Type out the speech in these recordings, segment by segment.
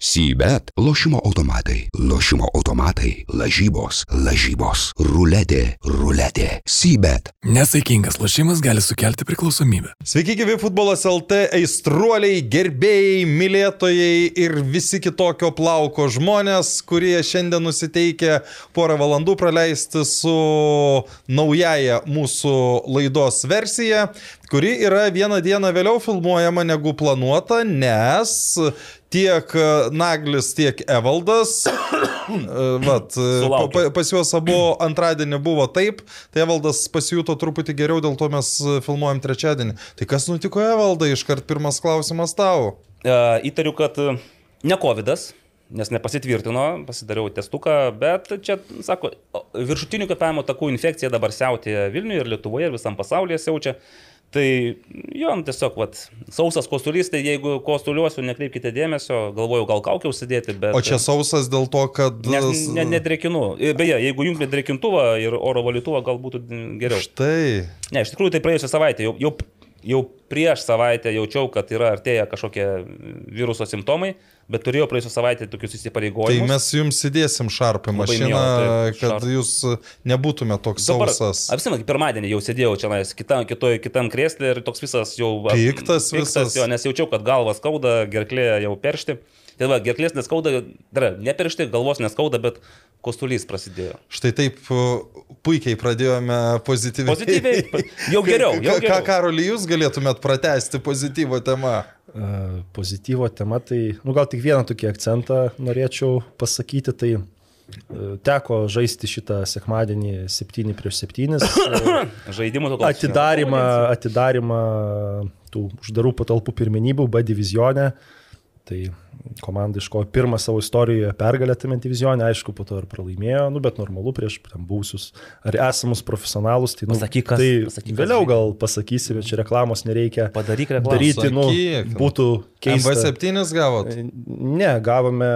Sybet - lošimo automatai, lošimo automatai, lažybos, lažybos, ruletė, ruletė. Sybet. Nesaikingas lošimas gali sukelti priklausomybę. Sveiki, gyvi futbolas LT aistruoliai, gerbėjai, mylėtojai ir visi kitokio plauko žmonės, kurie šiandien nusiteikia porą valandų praleisti su naujaja mūsų laidos versija, kuri yra vieną dieną vėliau filmuojama negu planuota, nes tiek Naglis, tiek Evaldas. Vat, pa, pas juos abu antradienį buvo taip, tai Evaldas pasijuto truputį geriau, dėl to mes filmuojam trečiadienį. Tai kas nutiko Evaldai, iškart pirmas klausimas tau. Uh, įtariu, kad ne COVID, nes nepasitvirtino, pasidariau testuką, bet čia, sako, viršutinių kvepavimo takų infekcija dabar siautė Vilniuje ir Lietuvoje ir visam pasaulyje siaučia. Tai jo, nu, tiesiog, vat, sausas kosulys, tai jeigu kostuliuosiu, nekreipkite dėmesio, galvoju, gal kaukiau užsidėti, bet... O čia sausas dėl to, kad... Nes ne, nedrekinu. Beje, jeigu jungtumėte drekintuvą ir oro valytuvą, gal būtų geriau. Štai. Ne, iš tikrųjų, tai praėjusią savaitę jau, jau, jau prieš savaitę jaučiau, kad yra artėja kažkokie viruso simptomai, bet turėjau praėjusią savaitę tokius įsipareigojimus. Tai mes jums įdėsim šarpį mašiną, mielą, tai, kad šarp. jūs nebūtumėte toks Dabar, sausas. Apsimenu, pirmadienį jau sėdėjau čia, kitam, kitoj, kitam krėslė ir toks visas jau... Piktas, visas. Jo, nes jaučiau, kad galvas skauda, gerklė jau peršti. Tai va, gerklės neskauda, dar neperšti, galvos neskauda, bet kostulys prasidėjo. Štai taip puikiai pradėjome pozityviai. Pozityviai, jau geriau. Jau geriau. Ką, Karoli, jūs galėtumėt pratesti pozityvo temą? Uh, pozityvo tema, tai, nu gal tik vieną tokį akcentą norėčiau pasakyti, tai uh, teko žaisti šitą sekmadienį 7 prieš 7. Žaidimų tokio. Atidarimą, atidarimą tų uždarų patalpų pirmenybių B divizione. Tai komanda iškojo pirmą savo istorijoje pergalę tame divizionė, aišku, po to ir pralaimėjo, nu, bet normalu prieš ten buvusius ar esamus profesionalus. Tai, nu, pasakyk, kas, tai pasakyk, vėliau gal pasakysi, bet čia reklamos nereikia. Padaryk reklamą. Daryti, nu, būtų keista. MB7 gavot? Ne, gavome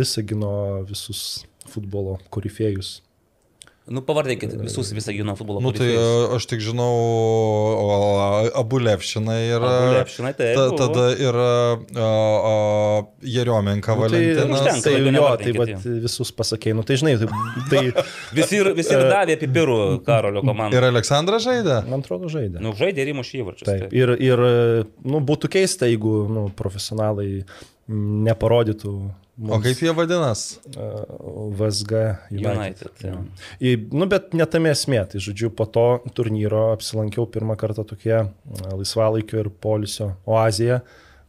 Visagino visus futbolo korifėjus. Nu, pavardėkit visus Visagino futbolo nu, tai korifėjus. aš tik žinau, Abulevšina yra. Abulevšina, tai. Ta, tada yra Jeriomenka nu, tai, Valentinas. Užtenka, tai jo, tai vat, visus pasakėjai, nu tai žinai, tai... tai visi, ir, visi ir davė pipirų Karolio komandai. Ir Aleksandras žaidė? Man atrodo, žaidė. Nu, žaidė ir įmušė įvarčius. Taip. taip. Ir, ir nu, būtų keista, jeigu nu, profesionalai neparodytų Mums, o kaip jie vadinas? Uh, VSG United. United ja. Į, nu, bet netame esmė. Tai žodžiu, po to turnyro apsilankiau pirmą kartą tokie laisvalaikio ir polisio oazėje.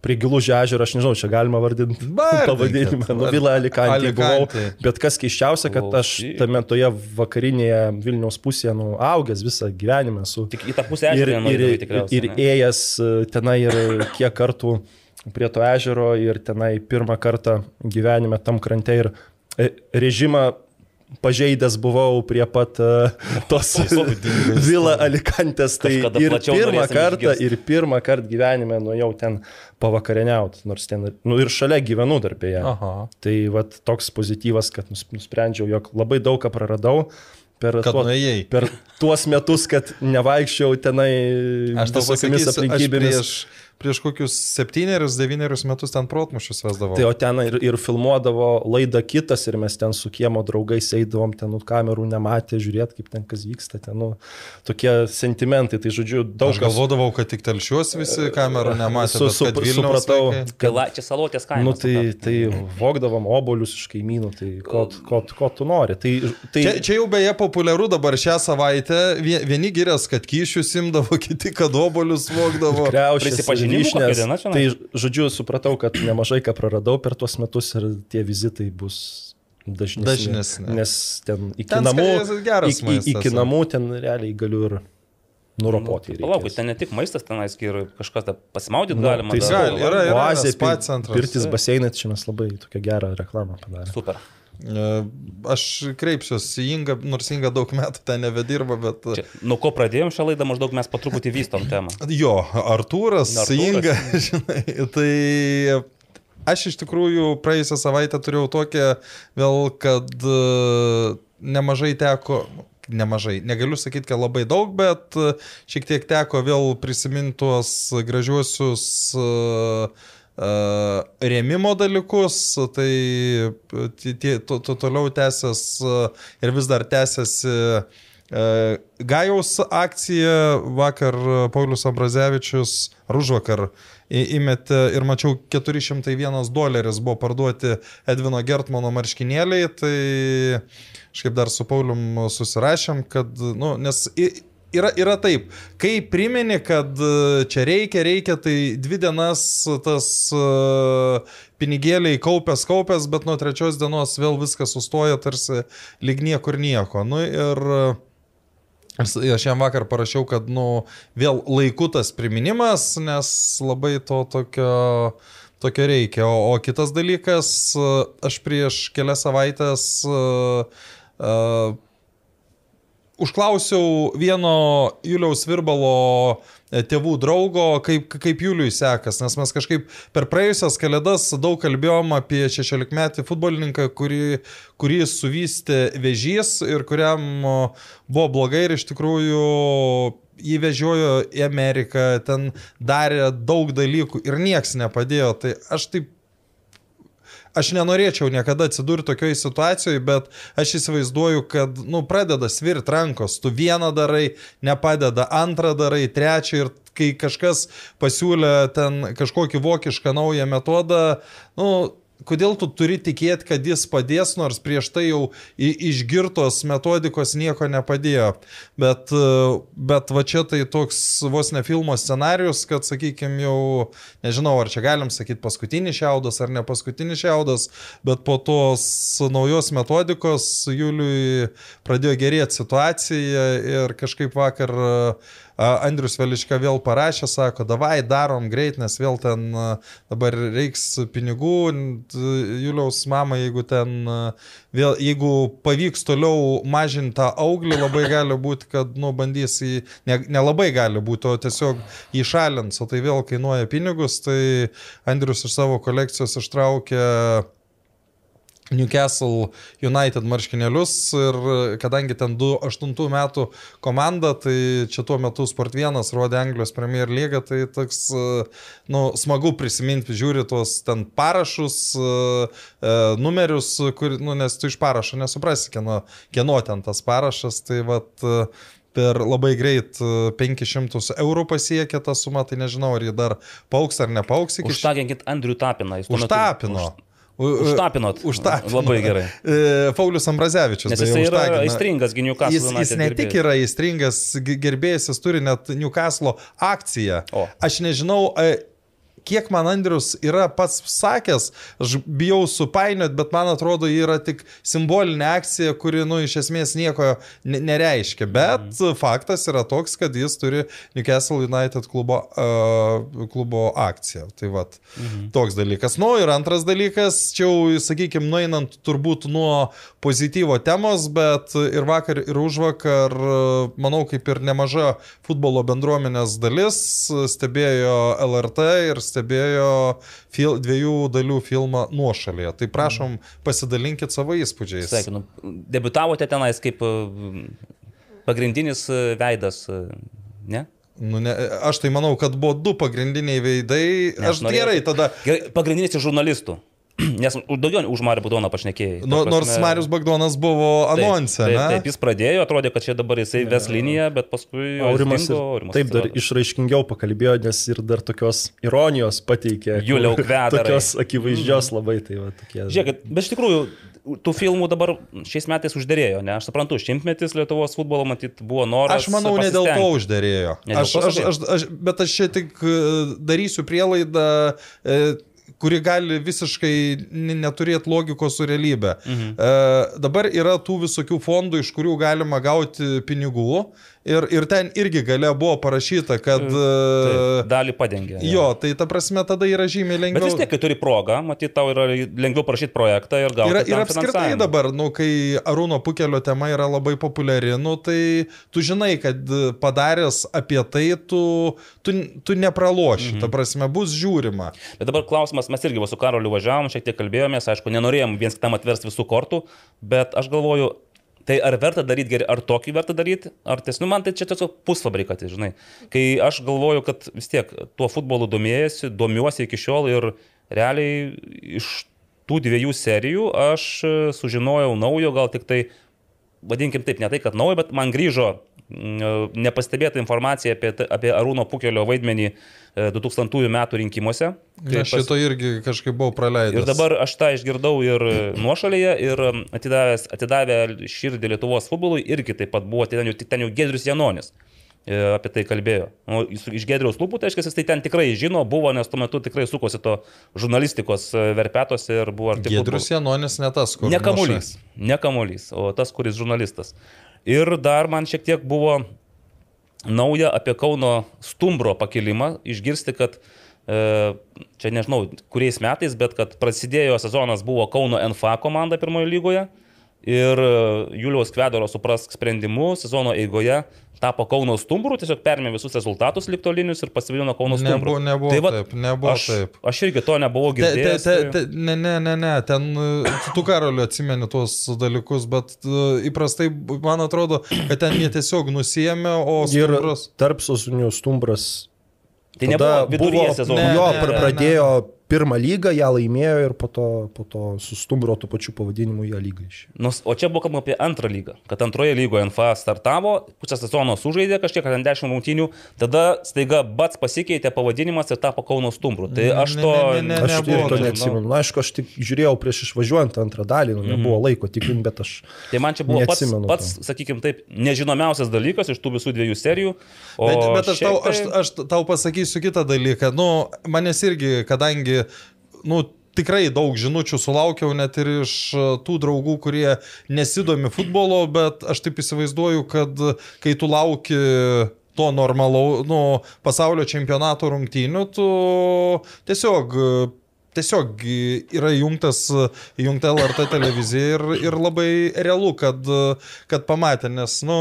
Prie gilų žežero, aš nežinau, čia galima vardinti pavadinimą, nu Vila Alikantė buvau, bet kas keiščiausia, kad aš tame toje vakarinėje Vilniaus pusėje, nu, augęs visą gyvenimą su... Tik į tą pusę ir, ir, ir, ir ėjęs tenai ir kiek kartų uh, prie to ežero ir tenai pirmą kartą gyvenime tam krante ir e, režimą pažeidęs buvau prie pat uh, tos Vila Alikantės. Tai ir pirmą kartą, ir pirmą kartą gyvenime nuėjau ten pavakarieniauti, nors ten, nu ir šalia gyvenu darbėje. Aha. Tai vat toks pozityvas, kad nusprendžiau, jog labai daug ką praradau. Per, tuo, per tuos metus, kad nevaikščiau tenai visokiamis aplinkybėmis. Aš prieš prieš kokius septynerius, devynerius metus ten protmušius vesdavo. Tai o ten ir, ir filmuodavo laidą kitas ir mes ten su kiemo draugais eidavom, ten nu, kamerų nematė, žiūrėt, kaip ten kas vyksta, ten nu, tokie sentimentai, tai žodžiu daug. Aš galvodavau, kad tik telšiuos visi kamerų nematė. Su, su, supratau, kad la, čia salotės kaimas. Nu, tai, tai vogdavom obolius iš kaimynų, tai ko, ko, ko tu nori. Tai, tai... Čia, čia jau beje populiaru dabar šią savaitę, vieni girias, kad kyšius imdavo, kiti, kad obolius vogdavo. Kriaušės, vyšnės. Tai žodžiu, supratau, kad nemažai ką praradau per tuos metus ir tie vizitai bus dažnesni. Dažnesni. Nes ten iki ten namų, iki, iki namų ten realiai galiu ir nuropoti. Nu, Palauk, ten ne tik maistas, tenais ir kažkas pasimaudyti nu, galima. Tai gali, yra, yra, oazė, pirtis, baseinai, čia mes labai tokią gerą reklamą padarėme. Super. E, aš kreipsiuosi į Ingą, nors Inga daug metų ten nebedirba, bet... Čia, nuo ko pradėjom šią laidą, maždaug mes patruputį vystom temą. Jo, Artūras, Artūras. Inga, žinai, tai aš iš tikrųjų praėjusią savaitę turėjau tokią vėl, kad e, nemažai teko, nemažai, negaliu sakyti, kad labai daug, bet e, šiek tiek teko vėl prisiminti tuos gražiuosius uh, rėmimo dalykus, tai tie, to, to, toliau tęsės ir vis dar tęsiasi Gajaus akcija. Vakar Paulius Abrazevičius, ar už vakar, į- įmetė ir mačiau 401 doleris buvo parduoti Edvino Gertmano marškinėliai, tai kažkaip dar su Paulium susirašėm, kad, nu, nes yra, yra taip, kai primeni, kad e, čia reikia, reikia, tai dvi dienas tas e, pinigėliai kaupęs, kaupęs, bet nuo trečios dienos vėl viskas sustoja tarsi lyg niekur nieko. Nu, ir e, Aš jam vakar parašiau, kad, nu, vėl laiku tas priminimas, nes labai to tokio, tokio reikia. O, o kitas dalykas, aš prieš kelias savaitės uh, uh, užklausiau vieno Juliaus Virbalo e, tėvų draugo, kaip, kaip Juliui sekas, nes mes kažkaip per praėjusias kalėdas daug kalbėjom apie 16 metį futbolininką, kurį, kurį suvystė vežys ir kuriam buvo blogai ir iš tikrųjų jį vežiojo į Ameriką, ten darė daug dalykų ir nieks nepadėjo. Tai aš taip aš nenorėčiau niekada atsidurti tokioje situacijoje, bet aš įsivaizduoju, kad, nu, pradeda svirt rankos, tu vieną darai, nepadeda, antrą darai, trečią ir kai kažkas pasiūlė ten kažkokį vokišką naują metodą, nu, kodėl tu turi tikėti, kad jis padės, nors prieš tai jau išgirtos metodikos nieko nepadėjo. Bet, e, bet va čia tai toks vos ne filmo scenarius, kad, sakykime, jau, nežinau, ar čia galim sakyti paskutinis šiaudas ar ne paskutinis šiaudas, bet po tos naujos metodikos Juliui pradėjo gerėti situacija ir kažkaip vakar a, Andrius Veliška vėl parašė, sako, davai darom greit, nes vėl ten dabar reiks pinigų, Juliaus mama, jeigu ten, vėl, jeigu pavyks toliau mažinti tą auglį, labai gali būti, kad, nu, bandys į, ne, nelabai gali būti, o tiesiog įšalins, o tai vėl kainuoja pinigus, tai Andrius iš savo kolekcijos ištraukė Newcastle United marškinėlius ir kadangi ten 2008 metų komanda, tai čia tuo metu Sport 1 rodė Anglijos Premier League, tai toks, e, nu, smagu prisiminti, žiūri tuos ten parašus, e, e, numerius, kur, nu, nes tu iš parašo nesuprasi, kieno, kieno ten tas parašas, tai vad e, per labai greit e, 500 eurų pasiekė tą sumą, tai nežinau, ar jį dar pauks ar nepauks iki Užtaginkit Andrių Tapiną. jis tuo metu- Užtapino. Už- Užtapinot. Užtapino. Labai gerai. E, Paulius Ambrazevičius. Nes beje, jisai yra aistringas Newcastle Jis, jis ne tik yra aistringas ge- gerbėjas, jis turi net Newcastle akciją. O. Aš nežinau, e, kiek man Andrius yra pats sakęs, aš bijau supainiot, bet man atrodo, yra tik simbolinė akcija, kuri, nu, iš esmės nieko ne- nereiškia. Bet Mhm. faktas yra toks, kad jis turi Newcastle United klubo, uh, klubo akciją. Tai vad, Mhm. toks dalykas. Nu ir antras dalykas, čia jau, sakykime, nueinant turbūt nuo pozityvo temos, bet ir vakar, ir už vakar, manau, kaip ir nemaža futbolo bendruomenės dalis stebėjo LRT ir stebėjo fil, dviejų dalių filmą nuošalėje. Tai prašom, pasidalinkit savo įspūdžiais. Sveikinu. Debutavote tenais kaip e, pagrindinis e, veidas, e, ne? Nu, ne, aš tai manau, kad buvo du pagrindiniai veidai. Ne, aš gerai tada. Gerai, pagrindinis iš žurnalistų. Nes už- daugiau už Marių Budoną pašnekėjai. Nu, prasme- nors Marius Bagdonas buvo Taip, anonse, taip, ne? taip, jis pradėjo, atrodė, kad čia dabar jisai ves liniją, bet paskui... Aurimas, dingo, ir, Aurimas taip dar išraiškingiau pakalbėjo, nes ir dar tokios ironijos pateikė. Juliau Kvedarai. Tokios akivaizdžios labai, tai va tokie. Žiūrėkit, bet iš tikrųjų, tų filmų dabar šiais metais uždėrėjo, ne? Aš suprantu, šimtmetis Lietuvos futbolo, matyt, buvo noras. Aš manau, ne dėl to uždėrėjo. Ne dėl Aš, aš, aš, aš, bet aš čia tik e, darysiu prielaidą, e, kuri gali visiškai neturėti logikos su realybė. Mhm. E, dabar yra tų visokių fondų, iš kurių galima gauti pinigų ir, ir ten irgi gale buvo parašyta, kad... Taip, e, dalį padengė. Jo, tai ta prasme tada yra žymiai Bet lengviau. vis tiek, kai turi progą, matyt, tau yra lengviau parašyti projektą ir gauti. Ir, ir apskritai dabar, nu, kai Arūno Pukelio tema yra labai populiari, nu, tai tu žinai, kad padaręs apie tai, tu, tu, tu nepraloši, mhm. ta prasme, bus žiūrima. Bet dabar klausimas, mes irgi su Karoliu važiavom, šiek tiek kalbėjomės, aišku, nenorėjom viens kitam atversti visų kortų, bet aš galvoju, Tai ar verta daryti gerai, ar tokį verta daryti, ar tiesiog, nu, man tai čia tiesiog pusfabrikatai, žinai. Kai aš galvoju, kad vis tiek tuo futbolu domėjasi, domiuosi iki šiol ir realiai iš tų dviejų serijų aš sužinojau naujo, gal tik tai, vadinkim taip, ne tai, kad naujo, bet man grįžo nepastebėta informacija apie, apie Arūno Pukelio vaidmenį e, 2000 metų rinkimuose. Aš šito irgi kažkaip buvau praleidęs. Ir dabar aš tą išgirdau ir nuošalėje, ir atidavęs, atidavę širdį Lietuvos futbolui, irgi taip pat buvo, ten jau, ten jau Gedrius Janonis e, apie tai kalbėjo. Jis iš Gedriaus lūpų, tai reiškia, jis tai ten tikrai žino, buvo, nes tuo metu tikrai sukosi to žurnalistikos e, verpetuose ir buvo arti. Giedrius Janonis ne tas, kur. Ne kamuolys, ne kamuolys, o tas, kuris žurnalistas. Ir dar man šiek tiek buvo nauja apie Kauno stumbro pakilimą, išgirsti, kad e, čia nežinau, kuriais metais, bet kad prasidėjo sezonas buvo Kauno NFA komanda pirmojo lygoje ir e, Juliaus Kvedaro suprask sprendimu sezono eigoje tapo Kauno stumbrų, tiesiog permė visus rezultatus liktolinius ir pasivilino Kauno stumbrų. Nebuvo, nebuvo Tai vat taip, nebuvo aš, taip. Aš irgi to nebuvau Te, te, girdėjęs. te, tai- te, ne, ne, ne, ne, ten e, tu karaliu atsimeni tuos dalykus, bet uh, įprastai man atrodo, kad ten jie tiesiog nusijėmė, o Ir stumbras. tarp sosinių stumbras. Tai nebuvo viduryje sezono. Ne, Jo, ne, pra- ne, pradėjo pirmą lygą, ją laimėjo ir po to, po to su stumbro tų pačių pavadinimų ją lygą išėjo. Nus, o čia buvo kalbama apie antrą lygą, kad antroje lygoje NFA startavo, pusę sezono sužaidė kažkiek, ten 10 rungtynių, tada staiga bats pasikeitė pavadinimas ir tapo Kauno stumbrų. Tai aš Ne, to... ne, ne, ne, Aš nebuvo irgi to taip, neatsimenu. Na, aišku, aš tik žiūrėjau prieš išvažiuojant antrą dalį, nu, nebuvo laiko tikrinti, bet aš... Tai man čia buvo pats, pats sakykime taip, nežinomiausias dalykas iš tų visų dviejų serijų. O Bet, bet aš, šiaip tau, tai- aš, aš tau pasakysiu kitą dalyką. Nu, manęs irgi, kadangi, nu, tikrai daug žinučių sulaukiau net ir iš e, tų draugų, kurie nesidomi futbolo, bet aš taip įsivaizduoju, kad kai tu lauki to normalau, nu, pasaulio čempionato rungtynių, tu tiesiog Tiesiog yra įjungtas, įjungta LRT televizija ir, ir labai realu, kad, kad pamatė, nes, nu,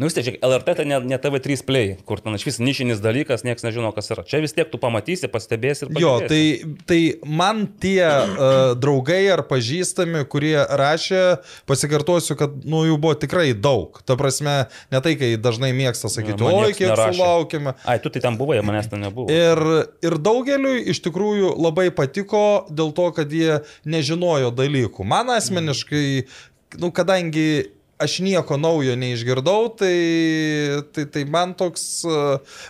Nu vis tiek, LRT tai ne, ne TV3 play, kur ten iš vis nišinis dalykas, niekas nežino, kas yra. Čia vis tiek tu pamatysi, pastebėsi ir Jo, pažiūrėsi. tai, tai man tie uh, draugai ar pažįstami, kurie rašė, pasikartosiu, kad nu, jų buvo tikrai daug. Ta prasme, ne tai, kai dažnai mėgsta sakyti, Man oi, kiek nerašė." sulaukime. Ai, tu tai ten buvai, manęs ten nebuvo. Ir, ir daugeliu iš tikrųjų labai patiko dėl to, kad jie nežinojo dalykų. Man asmeniškai, nu, kadangi aš nieko naujo neišgirdau, tai, tai, tai man toks,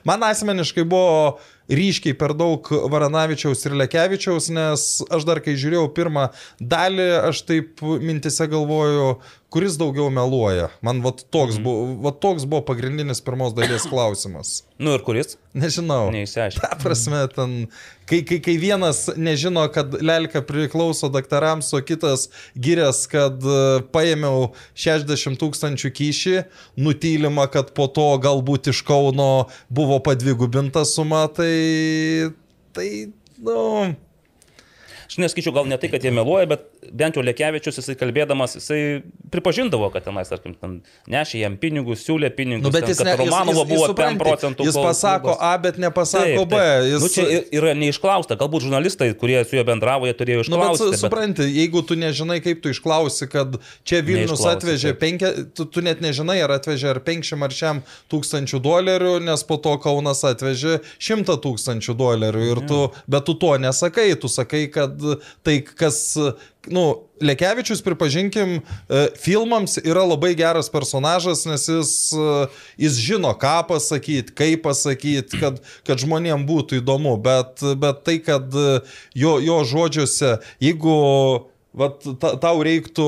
man asmeniškai buvo ryškiai per daug Varanavičiaus ir Lekevičiaus, nes aš dar kai žiūrėjau pirmą dalį, aš taip mintise galvoju, kuris daugiau meluoja. Man vat toks, Mhm. buvo, vat toks buvo pagrindinis pirmos dalies klausimas. Nu ir kuris? Nežinau. Neįsiaiškinau. Ta prasme, ten, kai, kai, kai vienas nežino, kad lelka priklauso daktarams, o kitas gyrės, kad e, paėmiau 60 tūkstančių kyšį, nutylima, kad po to galbūt iš Kauno buvo padvigubinta suma, tai, tai, nu, Aš neskaičiau gal ne tai, kad jie meluoja, bet bent jau Lekevičius, jisai kalbėdamas, jisai pripažindavo, kad tenais, tarkim, ten nešė jam pinigus, siūlė pinigus. nu bet ten, jis, ne, jis, Romanovo jis, buvo jis, 5 supranti, procentų. jis pasako A, bet nepasako B. Jis, Nu, čia yra neišklausta, galbūt žurnalistai, kurie su juo bendravo, jie turėjo Nu, bet išklausti. su- supranti, jeigu tu nežinai, kaip tu išklausi, kad čia Vilnius atvežė, taip. penkia, tu, tu net nežinai, ar atvežė ar 500 ar šiam tūkstančių dolerių, nes po to Kaunas atvežė 100 tūkstančių dolerių. Ir tu, bet tu to nesakai, tu sakai, kad tai, kas, nu, Lekevičius, pripažinkim, e, filmams yra labai geras personažas, nes jis, e, jis žino, ką pasakyti, kaip pasakyti, kad, kad žmonėm būtų įdomu, bet, bet tai, kad e, jo, jo žodžiuose, jeigu Vat ta, tau reiktų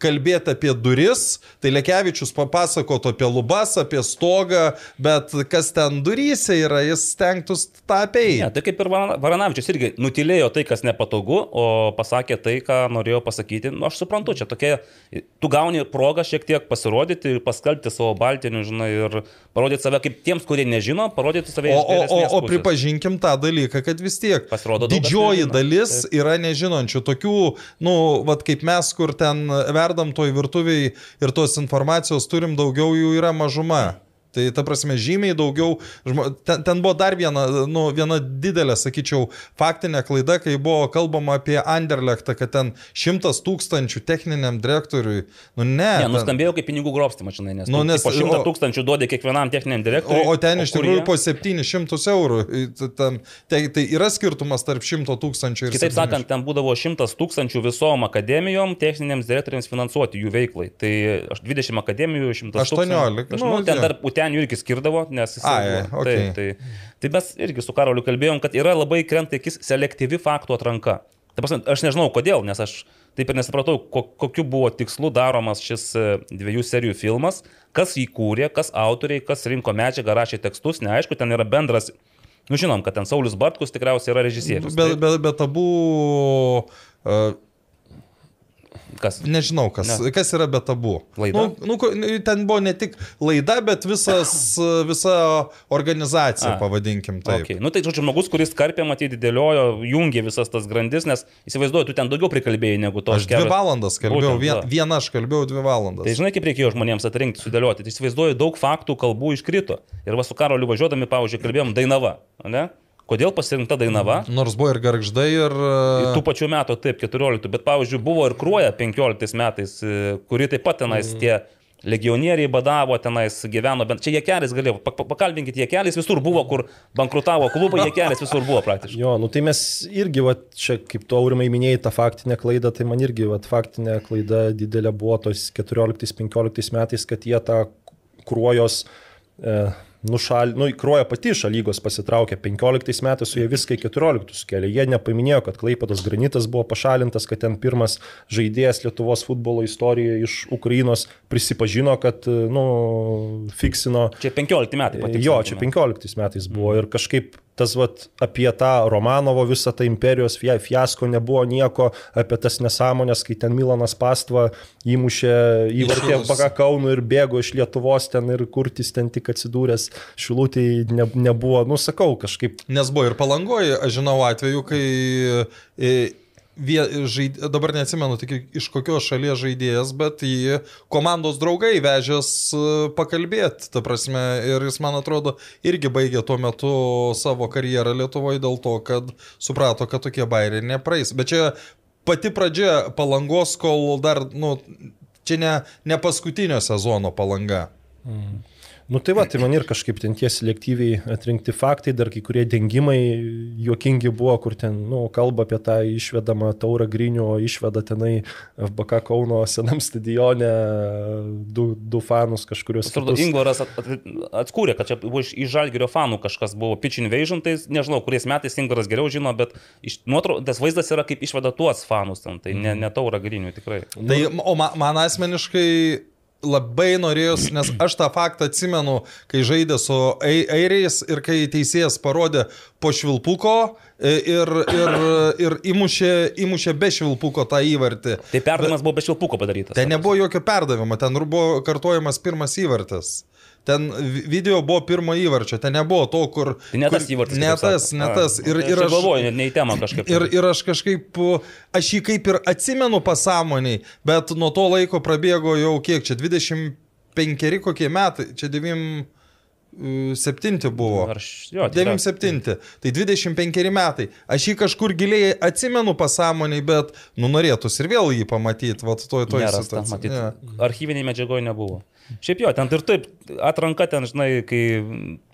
kalbėti apie duris, tai Lekevičius papasakotų apie lubas, apie stogą, bet kas ten duryse yra, jis stengtus tą apeiti. Ne, tai kaip ir Varana- Varanavičius irgi nutilėjo tai, kas nepatogu, o pasakė tai, ką norėjo pasakyti. Nu, aš suprantu, čia tokia, tu gauni progą šiek tiek pasirodyti, paskalbti savo baltinių, žinai, ir parodyti save kaip tiems, kurie nežino, parodyti save O, iš o, o, o pusės. pripažinkim tą dalyką, kad vis tiek Pasirodo, didžioji dalis yra nežinančių. Tokių, nu, vad kaip mes, kur ten verdam toj virtuviai ir tos informacijos turim daugiau, jų yra mažuma. Tai ta prasme žymiai daugiau, ten, ten buvo dar viena, nu, viena didelė, sakyčiau, faktinė klaida, kai buvo kalbama apie Anderlechtą, kad ten šimtas tūkstančių techniniam direktoriui. Nu ne. Ne, ten- nuskambėjo kaip pinigų grobstimas, žinai, nes, Nu, nu, nes- po šimtą o- tūkstančių duodė kiekvienam techniniam O, direktoriui. o ten iš kur tikrųjų jie? po 700 eurų. Ten, tai, tai yra skirtumas tarp 100 tūkstančių ir Kitaip 700. sakant, ten būdavo 100 tūkstančių visom akademijom, techniniams direktoriams finansuoti jų veiklai. Tai aš 20 akademijų, 100 18, tūkstančių. nu, Nu, ten jo. Dar Utenijų irgi skirdavo, nes jis... Ai, okei. tai, tai, tai mes irgi su Karoliu kalbėjom, kad yra labai krenta akis selektyvi faktų atranka. Ta prasme, aš nežinau kodėl, nes aš taip ir nesupratau, ko, kokiu buvo tikslu daromas šis e, dviejų serijų filmas, kas jį kūrė, kas autoriai, kas rinko medžiagą, rašė tekstus, neaišku, ten yra bendras, nu žinom, kad ten Saulis Bartkus tikriausiai yra režisierius. Bet, bet, bet abu, uh, Kas? nežinau, kas, Ne. kas yra bet abu. Laida? Nu, nu, ten buvo ne tik laida, bet visas, visa organizacija, A. pavadinkim taip. Okay. Nu tai žodžiu, žmogus, kuris karpė, matyti, dėliojo, jungė visas tas grandis, nes įsivaizduoju, tu ten daugiau prikalbėjai negu to. Aš dvi valandas kalbėjau, Būtent, vien, vieną aš kalbėjau dvi valandas. Tai žinai, kaip reikėjo žmonėms atrinkti, sudėlioti. Tai įsivaizduoju, daug faktų, kalbų iškrito. Ir va su Karoliu važiuodami, pavyzdžiui, kalbėjom Dainava. Ne? Kodėl pasirinkta Dainava? Nors buvo ir garždai, ir... Tų Uh, pačių metų, taip, 14, bet pavyzdžiui, buvo ir Kruoja 15 metais, e, kuri taip pat tenais tie legionieriai badavo, tenais gyveno, bent čia Jekelis galėjo, pa- pa- pakalbinkit Jekelis, visur buvo, kur bankrutavo klubai, Jekelis visur buvo praktiškai. Jo, nu tai mes irgi, va, čia kaip tu aurimai minėjai tą faktinę klaidą, tai man irgi, va, faktinė klaida didelė buvo tos 14-15 metais, kad jie tą kruojos e, nušal, nu, kruoja pati iš lygos pasitraukė, 15 metais su jie viską į 14 sukėlė. Jie nepaminėjo, kad Klaipados granitas buvo pašalintas, kad ten pirmas žaidėjas Lietuvos futbolo istorijoje iš Ukrainos prisipažino, kad, e, nu, fiksino Čia 15 metai. patikslinkime. Jo, čia 15 metais buvo ir kažkaip tas vat, apie tą Romanovo visą tą imperijos fia- fiasko nebuvo nieko, apie tas nesąmonės, kai ten Milanas Pastva įmušė įvartį baka Kaunų ir bėgo iš Lietuvos ten ir kurtis ten tik atsidūręs šilutį ne, nebuvo, nu sakau, kažkaip Nes buvo ir palangoji, aš žinau atveju, kai e, vie, žaid, dabar neatsimenu tik iš kokios šalies žaidėjas, bet jį komandos draugai vežęs e, pakalbėti, ta prasme, ir jis, man atrodo, irgi baigė tuo metu savo karjerą Lietuvoje dėl to, kad suprato, kad tokie bairiai nepraeis. Bet čia pati pradžia palangos, kol dar, nu, čia ne, ne paskutinio sezono palanga. Nu tai va, tai man ir kažkaip ten tie selektyviai atrinkti faktai, dar kai kurie dengimai juokingi buvo, kur ten, nu, kalba apie tą išvedamą taurą grinių, o išveda tenai FBK Kauno senam stadione du, du fanus kažkurios. Atrodo. Ingvaras at- at- atskūrė, kad čia buvo iš, iš Žalgirio fanų kažkas buvo pitch invasion, tai nežinau, kuriais metais Ingvaras geriau žino, bet iš, nuotro, tas vaizdas yra kaip išveda tuos fanus, ten, tai ne, ne taura grinių tikrai. Tai, o man, man asmeniškai labai norėjus, nes aš tą faktą atsimenu, kai žaidė su ai- airiais ir kai teisėjas parodė po švilpuko e, ir, ir, ir įmušė, įmušė be švilpuko tą įvartį. Tai perdavimas buvo be šilpuko padarytas. Ten nebuvo jokio perdavimo, ten buvo kartojamas pirmas įvartis. Ten vi- video buvo pirmo įvarčio, ten nebuvo to, kur... Tai ne tas kur- įvartis. Ne tas, ne tas. Ir, tai ir aš aš galvoju, ne, ne į temą kažkaip. Ir, ir aš kažkaip, aš jį kaip ir atsimenu pasąmoniai, bet nuo to laiko prabėgo jau kiek čia, 25 kokie metai, čia 97 buvo. Ar jo, tikrai. 97. Tai 25 metai. Aš jį kažkur giliai atsimenu pasąmoniai, bet nu norėtųsi ir vėl jį pamatyti, va, toj toj Nerasta, matyt, Ne. archyviniai medžiagoje nebuvo. Šiaip jo, ten ir taip, atranka ten, žinai, kai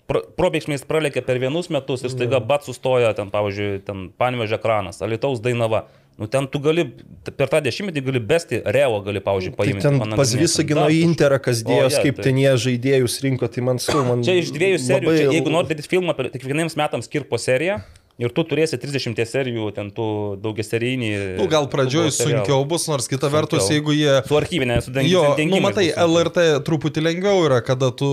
pro- probėgšmiais pralekia per vienus metus ir staiga bat sustoja, ten, pavyzdžiui, ten panvežė ekranas, Alitaus Dainava. Nu, ten tu gali, per tą dešimtmetį gali besti, Revo gali, pavyzdžiui, Tai paimti. ten panagrinėti. pas visą gino. Interą, kas dėjos, je, kaip tai- ten jie žaidėjus rinko, tai man su man. Čia iš dviejų serijų, labai- čia, jeigu nori daryti filmą, tik kiekvieniems metams skirp po seriją ir tu turėsi 30 serijų, ten tų daugiaserijinį. Nu, gal pradžioj sunkiau bus, nors kita vertus, Sunkiau. jeigu jie... Su archyvinė, su dengimu. Jo, nu matai, LRT truputį lengviau yra, kada tu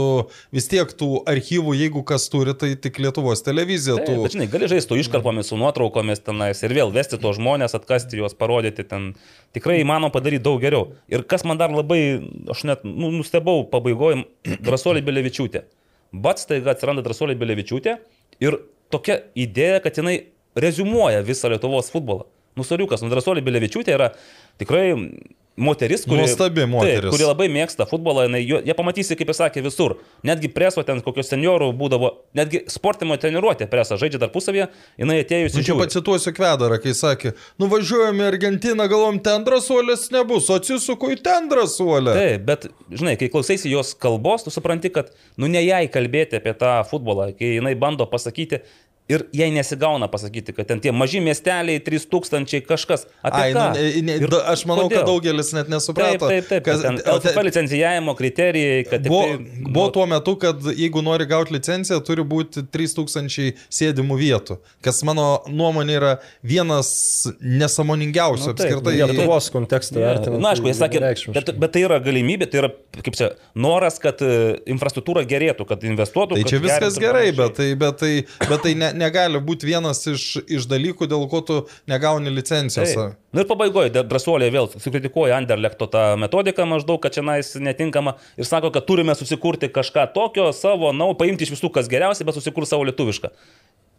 vis tiek tų archyvų, jeigu kas turi, tai tik Lietuvos televizija. Taip, Tu... bet žinai, gali žaisti iškarpomis, su nuotraukomis tenais ir vėl vesti tos žmonės, atkasti juos, parodyti ten. Tikrai įmanoma padaryti daug geriau. Ir kas man dar labai, aš net nu, nustebau pabaigoje, Drasolė Belevičiūtė. Bats taiga atsiranda Drasolė Belevičiūtė ir tokia idėja, kad jinai rezumuoja visą Lietuvos futbolą. Nusoriukas, nu Drasolė Belevičiūtė yra tikrai moteris, kuri, Nuostabi moteris. Taip, kuri labai mėgsta futbolą, jinai, jie pamatysi, kaip jis sakė, visur. Netgi preso ten kokios seniorų būdavo, netgi sportimo treniruotė presą žaidžia tarpusavėje, jinai atėjusi Nu, čia žiūri. pacituosiu Kvedarą, kai sakė, nuvažiuojame į Argentiną, galvom, ten drąsuolės nebus, atsisuku į ten drąsuolę. Taip, bet, žinai, kai klausaisi jos kalbos, tu supranti, kad, nu, ne jai kalbėti apie tą futbolą, kai jinai bando pasakyti ir jai nesigauna pasakyti, kad ten tie maži miesteliai, 3000 kažkas. Ai, nu, ne, ne, aš manau, kodėl? kad daugelis net Taip, nesuprato. taip, taip. kas- Ten LFF licencijavimo kriterijai, kad Buvo, tai, buvo tuo metu, kad jeigu nori gauti licenciją, turi būti 3000 sėdimų vietų, kas mano nuomonė yra vienas nesamoningiausių Nu, taip, apskritai. Lietuvos kontekstą Ja, vertinant. Na, aišku, jis sakė, bet, bet tai yra galimybė, tai yra, kaip čia, noras, kad e, infrastruktūra gerėtų, kad investuotų. Tai kad čia viskas gerai, bet tai, bet tai, bet tai ne, negali būti vienas iš, iš dalykų, dėl ko tu negauni licencijos. Taip. Na ir pabaigoje drąsuolė vėl sukritikuoja Anderlechto tą metodiką maždaug, kad čia nais netinkama ir sako, kad turime susikurti kažką tokio savo, na, paimti iš visų kas geriausia, bet susikurti savo lietuvišką.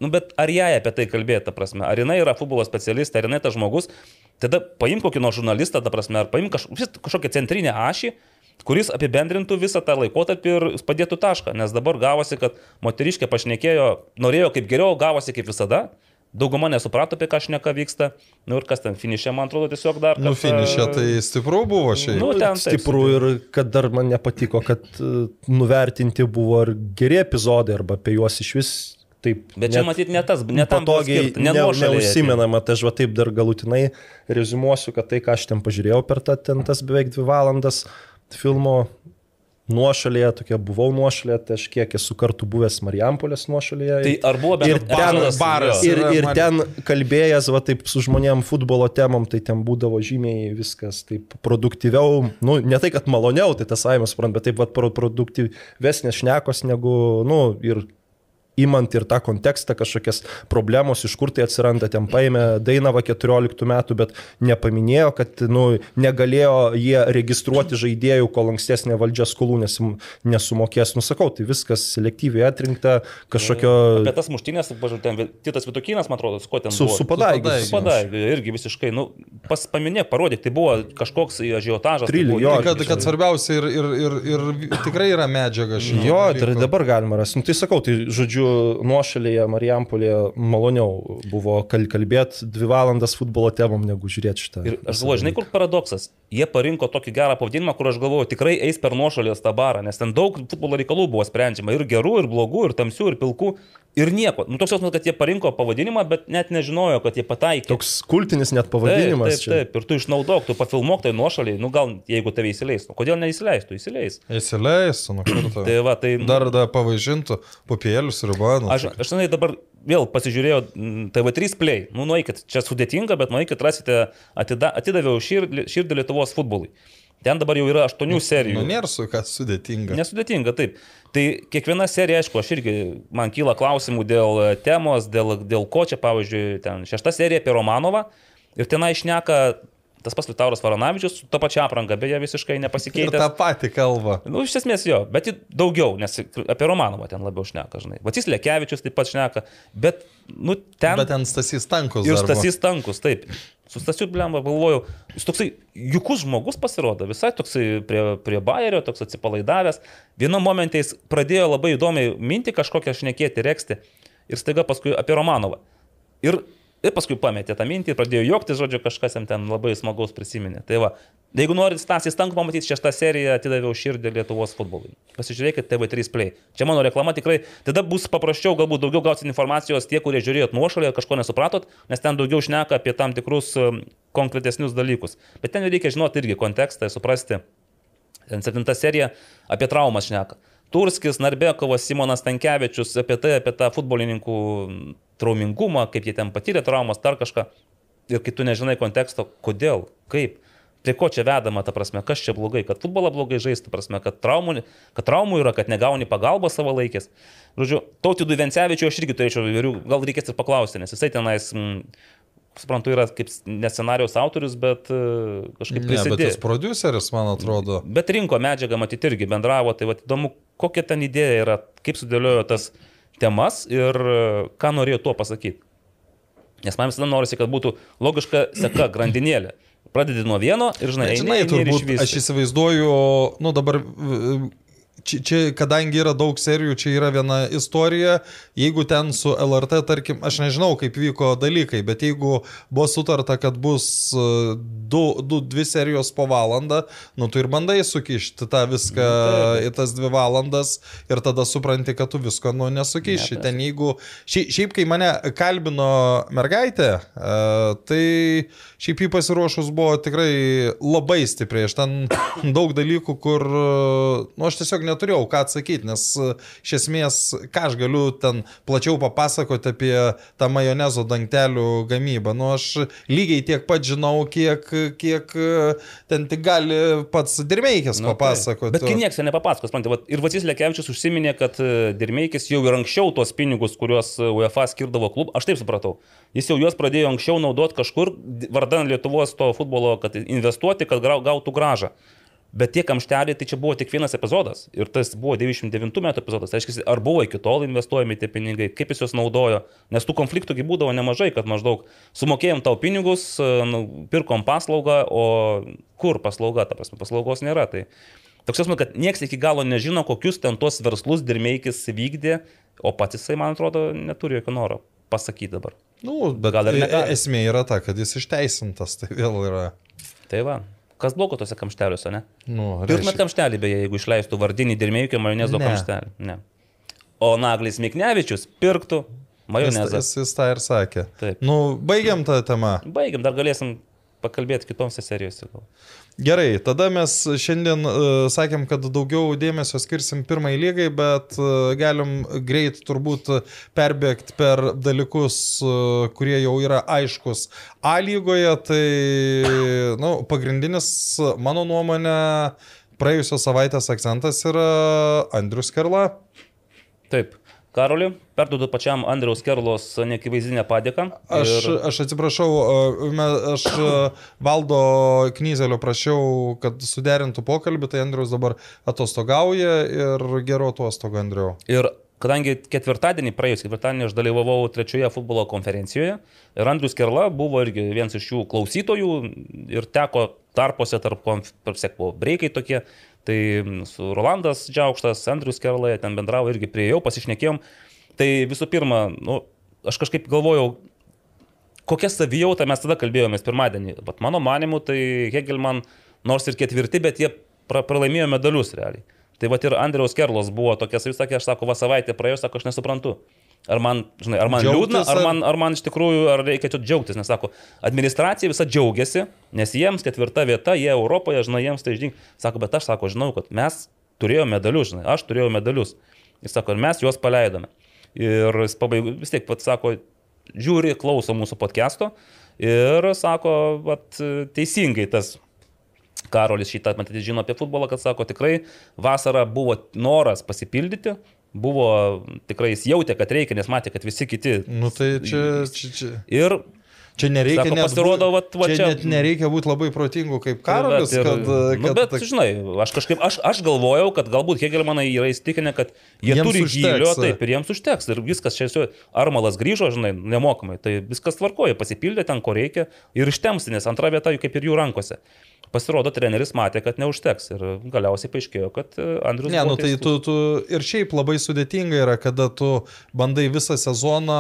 Nu, bet ar jai apie tai kalbėti, ta prasme, ar jinai yra futbolo specialistė, ar jinai tas žmogus, tada paimk kokį nors žurnalistą, ta prasme, ar paimk kaž, kažkokią centrinę ašį, kuris apibendrintų visą tą laikotarpį ir padėtų tašką, nes dabar gavosi, kad moteriškė pašnekėjo, norėjo kaip geriau, gavosi kaip visada, dauguma nesuprato, apie ką šneka vyksta, nu ir kas ten finišė, man atrodo, tiesiog dar... Nu, kartą- finišė tai stipru buvo šiaip. Nu, ten taip, Stipru ir kad dar man nepatiko, kad e, nuvertinti buvo ir geri epizodai arba apie juos iš vis taip. Bet čia matyt ne tas, ne tam patogiai ne neužsimenama, tai aš va taip dar galutinai rezumuosiu, kad tai, ką aš ten pažiūrėjau per tą, ten tas beveik dvi valandas filmo nuošalėje, tokia buvau nuošalėje, tai aš kiek esu kartų buvęs Marijampolės nuošalėje. Tai ar buvo Ir bent ten epizodas, baras. Ir, ir ten kalbėjęs, va taip su žmonėm futbolo temom, tai ten būdavo žymiai viskas taip produktyviau, nu, ne tai, kad maloniau, tai tas saimas, suprant, bet taip va pro- produktyvesnės šnekos negu, nu, ir imant ir tą kontekstą, kažkokias problemos, iš kur tai atsiranda, ten paėmė Dainava 14 metų, bet nepaminėjo, kad nu, negalėjo jie registruoti žaidėjų, kol ankstesnė valdžia skolų nesim, nesumokės. Nusakau, tai viskas selektyviai atrinkta, kažkokio... Apie tas muštynės, pažiūrėjau, ten Titas Vitukinas, man atrodo, kuo ten Su, buvo. su padaigiu. Su padaigiu, irgi visiškai, nu, pas, paminėk, parodyk, tai buvo kažkoks ažiotažas. tai Trilį, buvo jo, irgi Kad, kad svarbiausia ir, ir, ir, ir tikrai yra medžiaga šiandien. Jo, tai ir dabar galima rasti. Nu, tai sakau, tai žodžiu, nuošalėje Marijampolėje maloniau buvo kal kalbėti dvi valandas futbolo temom, negu žiūrėti šitą. Ir aš galvoju, žinai, kur paradoksas. Jie parinko tokį gerą pavadinimą, kur aš galvoju, tikrai eis per nuošalės tą barą, nes ten daug futbolo reikalų buvo sprendžiama. Ir gerų, ir blogų, ir tamsių, ir pilkų. Ir nieko. Nu, toks jausmas, kad jie parinko pavadinimą, bet net nežinojo, kad jie pataikė. Toks kultinis net Taip, pavadinimas. taip, taip, ir tu išnaudok, tu pafilmuok tai nuošaliai, nu gal jeigu tave įsileis, nu kodėl neįsileistų, įsileis. Įsileistų, nu kartą. Tai va, tai... Dar dar pavaižintų pupėlius ir banus. Aš, aš žinai, dabar vėl pasižiūrėjau mm, TV3 Play. Nu, nueikit, čia sudėtinga, bet nueikit, rasite, atida, atidaviau širdį, širdį Lietuvos futbolui. Ten dabar jau yra aštuonių serijų. Nu, nėra su ką sudėtinga. Nesudėtinga, taip. Tai kiekviena serija, aišku, aš irgi, man kyla klausimų dėl temos, dėl, dėl ko čia, pavyzdžiui, ten šešta serija apie Romanovą ir tenai išneka tas pats Vitauras Varanavičius, su ta pačia apranga, beje, visiškai Ir nepasikeitęs. tą patį kalbą. Nu, iš esmės jo, bet daugiau, nes apie Romanovą ten labiau šneka, žinai. Vacys Lekevičius taip pat šneka, bet, nu, ten... Bet ten Stasys Tankus. Ir dar buvo. Stasys Tankus, taip. Su Stasiu Blemba galvojau, jis toksai jukus žmogus pasirodo, visai toksai prie, prie Bayerio, toks atsipalaidavęs. Vienu momentu jis pradėjo labai įdomiai minti kažkokią šnekėti, reksti ir staiga paskui apie Romanovą. Ir, ir paskui pametė tą mintį, pradėjo juokti, žodžiu, kažkas jam ten labai smagaus prisiminė. Tai va, jeigu norit Stasį Stankų pamatyti, šeštą seriją atidaviau širdį Lietuvos futbolui. Pasižiūrėkite TV3 Play. Čia mano reklama tikrai, tada bus paprasčiau, galbūt daugiau gausit informacijos tie, kurie žiūrėjot nuošalį, kažko nesupratot, nes ten daugiau šneka apie tam tikrus um, konkretesnius dalykus. Bet ten reikia žinoti irgi kontekstą, suprasti. Ten septinta serija apie traumas šneka. Turskis, Narbekovas, Simonas Tankievičius apie tai, apie tą futbolininkų traumingumą, kaip jie ten patyrė traumas, dar kažką. Ir kai tu nežinai konteksto, kodėl, kaip, prie ko čia vedama, ta prasme, kas čia blogai, kad futbolą blogai žaisti, ta prasme, kad traumų, kad traumų yra, kad negauni pagalbos savo laikės. Žodžiu, tautydų Vencevičiu aš irgi turėčiau įvairių, gal reikės ir paklausti, nes jisai tenais, mm, suprantu, yra kaip ne scenarijos autorius, bet uh, kažkaip Ne, bet prisidėjo. jis produceris, man atrodo. Bet rinko medžiagą, matyti irgi bendravo, tai va, įdomu, kokia ten idėja yra, kaip sudėliojo tas temas ir e, ką norėjo tuo pasakyti. Nes man visada norisi, kad būtų logiška seka, grandinėlė. Pradedi nuo vieno ir žinai, eini, žinai, eini ir turbūt išvysti. aš įsivaizduoju, nu dabar čia, čia, kadangi yra daug serijų, čia yra viena istorija, jeigu ten su LRT, tarkim, aš nežinau, kaip vyko dalykai, bet jeigu buvo sutarta, kad bus e, du, du, dvi serijos po valandą, nu tu ir bandai sukišti tą viską į tas dvi valandas ir tada supranti, kad tu visko, nu, nesukiši. Ten jeigu, šiaip, šiaip kai mane kalbino mergaitė, e, tai šiaip jį pasiruošus buvo tikrai labai stipriai. Aš ten daug dalykų, kur, nu, aš tiesiog neturėjau ką atsakyti, nes iš esmės, ką aš galiu ten plačiau papasakoti apie tą majonezo dangtelių gamybą. Nu, aš lygiai tiek pat žinau, kiek, kiek e, ten tik gali pats Dirmeikis Nu, papasakoti. taip. Bet kai niekas nepapasakos, man, vat, ir Vasis Lekevičius užsiminė, kad e, Dirmeikis jau ir anksčiau tuos pinigus, kuriuos e, UEFA skirdavo klub, aš taip supratau, jis jau juos pradėjo anksčiau naudoti kažkur, d- vardan Lietuvos to futbolo, kad investuoti, kad gautų gražą. Bet tie kamšteliai, tai čia buvo tik vienas epizodas. Ir tas buvo 99 metų epizodas. Tai reiškia, ar buvo iki tol investuojami tie pinigai, kaip jis juos naudojo. Nes tų konfliktų gi būdavo nemažai, kad maždaug sumokėjom tau pinigus, nu, pirkom paslaugą, o kur paslauga, ta prasme, paslaugos nėra. Tai toks jausmas, kad niekas iki galo nežino, kokius ten tuos verslus dirmeikis vykdė, o pats jisai, man atrodo, neturi jokio noro pasakyti dabar. Nu, bet Gal ir e- negali. esmė yra ta, kad jis išteisintas, tai vėl yra. Tai va. Kas blogo tose kamšteliuose, ne? Nu, Pirmą kamštelį, beje, jeigu išleistų vardinį dirmėjukio majonezo Ne. kamštelį. Ne. O Naglis Miknevičius pirktų Jis, majonezą. jis, jis tą ir sakė. Taip. Nu, baigiam tą temą. Baigiam, dar galėsim pakalbėti kitose serijose. gal. Gerai, tada mes šiandien uh, sakėm, kad daugiau dėmesio skirsim pirmai lygai, bet uh, galim greit turbūt perbėgti per dalykus, uh, kurie jau yra aiškus A lygoje. Tai, nu, pagrindinis, mano nuomonė, praėjusios savaitės akcentas yra Andrius Kerla. Taip. Karoliu, perduodu pačiam Andriaus Kerlos neakivaizdinę padėką. Aš, Ir... aš atsiprašau, me- aš uh, valdo knyzelio prašiau, kad suderintų pokalbį, tai Andrius dabar atostogauja ir gero atostogų, Andriu. Ir kadangi ketvirtadienį, praėjus ketvirtadienį aš dalyvavau trečioje futbolo konferencijoje ir Andrius Kerla buvo irgi vienas iš jų klausytojų ir teko tarpuose tarp, tarp sekvo breikai tokie, tai su Rolandas Džiaukštas, Andrius Kerla, jie ten bendravo irgi prieėjau, pasišnekėjom. Tai visų pirma, nu, aš kažkaip galvojau, kokia savijauta mes tada kalbėjomės pirmadienį. Bet mano manimu, tai Hegelman nors ir ketvirti, bet jie pra pralaimėjo medalius realiai. Tai va ir Andriaus Kerlos buvo tokia savisakė, aš sako, va savaitė praėjo, sako, aš nesuprantu. Ar man, žinai, ar man Džiaugtis liūdna, ar man, ar man iš tikrųjų, ar reikia čia džiaugtis, nes sako, administracija visa džiaugiasi, nes jiems ketvirta vieta, jie Europoje, žinai, jiems tai žinai. Sako, bet aš sako, žinau, kad mes turėjome medalius, žinai, aš turėjau medalius. Jis sako, ir mes juos paleidome. Ir jis pabaigo, vis tiek pat sako, žiūri, klauso mūsų podcast'o ir sako, vat, teisingai tas Karolis šitą, matyt, žino apie futbolą, kad sako, tikrai vasarą buvo noras pasipildyti, buvo tikrai jis jautė, kad reikia, nes matė, kad visi kiti. Nu tai čia, čia, čia, Ir čia nereikia Sako, pasirodo, vat- va čia čia- net nereikia būti labai protingu kaip Karolis, Bet ir- kad... nu, kad bet, žinai, aš kažkaip, aš, aš galvojau, kad galbūt Hegelmanai yra įsitikinę, kad jie turi užteks, gylio, taip, ir jiems užteks. Ir viskas čia Armalas grįžo, žinai, nemokamai, tai viskas tvarkoja, pasipildė ten, ko reikia ir ištemsi, nes antra vieta jų kaip ir jų rankose. Pasirodo, treneris matė, kad neužteks ir galiausiai paaiškėjo, kad e, Andrius... Ne, nu tai tu, tu ir šiaip labai sudėtinga yra, kada tu bandai visą sezoną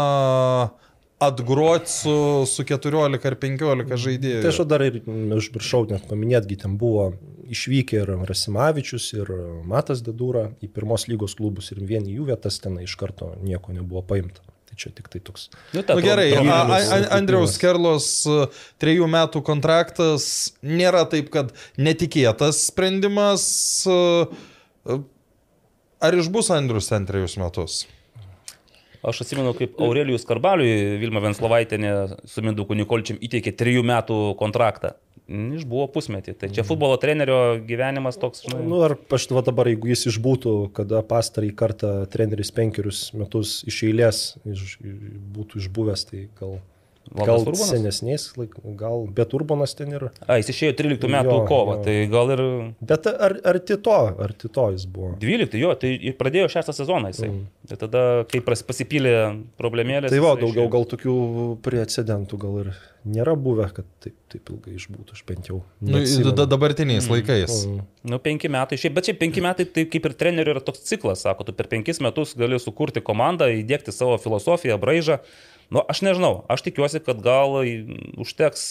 atgroti su, su 14 ar 15 žaidėjų. Tai aš dar ir užmiršau net paminėtgi, ten buvo išvykę ir Rasimavičius, ir Matas Dedūra į pirmos lygos klubus ir vien į jų vietas ten iš karto nieko nebuvo paimta. Tai čia tik tai toks. Nu, Na nu, gerai, a, Trauminis a, a, Andriaus. Kerlos e, trejų metų kontraktas nėra taip, kad netikėtas sprendimas. e, e, Ar išbus Andrius ten trejus metus? Aš atsimenu, kaip Aurelijus Karbaliui Vilma Venslovaitinė su Minduku Nikolčiam įteikė trijų metų kontraktą. Išbuvo pusmetį. Tai čia futbolo trenerio gyvenimas toks, žinai. Nu, ar aš va dabar, jeigu jis išbūtų, kada pastarąjį kartą treneris penkerius metus iš eilės iš, būtų išbuvęs, tai gal, gal Urbonas? senesniais, gal, bet Urbanas ten ir. A, jis išėjo 13 metų Jo, kovą, jo. tai gal ir Bet ar, ar tito, ar tito jis buvo? 12, jo, tai ir pradėjo šeštą sezoną jisai. Mm. Tai tada, kai pasipylė problemėlės. Tai va, daugiau išėjo. gal tokių precedentų gal ir nėra buvę, kad taip, taip ilgai išbūtų, aš bent jau. Nu, dabartiniais laikais. Mm. Nu, penki metai, šiaip, bet šiaip penki metai, tai kaip ir trenerių yra toks ciklas, sako, tu per penkis metus gali sukurti komandą, įdėkti savo filosofiją, braižą. Nu, aš nežinau, aš tikiuosi, kad gal užteks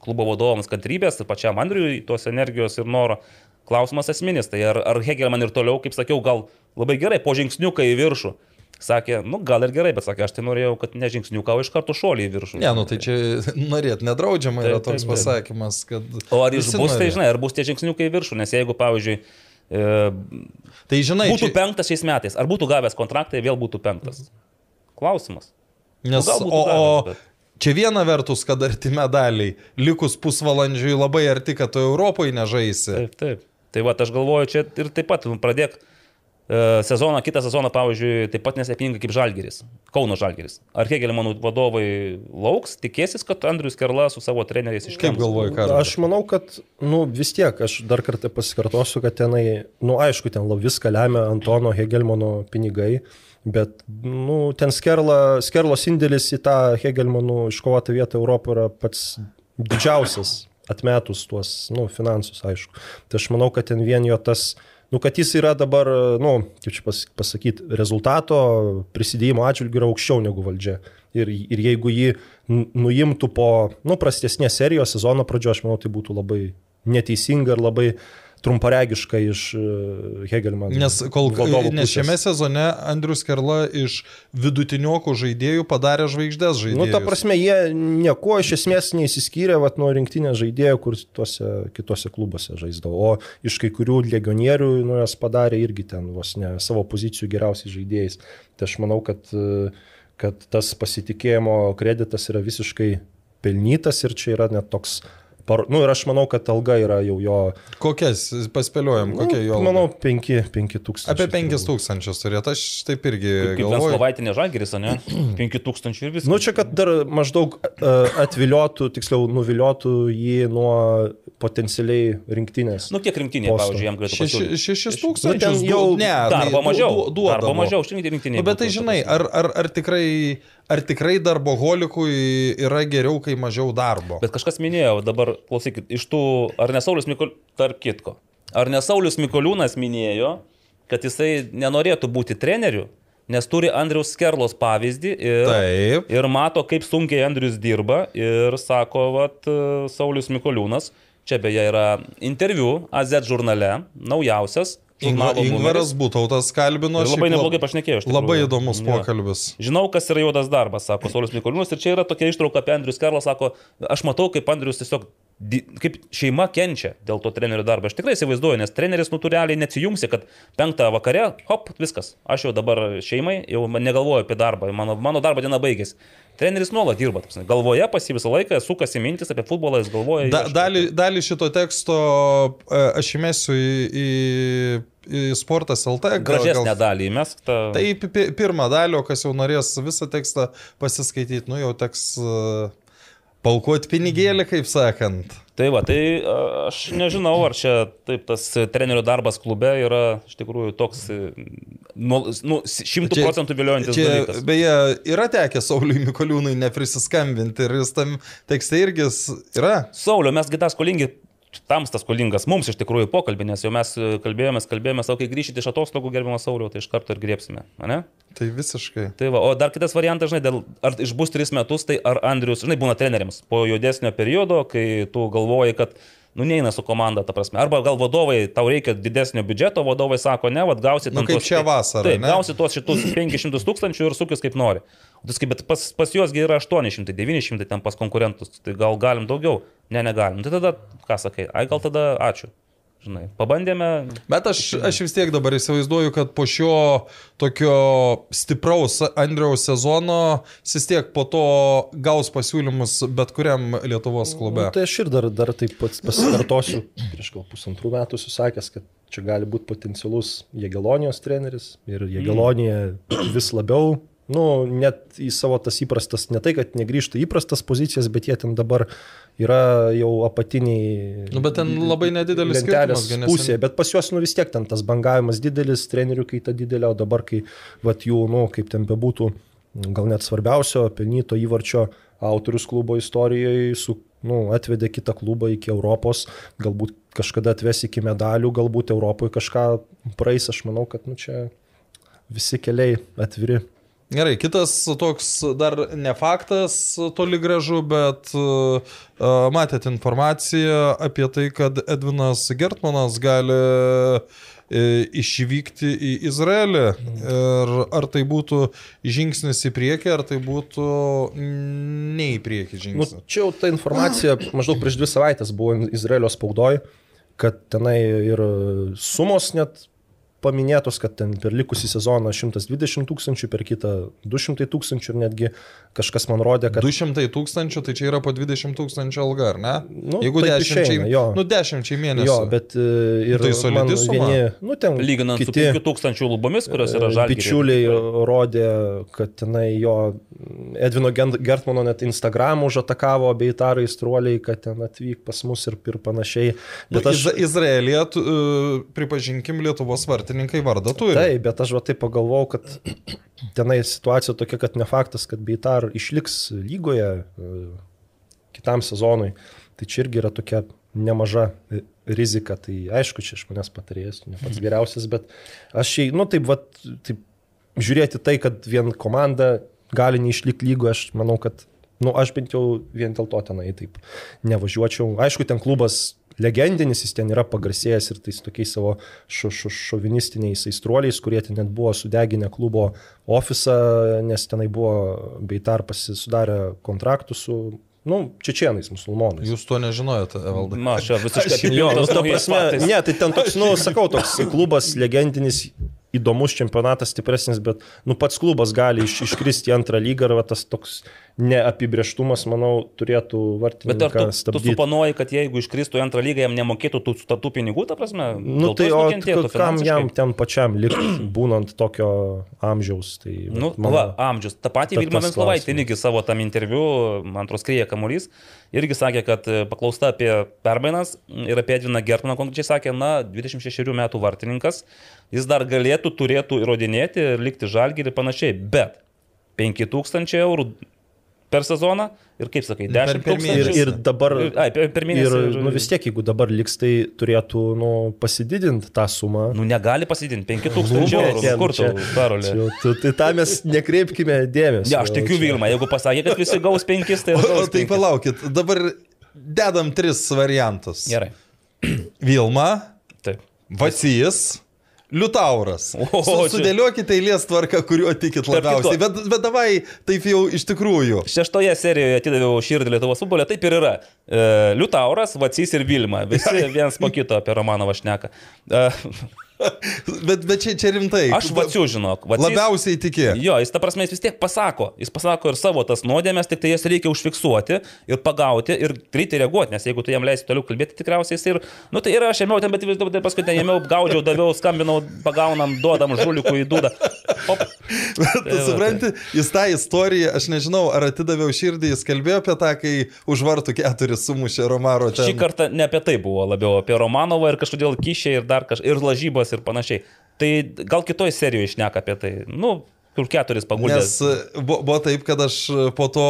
klubo vadovams kantrybės, ir pačiam Andriui tos energijos ir noro. Klausimas esminis, tai ar, ar Hegelman ir toliau, kaip sakiau, gal labai gerai, po žingsniuką į viršų. Sakė, nu gal ir gerai, bet sakė, aš tai norėjau, kad ne žingsniuką, o iš karto šolį į viršų. Ne, nu tai čia norėt nedraudžiama yra Taip, toks taip, taip. pasakymas, kad... O ar jis bus, tai norės. žinai, ar bus tie žingsniukai į viršų, nes jeigu, pavyzdžiui, e, Tai žinai, būtų čia, penktas šiais metais, ar būtų gavęs kontraktą, jei vėl būtų penktas? Klausimas. nes, gal būtų o, gavęs, bet- čia viena vertus, kad arti medaliai, likus pusvalandžiui labai arti, kad tu Europoje nežaisi. Taip, taip. Tai va, aš galvoju, čia ir taip pat nu, pradėk sezoną, kitą sezoną, pavyzdžiui, taip pat nesėkmingai kaip Žalgeris, Kauno Žalgeris. Ar Hegelmanų vadovai lauks, tikėsis, kad Andrius Kerla su savo treneriais iš Kaip galvoji, ką? Aš manau, kad, nu, vis tiek, aš dar kartą pasikartosiu, kad tenai, nu, aišku, ten viską lemia Antono Hegelmano pinigai, bet, nu, ten skerla, skerlos indėlis į tą Hegelmanų iškovotą vietą Europoje yra pats didžiausias, atmetus tuos, nu, finansus, aišku. Tai aš manau, kad ten vien jo tas, nu, kad jis yra dabar, nu, kaip čia pas, pasakyti, rezultato prisidėjimo atžvilgiu yra aukščiau negu valdžia. Ir, ir jeigu jį nu- nuimtų po, nu, prastesnės serijos sezono pradžio, aš manau, tai būtų labai neteisinga ir labai trumparegiška iš e, Hegelmano. Nes, kol, nes šiame sezone Andrius Kerla iš vidutiniokų žaidėjų padarė žvaigždės žaidėjų. Nu, ta prasme, jie nieko iš esmės neįsiskyrė vat, nuo rinktinės žaidėjų, kur tuose kitose klubuose žaisdavo. O iš kai kurių legionierių, nu, jas padarė irgi ten vos ne savo pozicijų geriausiais žaidėjais. Tai aš manau, kad, e, kad tas pasitikėjimo kreditas yra visiškai pelnytas ir čia yra net toks... Par... Nu, ir aš manau, kad alga yra jau jo... Kokias, paspėliojom, kokia nu, jo. alga? Manau, 5, 5 tūkstančiai. Apie 5 tūkstančius turėtų, aš taip irgi Kaip galvoju. Venslovaitinė Žalgeris, ne? 5000 ir viskas. Nu, čia, kad dar maždaug e, atviliotų, tiksliau, nuviliotų jį nuo potencialiai rinktinės. Nu, kiek rinktinė, Posto. pavyzdžiui, jam galėtų Šeši- pasiūlyti? Šešis Nu, jau ne, Darbo mažiau. du- duodavo. Darbo mažiau, aš rinktinė. Nu, bet tai žinai, ar, ar, ar, tikrai, ar tikrai darboholikui yra geriau, kai mažiau darbo? Bet kažkas minėjo, dabar klausykit, iš tų, ar ne Saulis Mikoliūnas, tarp kitko, ar ne Saulis Mikoliūnas minėjo, kad jisai nenorėtų būti treneriu, nes turi Andriaus Skerlos pavyzdį ir, Taip. ir mato, kaip sunkiai Andrius dirba ir sako, vat, Saulis Mikoliūnas, čia beje yra interviu AZ žurnale, naujausias. Ingvaras. Būtautas kalbino. Ir labai lab- neblogai pašnekėjo. Labai įdomus Jo. pokalbis. Žinau, kas yra juodas darbas, sako Saulis Mikoliūnas. Ir čia yra tokia ištrauka apie Andrius Karlas, sako, aš matau, kaip Andrius tiesiog, kaip šeima kenčia dėl to trenerių darbo. Aš tikrai įsivaizduoju, nes treneris natūraliai neatsijungsi, kad penktą vakare, hop, viskas. Aš jau dabar šeimai, jau negalvoju apie darbą, mano, mano darbo diena baigėsi. Treneris nuolat dirba, ta prasme. galvoje pas jį visą laiką sukasi mintis apie futbolą, jis galvoja. Da, dalį, dalį šito teksto e, aš įmesiu į, į, Sportas LT. Gražesnę gal- dalį, mes tą... Tai pi- pi- pirmą dalį, o kas jau norės visą tekstą pasiskaityti, nu jau teks uh, paukoti pinigėlį, kaip sakant. Tai va, tai aš nežinau, ar čia taip tas trenerio darbas klube yra iš tikrųjų toks e, nu, šimtų Čia- procentų viliojantis Čia, dalykas. beje, yra tekę Sauliui Mikoliūnui neprisiskambinti ir jis tam tekste irgi yra. Saulio, mes gitas skolingi, tamstas skolingas mums iš tikrųjų pokalbį, nes jau mes e, kalbėjomės, kalbėjomės, o kai grįžite iš atostogų, gerbiamas Saulio, tai iš karto ir griepsime, ne? Tai visiškai. Tai va, o dar kitas variantas, žinai, dėl, ar išbus tris metus, tai ar Andrius, žinai, būna treneriams po juodesnio periodo, kai tu galvoji, kad, nu, neina su komanda, ta prasme. Arba gal vadovai, tau reikia didesnio biudžeto, vadovai sako, ne, vad gausit... Nu, kaip šią vasarą, Taip, ne? gausit tuos šitus 500 tūkstančių ir sukis kaip nori. O tas kaip, bet pas, pas juosgi yra 800, 900 ten pas konkurentus, tai gal galim daugiau? Ne, negalim. Tai tada, ką sakai, ai gal tada ačiū. Žinai, pabandėme, Bet aš, aš vis tiek dabar įsivaizduoju, kad po šio tokio stipraus Andriaus sezono jis vis tiek po to gaus pasiūlymus bet kuriam Lietuvos klube. Nu, tai aš ir dar, dar taip pats pasikartosiu, prieš gal pusantrų metų susakęs, kad čia gali būti potencialus Jėgelonijos treneris ir Jėgelonija vis labiau nu, net į savo tas įprastas, ne tai, kad negrįžtų įprastas pozicijas, bet jie ten dabar yra jau apatiniai. Nu, bet ten labai nedidelis skirtumas, pusėje, bet pas juos nu vis tiek ten tas bangavimas didelis, trenerių kaita didelė, o dabar, kai vat, jų, nu, kaip ten bebūtų, gal net svarbiausio pelnyto įvarčio autorius klubo istorijoje su, nu, atvedė kitą klubą iki Europos, galbūt kažkada atves iki medalių, galbūt Europoje kažką praeis, aš manau, kad nu, čia visi keliai atviri. Gerai, kitas toks dar ne faktas toli gražu, bet uh, matėt informaciją apie tai, kad Edvinas Gertmanas gali uh, išvykti į Izraelį. Ir ar tai būtų žingsnis į priekį, ar tai būtų ne į priekį Nu, žingsnis. čia jau ta informacija maždaug prieš dvi savaitės buvo Izraelio spaudoj, kad tenai ir sumos net paminėtos, kad ten per likusį sezoną 120 tūkstančių, per kitą 200 tūkstančių ir netgi kažkas man rodė, kad... 200 tūkstančių, tai čia yra po 20 tūkstančių alga, ar ne? Nu, Jeigu taip dešimčiai, išeina, jo. nu, mėnesių. Jo, bet e, ir Tai vieni, nu ten Lyginant su kiti 5000 lubomis, kurios yra žalgiai. bičiuliai rodė, kad tenai jo Edvino Gertmano net Instagram užatakavo bei tarai įstruoliai, kad ten atvyk pas mus ir, ir panašiai. Bet Bet aš... aš... Izraelija, tu, e, pripažinkim, Lietuvos vartininkai vardą turi. Taip, bet aš va taip pagalvojau, kad tenai situacija tokia, kad ne faktas, kad Beitar išliks lygoje e, kitam sezonui. Tai čia irgi yra tokia nemaža e, rizika. Tai aišku, čia iš manęs patarėjas, ne pats geriausias, bet aš šiai, nu taip, va, taip žiūrėti tai, kad vien komanda gali neišlikti lygoje, aš manau, kad, nu aš bent jau vien dėl to tenai taip nevažiuočiau. Aišku, ten klubas legendinis, jis ten yra pagarsėjęs ir tais tokiais savo šo, šo, šovinistiniais aistruoliais, kurie ten net buvo sudeginę klubo ofisą, nes tenai buvo Beitar pasisudarę kontraktų su, nu, čečienais, musulmonais. Jūs to nežinojate, Evaldai. Na, aš čia visiškai Jo, nu, ta prasme, ne, tai ten toks, nu, sakau, toks klubas legendinis, įdomus čempionatas, stipresnis, bet, nu, pats klubas gali iš, iškristi į antrą lygą ir va, tas toks neapibrieštumas, manau, turėtų Bet ar tu, vartininką tu stabdyti. suponuoji, kad jeigu iškristų į antrą lygą, jam nemokėtų tų sutartų pinigų, ta prasme? Nu, tai o kam jam ten pačiam likti, būnant tokio amžiaus? Tai, Nu, mano- va, amžius. Ta pati Vilma Venslovaitė irgi savo tam interviu, man atrodo, skrėja kamuolys, irgi sakė, kad e, paklausta apie permainas ir apie Edviną Gertmaną konkrečiai sakė, na, 26 metų vartininkas, jis dar galėtų, turėtų įrodinėti likti žalgį ir panašiai, bet 5000 eurų per sezoną ir kaip sakai, 10 per Ir, tūkstančių. ir dabar. Ir- ai, per- per mėnesį Ir, nu, vis tiek, jeigu dabar liks, tai turėtų nu, pasididinti tą sumą. Nu, negali pasidinti 5000 Nu, eurų. ne, Nu, Kur tu, čia- Karolė? Tai tą mes nekreipkime dėmesio. Ne, aš tikiu Vilma, jeigu pasakė, kad visi gaus 5, tai ir O, o gaus tai 5. palaukit, dabar dedam tris variantus. Gerai. Vilma, Taip. Vacijas. Liutauras. O, Su, sudėliokite eilės tvarką, kuriuo tikit labiausiai. Bet, bet davai taip jau iš tikrųjų. Šeštoje serijoje atidaviau širdį Lietuvos futbolė, taip ir yra. E, Liutauras, Vacys ir Vilma. Visi vienas po kito apie Romanovą šneka. E, Bet, bet čia, čia rimtai. aš Vacių žinok. Vacys, Labiausiai tiki. Jo, jis ta prasme, jis vis tiek pasako. Jis pasako ir savo tas nuodėmės, tik tai jas reikia užfiksuoti ir pagauti ir greitai reaguoti, nes jeigu tu jam leisi toliau kalbėti, tikriausiai jis ir... Nu tai ir aš ėmiau ten, bet vis dėlto paskui ten ėmiau, gaudžiau, daviau, skambinau, pagaunam, duodam žulikų į dūdą. Op. Tu supranti, jis tą istoriją, aš nežinau, ar atidaviau širdį, jis kalbėjo apie tą, kai už vartų keturis sumušė Romaro čia. Šį kartą ne apie tai buvo, labiau apie Romanovą ir kažkodėl kišiai ir dar kažkas, ir lažybas ir panašiai. Tai gal kitoj serijoje išneka apie tai. Nu, kur keturis pagundęs. Nes e, bu- buvo taip, kad aš e, po to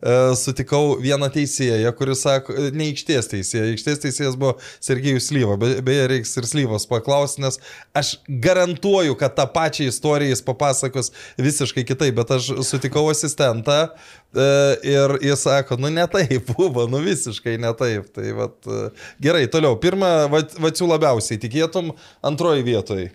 e, sutikau vieną teisėją, kuris sako, e, ne aikštės teisėją, aikštės teisėjas buvo Sergejus Slyva, be, beje, reiks ir Slyvos paklausti, nes aš garantuoju, kad tą pačią istoriją jis papasakos visiškai kitaip, bet aš sutikau asistentą e, ir jis sako, nu ne taip buvo, nu visiškai ne taip. Tai vat, e, gerai, toliau, pirmą, vacių labiausiai tikėtum, antroji vietoje.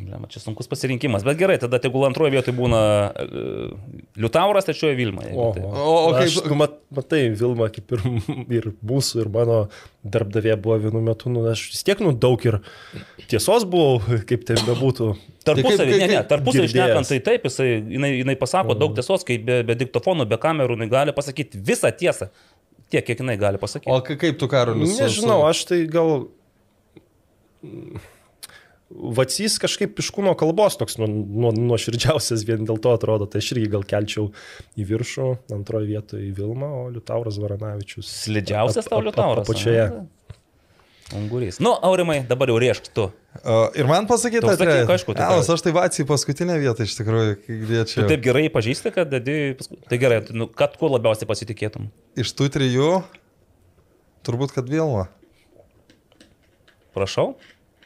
Blema, čia sunkus pasirinkimas, bet gerai, tada tegul antroje vietoje būna uh, Liutauras, trečioje Vilma. jeigu O, tai. o, O- o aš, kaip- nu, mat, matai, Vilma, kaip ir, ir mūsų, ir mano darbdavė buvo vienu metu, nu, aš vis tiek, nu, daug ir tiesos buvau, kaip tai bebūtų. Tarpusavį, kaip- ne, ne, tarpusavį girdėjęs. šnekant, tai taip, jisai, jinai, jinai pasako daug tiesos, kai be, be diktofonų, be kamerų, jinai gali pasakyti visą tiesą. Tiek, kiek jinai gali pasakyti. O ka- kaip tu, Karolis? Nežinau, aš tai gal... Vacys kažkaip iš kūno kalbos toks nu, nu, nuoširdžiausias vien dėl to atrodo, tai aš irgi gal kelčiau į viršų, antroje vietoje į Vilmą, o Liutauras Varanavičius. Slidžiausias tau Liutauras. Apačioje. Ungurys. Nu, Aurimai, dabar jau riešk tu. O, ir man sakyk, kad... aišku, tai Elas, ką- aš tai vacijai paskutinę vietą iš tikrųjų, kai Tu taip gerai pažįsti, kad dedi... Tai gerai, tu, nu, kad kuo labiausiai pasitikėtum. Iš tų trijų, turbūt, kad Vilma. Prašau.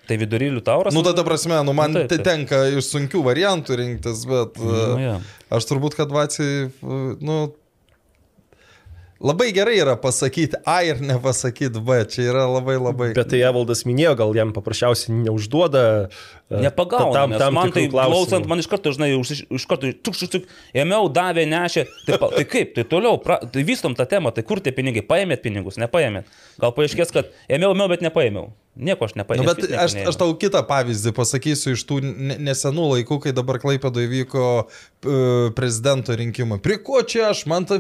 Tai vidury Liutauras. Nu, tada prasme, nu, man Nu, taip, tai taip. tenka iš sunkių variantų rinktis, bet Nu, uh, jo. aš turbūt, kad vacijai, uh, nu, labai gerai yra pasakyti A ir nepasakyti B, čia yra labai labai... Bet tai Evaldas minėjo, gal jam paprasčiausiai neužduoda. e, Nepagauna, tam, tam man tai klausimų. klausant, man iš karto, žinai, už, iš karto, tuk, tuk, tuk, ėmiau, davė, nešė. Tai, pa, tai kaip, tai toliau, pra, tai vystom tą temą, tai kur tie pinigai, paėmėt pinigus, nepaėmėt. Gal paaiškės, kad ėmiau, ėmiau, bet nepaėmiau. Nieko aš Nu, nepaėmiau. bet aš, aš tau kitą pavyzdį pasakysiu iš tų ne- nesenų laikų, kai dabar Klaipėdoje vyko e, prezidento rinkimai. Prie ko čia aš, man ta,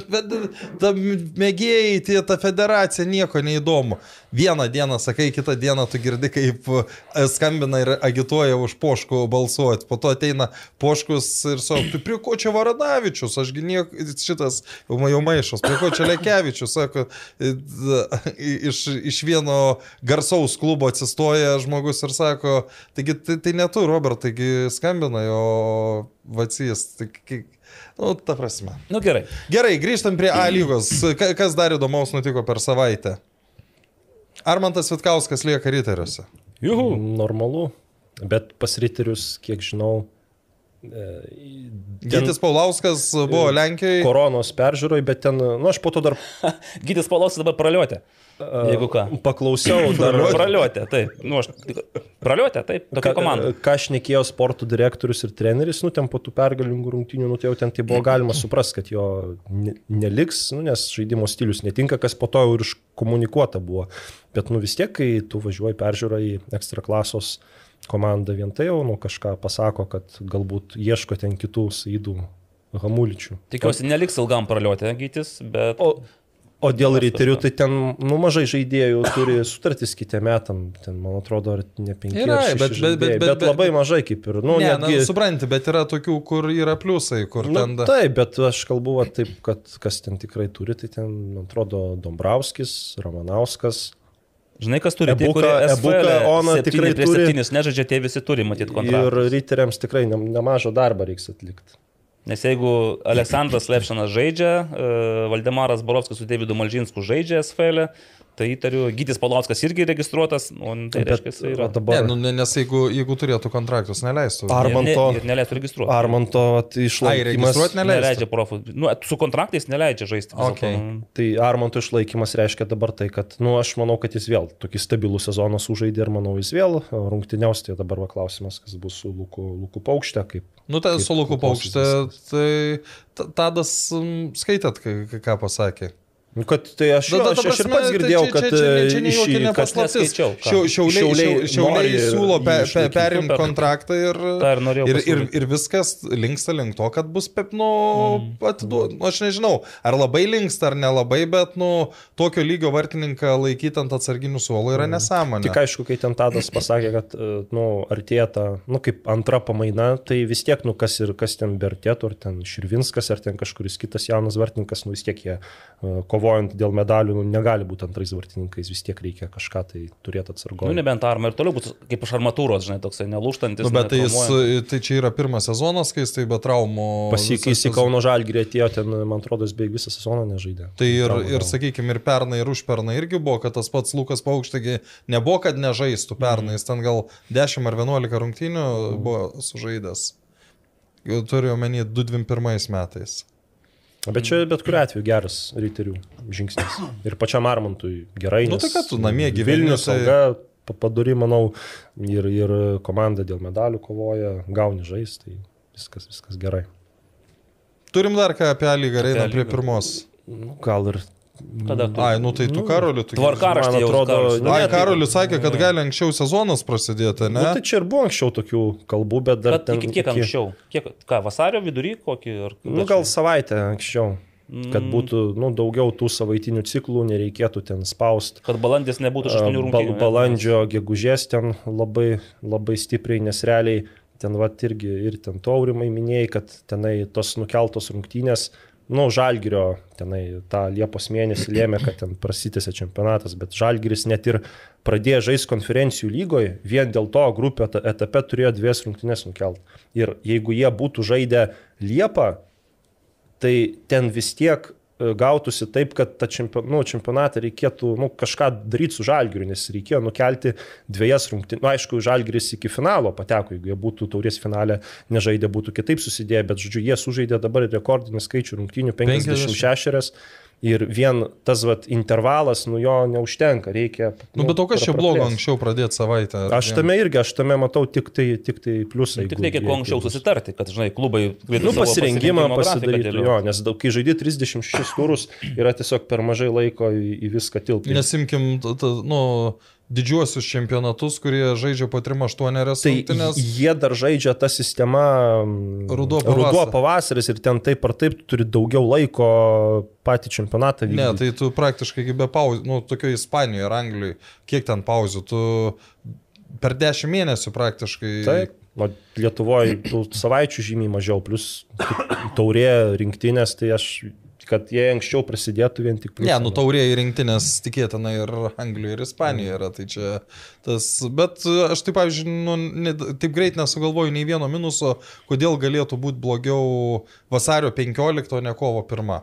ta mėgėjai, tie, ta federacija nieko neįdomu. Vieną dieną sakai, kitą dieną tu girdi, kaip e, skambina ir agituoja už poškų balsuoti. Po to ateina poškus ir sako, tu prie ko čia Varanavičius, ašgi nieko, šitas jau, ma- jau maišos, prie ko čia Lekevičius, sako, e, iš, iš vieno garsaus klubo atsistoja žmogus ir sako, taigi tai, tai ne tu, Robert, taigi skambina jo vacys. Tai, nu, ta prasme. Nu gerai. Gerai, grįžtam prie A lygos. Ka- Kas dar įdomaus nutiko per savaitę? Armantas Vitkauskas lieka riteriuose. Juhu. Normalu. Bet pas riterius, kiek žinau, Gytis Paulauskas buvo Lenkijoje. koronos peržiūroj, bet ten, nu aš po to dar Gytis Paulauskas dabar praliuotė. Jeigu ką. paklausiau, dar Praliuotė, taip. Nu, aš... Praliuotė, taip. Tokia komanda. Ką aš nekėjau sporto direktorius ir treneris, nu ten po tų pergalingų rungtynių, nu tai jau ten tai buvo galima suprasti, kad jo ne- neliks, nu, nes žaidimo stilius netinka, kas po to jau ir iškomunikuota buvo. Bet nu vis tiek, kai tu važiuoji peržiūrą į ekstra klasos komandą vien tai jau nu, kažką pasako, kad galbūt ieško ten kitų saidų hamuličių. Tikiuosi, neliks ilgam praliuotė Gytis, bet... O, o dėl riterių, tai ten nu, mažai žaidėjų turi sutartis kitiem metam, ten man atrodo, ar ne penki, Yra, ar bet- bet- bet- bet, bet- labai mažai kaip ir, nu, Ne, netgi... na, supranti, bet yra tokių, kur yra pliusai, kur Nu, ten... da- taip, bet aš kalbu va, taip, kad kas ten tikrai turi, tai ten, man atrodo, Dombrovskis, Ramanauskas. Žinai, kas turi Ebuka- kurie Ebuka, Ona septyni tikrai prieš turi. septynis nežaidžia, tie visi turi matyti Ir kontraktą. riteriams tikrai ne- nemažą darbą reiks atlikti. Nes jeigu Aleksandras Lepšinas žaidžia, e, Valdemaras Borovskis su Davidu Malžinsku žaidžia SFL, tai įtariu, Gytis Palauskas irgi registruotas, o tai reiškia, jis yra. Ne, dabar nu, ne, nes jeigu, jeigu turėtų kontraktus, neleistų. Ar- Armanto- Ne, ir neleistų registruoti. Armanto vat, Ai, išlaikymas. registruoti neleistų. Neleidžia profų. Nu, su kontraktais neleidžia žaisti. Okay. Nu, Tai Armanto išlaikymas reiškia dabar tai, kad, nu, aš manau, kad jis vėl tokį stabilų sezoną sužaidė ir manau, jis vėl rungtyniaus. Tai dabar va klausimas, kas bus su Luku, Luku Paukšte, kaip Nu, tai su Luku Paukštė, tai ta- Tadas skaitėt, kai- kai- ką pasakė. Nu, kad tai aš, Da- jo, da- aš, ta aš ir prasme, pats tai girdėjau, čia- kad čia- čia- čia e, iš- paslaptis. neskaičiau, Šiauliai, Šiauliai šiauliai, siūlo pe, pe, perimti kontraktą ir, ir ir, ir, viskas linksta link to, kad bus pep, nu, mm. atiduod, nu, aš nežinau, ar labai linksta, ar nelabai, bet, nu, tokio lygio vartininką laikyti ant atsarginių suolo yra nesąmonė. Tik aišku, kai ten Tadas pasakė, kad e, nu, artėja ta, nu, kaip antra pamaina, tai vis tiek, nu, kas, ir, kas ten bertėtų, ar ten Širvinskas, ar ten kažkuris kitas jaunas vartininkas, nu, vis tiek jie e, kovojant dėl medalių, nu, negali būti antrais vartininkais, vis tiek reikia kažką tai turėti Nu, atsargoje. nebent arma ir toliau bus kaip iš armatūros, žinai, toksai nelūštantis. Nu, bet tai, jis, tai čia yra pirmas sezonas, kai jis tai be traumų. Pasikeis į Kauno Žalgirį atėjo ten, man atrodo, jis beveik visą sezoną nežaidė. Tai ir, Traumų ir sakykime, ir pernai, ir užpernai irgi buvo, kad tas pats Lukas Paukštegi nebuvo, kad nežaistų pernai, jis ten gal 10 ar 11 rungtynių buvo sužaidęs. Turiu omeny 2021 metais. Bet čia bet kuriu atveju geras ryterių žingsnis. Ir pačiam Armantui gerai. Nu, tai ką tu namie gyveni, Vilnius tai- sauga, pa- padori, manau, ir, ir komanda dėl medalių kovoja, gauni žais, tai viskas, viskas gerai. Turim dar ką apie lygą, einam prie pirmos. Nu, gal ir. Tada tu. Ai, nu tai tu karoliu, tu. Tvarkaraštį Man jau atrodo, Karolis ne, Ai, tai- Karolis sakė, kad gali anksčiau sezonas prasidėti, ne? Nu, tai čia ir buvo anksčiau tokių kalbų, bet dar Bet iki kiek anksčiau? Kiek, ką, vasario vidury kokį? Ar, Nu, gal savaitę anksčiau. kad būtų nu, daugiau tų savaitinių ciklų, nereikėtų ten spausti. Kad balandis nebūtų iš aštuonių Bal, rungtynių. ne? balandžio, gegužės ten labai, labai stipriai, nes realiai ten va irgi ir ten to aurimai minėjai, kad tenai tos nukeltos rungtynės, nu, Žalgirio tenai tą Liepos mėnesį lėmė, kad ten prasitėsi čempionatas, bet Žalgiris net ir pradėjo žaisti konferencijų lygoje, vien dėl to eta- etape turėjo dvies rungtynės nukelt. Ir jeigu jie būtų žaidę Liepą, tai ten vis tiek gautųsi taip, kad tą čempionatą, nu, čempionatą reikėtų nu, kažką daryti su Žalgiriu, nes reikėjo nukelti dviejas rungtynės. Na, nu, aišku, Žalgiris iki finalo pateko, jeigu jie būtų taurės finale nežaidę, būtų kitaip susidėję, bet, žodžiu, jie sužaidė dabar rekordinį skaičių rungtynių 56. Ir vien tas vat, intervalas, nu jo neužtenka, reikia. Nu, bet o kas čia blogo anksčiau pradėti savaitę? Aš dviem? tame irgi, aš tame matau tik tai, tik tai pliusai. Tik reikia kuo anksčiau susitarti, kad, žinai, klubai galėtų Nu, savo pasirengimą pasidaryti, jo, nes daug, kai žaidži 36 turus, yra tiesiog per mažai laiko į, į viską tilpti. Nesimkim, t- t- nu, didžiuosius čempionatus, kurie žaidžia po 3-8 Tai rungtynės. jie dar žaidžia tą sistemą mm, Ruduo ruduo pavasarį. pavasaris ir ten taip ar taip tu turi daugiau laiko patį čempionatą Ne, vykdyti. tai tu praktiškai be pauzų, nu, tokio Ispanijoje ar Anglijoje, kiek ten pauzių, tu per 10 mėnesių praktiškai. Taip. O Lietuvoje tų savaičių žymiai mažiau, plus taurė rinktinės, tai aš, kad jie anksčiau prasidėtų vien tik Ne, pliusą nu taurėjai rinktinės tikėtina ir Anglijoje, ir Ispanijoje yra, tai čia tas, bet aš taip, pavyzdžiui, nu, ne, taip greit nesugalvoju nei vieno minuso, kodėl galėtų būti blogiau vasario 15, o ne kovo 1.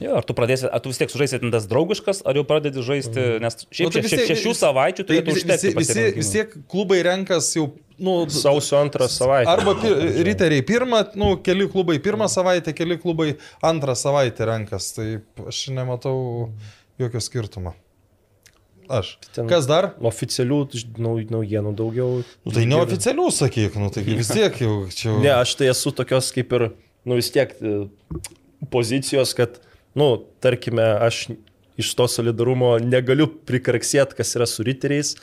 Jo, ar tu pradėsi, ar tu vis tiek sužaisi tas draugiškas, ar jau pradedi žaisti, nes Nu, šiaip tai še, tiek- šešių savaičių Tai visi, užtekti. visi, vis tiek klubai renkas jau, nu, Sausio antrą savaitę. Arba pir, riteriai pirmą, nu, keli klubai pirmą savaitę, keli klubai antrą savaitę renkas, tai aš nematau jokio skirtumo. Aš. Ten- Kas dar? Oficialių nau, naujienų daugiau. Nu, tai neoficialių sakyk, nu, tai vis tiek jau čia. Ne, aš tai esu tokios kaip ir, nu vis tiek e, pozicijos, kad, nu, tarkime, aš iš to solidarumo negaliu prikarksėti, kas yra su riteriais,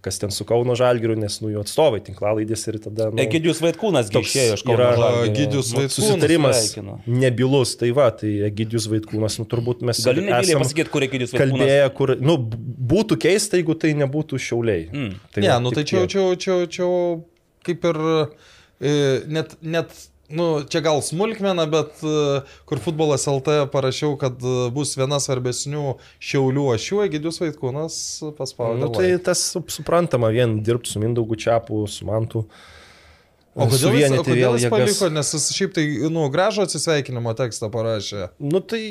kas ten su Kauno Žalgiriu, nes, nu, jų atstovai tinklalaidės ir tada... Nu, Egidijus Vaitkūnas išėjo iš Kauno Žalgirio. Egidijus Nu, Vaitkūnas. susitarimas sveikinu. nebilus, tai va, tai Egidijus Vaitkūnas, nu, turbūt mes Galiu nebyliai pasakyti, kur Egidijus Vaitkūnas. kalbėję, kur, nu, būtų keista, jeigu tai nebūtų šiauliai. Mm. Ne, va, nu tai čia, čia, čia, čia kaip ir e, net, net, nu, čia gal smulkmena, bet e, kur futbolas LT parašiau, kad e, bus viena svarbesnių šiaulių ašių, Egidijus Vaitkūnas paspaudė. Nu, tai tas sup- suprantama, vien dirbti su Mindaugu Čiapu, su Mantu. O kodėl jis, o kodėl jis paliko, nes jis šiaip tai, nu, gražų atsisveikinimo tekstą parašė. Nu tai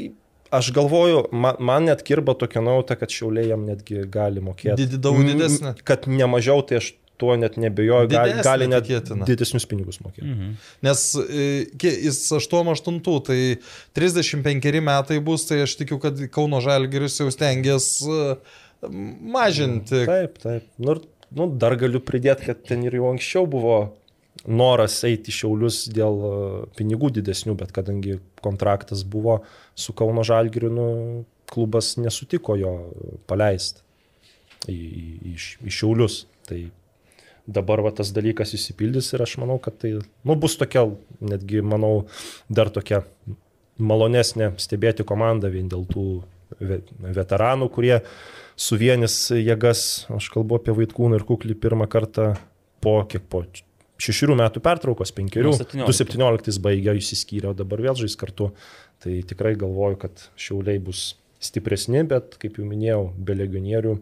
aš galvoju, man, man net kirba tokia nauta, kad šiauliai jam netgi gali mokėti. Didi- daug didesnė. Kad ne mažiau, tai aš tuo net nebejoju, gali, gali net tikėtina. didesnius pinigus mokėti. Mhm. Nes e, jis 8-8, tai 35 metai bus, tai aš tikiu, kad Kauno Žalgiris jau stengiasi mažinti. Taip, taip. Nu, ir, nu, dar galiu pridėti, kad ten ir jau anksčiau buvo noras eiti į Šiaulius dėl e, pinigų didesnių, bet kadangi kontraktas buvo su Kauno Žalgiriu, nu, klubas nesutiko jo paleisti į, į, į, į Šiaulius. Tai dabar va, tas dalykas įsipildys ir aš manau, kad tai nu, bus tokia, netgi manau, dar tokia malonesnė stebėti komandą vien dėl tų ve- veteranų, kurie suvienis jėgas, aš kalbu apie Vaitkūną ir Kuklį pirmą kartą po kiek po šešių metų pertraukos, penkerių, Nuo 17. 2017 baigė, išsiskyrė, o dabar vėl žais kartu. Tai tikrai galvoju, kad šiauliai bus stipresni, bet kaip jau minėjau, be legionierių,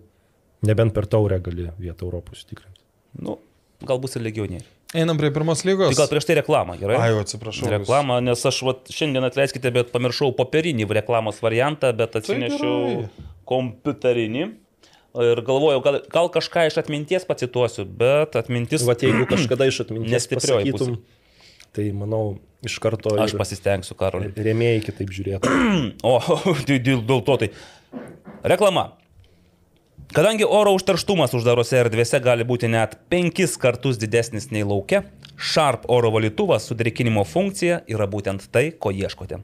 nebent per taurę gali vietą Europos tikrinti. Nu, gal bus ir legionieriai. Einam prie pirmos lygos. Tai gal prieš tai reklamą, gerai? Ai, atsiprašau. Reklamą, nes aš vat, šiandien atleiskite, bet pamiršau popierinį reklamos variantą, bet atsinešiau gerai. kompiuterinį. Ir galvojau, gal, gal kažką iš atminties pacituosiu, bet atmintis... Vat jeigu kažkada iš atminties pasakytum, tai manau iš karto Aš pasistengsiu, Karoli. rėmėjai kitaip žiūrėtų. O, tai dėl to tai. Reklama. Kadangi oro užterštumas uždarose erdvėse gali būti net penkis kartus didesnis nei laukia, Sharp oro valytuvas su drėkinimo funkcija yra būtent tai, ko ieškote.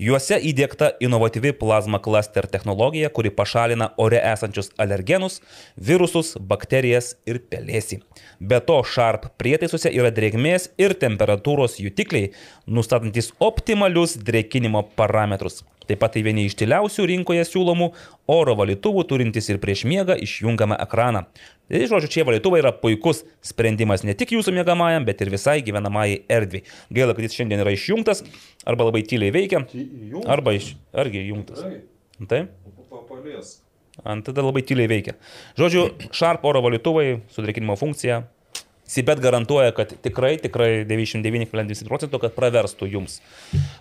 Juose įdėkta inovatyvi plazma cluster technologija, kuri pašalina ore esančius alergenus, virusus, bakterijas ir pelėsį. Be to, Sharp prietaisuose yra drėgmės ir temperatūros jutikliai, nustatantis optimalius drėkinimo parametrus. Taip pat tai vieni iš tyliausių rinkoje siūlomų oro valytuvų turintis ir prieš miegą išjungiamą ekraną. Tai žodžiu, šie valytuvai yra puikus sprendimas ne tik jūsų mėgamajam, bet ir visai gyvenamajai erdviai. Gaila, kad jis šiandien yra išjungtas, arba labai tyliai veikia, arba iš... argi įjungtas. Taip? Ant tada labai tyliai veikia. Žodžiu, Sharp oro valytuvai su drėkinimo funkcija. Sibet garantuoja, kad tikrai, tikrai 99,9 procentų, kad praverstų jums.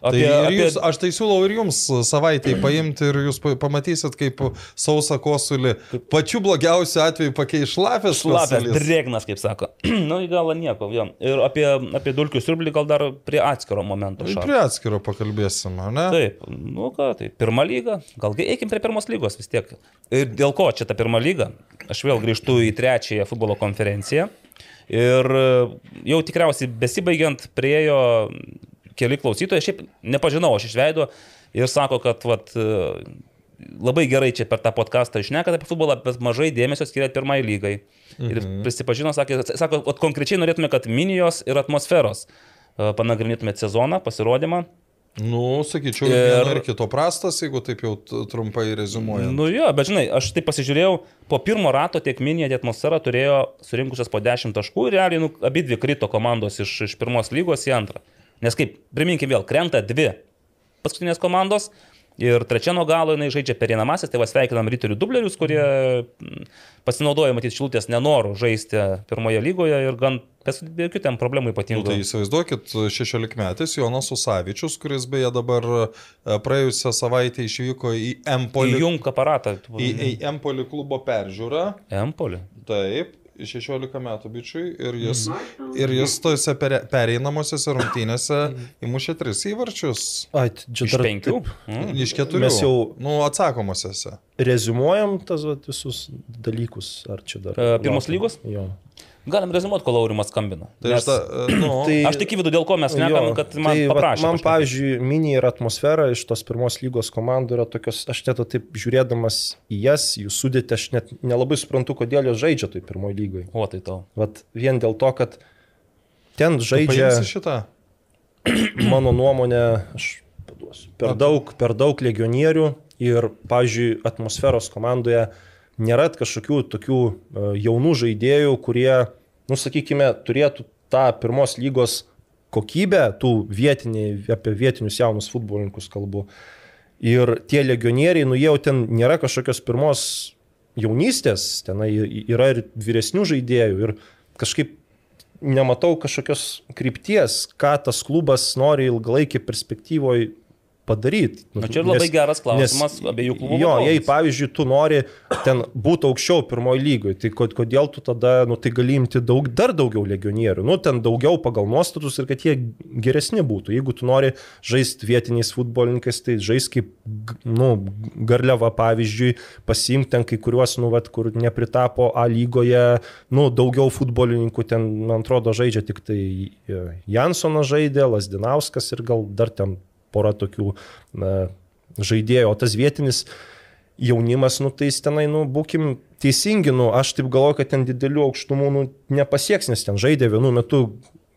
Apie, tai apie... Jūs, aš tai siūlau ir jums savaitėj paimti ir jūs pa- pamatysit, kaip sausą kosulį pačiu blogiausiu atveju pakeiš šlapės Šlapės, drėgnas, kaip sako. nu, į galą nieko. Jo. Ir apie, apie dulkių siurblį gal dar prie atskiro momento. Tai Sharp. Prie atskiro pakalbėsim, ne? Taip, nu ką, tai pirma lyga, gal eikim prie pirmos lygos vis tiek. Ir dėl ko čia ta pirma lyga? Aš vėl grįžtu į trečiąją futbolo konferenciją. Ir e, jau tikriausiai besibaigiant priejo keli klausytojai, šiaip nepažinau, aš išveido ir sako, kad vat, e, labai gerai čia per tą podcastą išnekat apie futbolą, bet mažai dėmesio skiriat pirmai lygai. Ir prisipažino, sakė, sako, konkrečiai norėtume, kad minijos ir atmosferos e, panagrinėtumėt sezoną, pasirodymą. Nu, sakyčiau, ir... Ir- ir kito prastas, jeigu taip jau trumpai rezumuojant. Nu jo, bet žinai, aš taip pasižiūrėjau, po pirmo rato tiek minė, tiek atmosfera turėjo surinkusias po 10 taškų ir realiai nu, abi dvi krito komandos iš, iš pirmos lygos į antrą. Nes kaip, priminkim vėl, krenta dvi paskutinės komandos ir trečia nuo galo jinai žaidžia pereinamasis, tai va sveikinam ryterių dublerius, kurie mm, pasinaudoja, matyti, šilutės nenorų žaisti pirmoje lygoje ir gan, kas be jokių ten problemų Nu, ypatingų. tai įsivaizduokit, 16 metais Jonas Usavičius, kuris beje dabar e, praėjusią savaitę išvyko į Empolį, Įjung aparatą. į, į Empolį klubo peržiūrą. Empolį. Taip, 16 metų bičiui ir jis, ir jis tose pere- pereinamosiose rungtynėse įmušė tris įvarčius. Ai, čia Iš dar penkių. taip Mm. Iš keturių. Mes jau- Nu, atsakomosiose. Rezumuojam tas vat, visus dalykus, ar čia dar. E, pirmos lygos? Jo. Galim rezimuoti, kol Aurimas skambina. Tai Nes- aš, ta, e, nu, Tai- Aš tik įvidu, dėl ko mes nekam, Jo, kad man tai paprašė. Man, pašnekėti. pavyzdžiui, mini ir atmosfera iš tos pirmos lygos komandų yra tokios, aš net taip žiūrėdamas į jas, jų sudėti, aš net nelabai suprantu, kodėl jos žaidžia toj pirmoji lygoje. O tai tau. Vat vien dėl to, kad ten žaidžia, šitą. mano nuomonė, aš paduosiu, per daug, per daug legionierių ir, pavyzdžiui, atmosferos komandoje nėra kažkokių tokių e, jaunų žaidėjų, kurie, nu sakykime, turėtų tą pirmos lygos kokybę, tų vietiniai, apie vietinius jaunus futbolininkus kalbu. Ir tie legionieriai, nu jau ten nėra kažkokios pirmos jaunystės, ten yra ir vyresnių žaidėjų ir kažkaip nematau kažkokios krypties, ką tas klubas nori ilgalaikį perspektyvoje padaryti. Na, čia ir labai geras klausimas abiejų klubų Jo, jei pavyzdžiui, tu nori ten būti aukščiau pirmoji lygoje, tai kod- kodėl tu tada, nu tai gali imti daug, dar daugiau legionierių, nu ten daugiau pagal nuostatus ir kad jie geresni būtų. Jeigu tu nori žaisti vietiniais futbolininkais, tai žaisk kaip, nu, garliava pavyzdžiui, pasimti ten kai kuriuos, nu, vat, kur nepritapo A lygoje, nu, daugiau futbolininkų ten, man atrodo, žaidžia tik tai e, Jansonas žaidė, Lasdinauskas ir gal dar ten pora tokių na, žaidėjų, o tas vietinis jaunimas, nu tai jis tenai, nu, būkim teisingi, nu, aš taip galvoju, kad ten didelių aukštumų, nu, nepasieks, nes ten žaidė vienu metu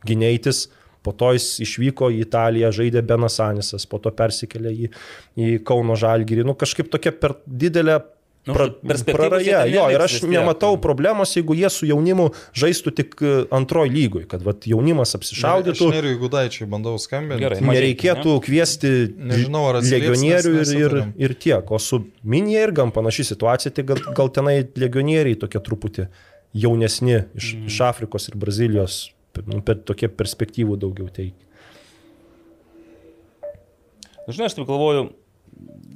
gyneitis, po to jis išvyko į Italiją, žaidė Benasanisas, po to persikėlė į, į Kauno Žalgirį, nu, kažkaip tokia per didelė pra, perspektyvos praraja. Jo, ir aš nematau problemos, jeigu jie su jaunimu žaistų tik e, antroj lygoj, kad vat, jaunimas apsišaudytų. Aš neriu Gudaičiui bandau skambinti. Gerai. Nereikėtų kviesti Nežinau, legionierių ir, ir, ir tiek. O su minija ir gam panaši situacija, tai gal, gal tenai legionieriai tokie truputį jaunesni iš, mm. iš Afrikos ir Brazilijos, nu, per tokie perspektyvų daugiau teikia. Žinai, aš taip galvoju,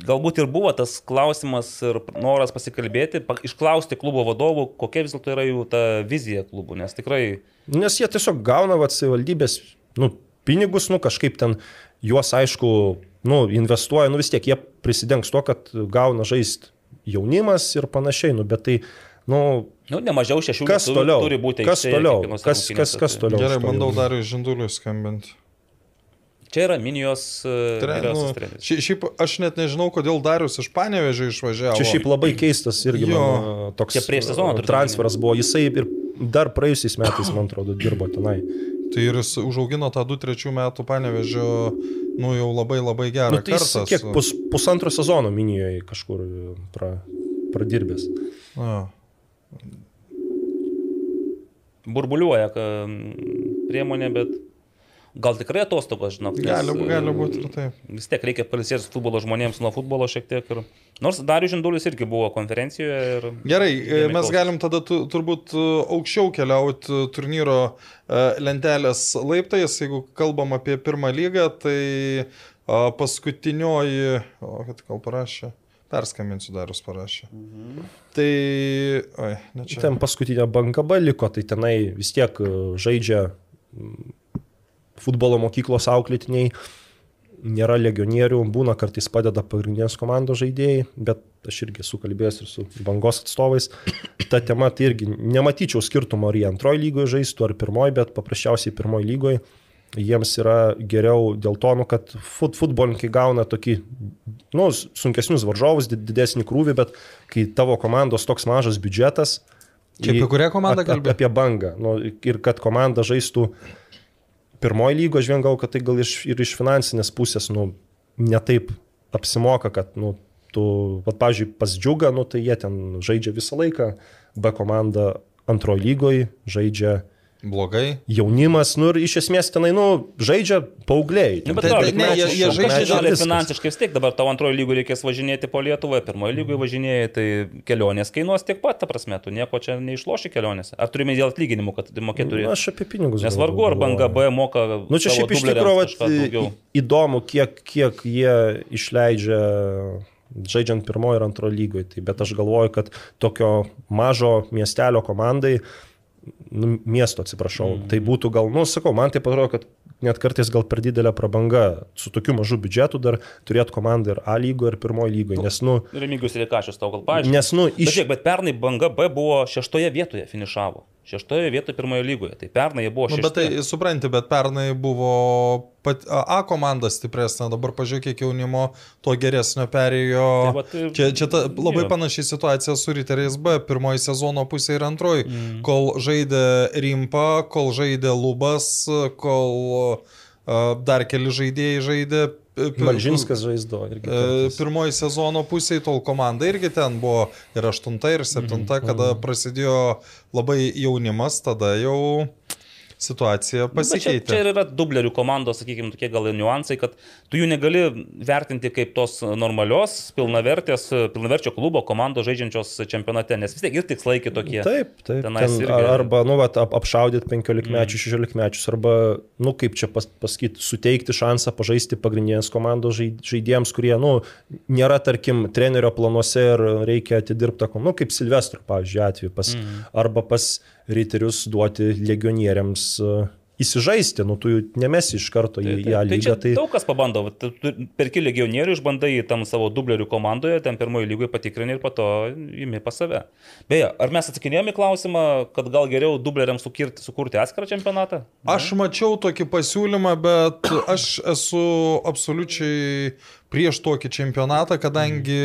galbūt ir buvo tas klausimas ir noras pasikalbėti, pa- išklausti klubo vadovų, kokia vis dėlto yra jų ta vizija klubų, nes tikrai Nes jie tiesiog gauna vat, savivaldybės nu, pinigus, nu, kažkaip ten juos, aišku, nu, investuoja, nu vis tiek jie prisidengs to, kad gauna žaisti jaunimas ir panašiai, nu, bet tai, nu, nu, nemažiau šešių toliau? turi būti Kas toliau? Kas, kas, kas tai- toliau? Gerai, bandau dar iš žindulių skambinti. Čia yra minijos Tre, nu, treneris. šia- šiaip aš net nežinau, kodėl Darius iš Panevežio išvažiavo. Čia šiaip labai keistas irgi Jo. mano toks uh, turite transferas buvo. Jisai ir dar praėjusiais metais, man atrodo, dirbo tenai. Tai ir jis užaugino tą 2-3 metų Panevežio, nu jau labai labai gerą Nu, tai kartą. kiek pus, pusantro sezono minijoje kažkur pra, pradirbęs. Na, Burbuliuoja priemonė, bet gal tikrai atostogos, žinok. gali, gali e, būti ir taip. Vis tiek reikia palisėti futbolo žmonėms nuo futbolo šiek tiek. Ir... Nors Darius Žindulis irgi buvo konferencijoje. Ir... Gerai, e, Įdėmiai mes klausė. galim tada tu, turbūt e, aukščiau keliauti turnyro lentelės laiptais. Jeigu kalbam apie pirmą lygą, tai paskutinioji, o kad gal parašė, perskambinsiu Darius parašė. Mhm. Tai, oi, ne čia. Ten paskutinė banga B liko, tai tenai vis tiek žaidžia futbolo mokyklos auklėtiniai, nėra legionierių, būna kartais padeda pagrindinės komandos žaidėjai, bet aš irgi esu kalbėjęs ir su bangos atstovais. Ta tema tai irgi nematyčiau skirtumo, ar jie antroji lygoje žaistų, ar pirmoji, bet paprasčiausiai pirmoji lygoje jiems yra geriau dėl to, nu, kad fut, futbolininkai gauna tokį, nu, sunkesnius varžovus, did- didesnį krūvį, bet kai tavo komandos toks mažas biudžetas. Čia apie kurią komandą kalbi? Apie bangą. Nu, ir kad komanda žaistų pirmoji lygo, aš vien gal, kad tai gal iš, ir iš finansinės pusės, nu, netaip apsimoka, kad, nu, tu, pat, pavyzdžiui, pas džiugą, nu, tai jie ten žaidžia visą laiką, B komanda antroji lygoje žaidžia Blogai. jaunimas, nu ir iš esmės tenai, nu, žaidžia paaugliai. Nu, bet Tai- tai ne, jie- jie žaidžia viskas. finansiškai vis tiek, dabar tau antrojo lygoje reikės važinėti po Lietuvą, pirmojo lygoje važinėjai, tai kelionės kainuos tiek pat, ta prasme, tu nieko čia neišloši kelionėse. Ar turime dėl atlyginimų, kad mokėtų Nu, aš apie pinigus. Nes gal vargu, ar banga B moka. Nu čia šiaip iš tikrųjų įdomu, kiek, kiek jie išleidžia žaidžiant pirmojo ir antrojo lygoje. Tai, bet aš galvoju, kad tokio mažo miestelio komandai, nu, miesto atsiprašau, mm. tai būtų gal, nu sakau, man tai atrodo, kad net kartais gal per didelė prabanga su tokiu mažu biudžetu dar turėti komandą ir A lygoje, ir pirmojo lygoje. Nes, nu, Remigius Rekašius tau gal paaiškina. nes, nu, Bet, iš... žiūrėk, bet pernai banga B buvo šeštoje vietoje finišavo. Šeštoje vietoje pirmoje lygoje. Tai pernai jie buvo Nu, šeštoje. bet tai supranti, bet pernai buvo pat, A komanda stipresnė, dabar pažiūrėk, kiek jaunimo to geresnio perėjo. Tai vat, čia čia ta, labai jo. panašiai situacija su Riteriais B, pirmoji sezono pusė ir antroji, mm. kol žaidė Rimpa, kol žaidė Lubas, kol uh, dar keli žaidėjai žaidė. Malžinskas žaisdo irgi. E. Pirmoji sezono pusė, tol komanda irgi ten buvo ir aštunta, ir septinta, kada prasidėjo labai jaunimas, tada jau situacija Nu, Bet Čia, čia pasikeitė. ir yra dublerių komandos, sakykime, tokie gal niuansai, kad tu jų negali vertinti kaip tos normalios, pilnavertės, pilnaverčio klubo komandos žaidžiančios čempionate, nes vis tiek ir tikslai kitokie. Taip, taip. Ten, irgi- ar- arba, nu, vat, ap, apšaudyti 15 mečių, 16 mečius, arba, nu, kaip čia pas, pasakyti, suteikti šansą pažaisti pagrindinės komandos žaid- žaidėjams, kurie, nu, nėra, tarkim, trenerio planuose ir reikia atidirbti, nu, kaip Silvestro, pavyzdžiui, atveju, pas, mm. arba pas riterius duoti legionieriams uh, įsižaisti, nu, tu jų nemesi iš karto į, į A Tai lygą. Tai, daug kas pabando, perki legionierių, išbandai tam savo dublerių komandoje, ten pirmoji lygoje patikrini ir po to įimi pas save. Beje, ar mes atsakinėjome į klausimą, kad gal geriau dubleriams sukirti, sukurti atskirą čempionatą? Aš mačiau tokį pasiūlymą, bet aš esu absoliučiai prieš tokį čempionatą, kadangi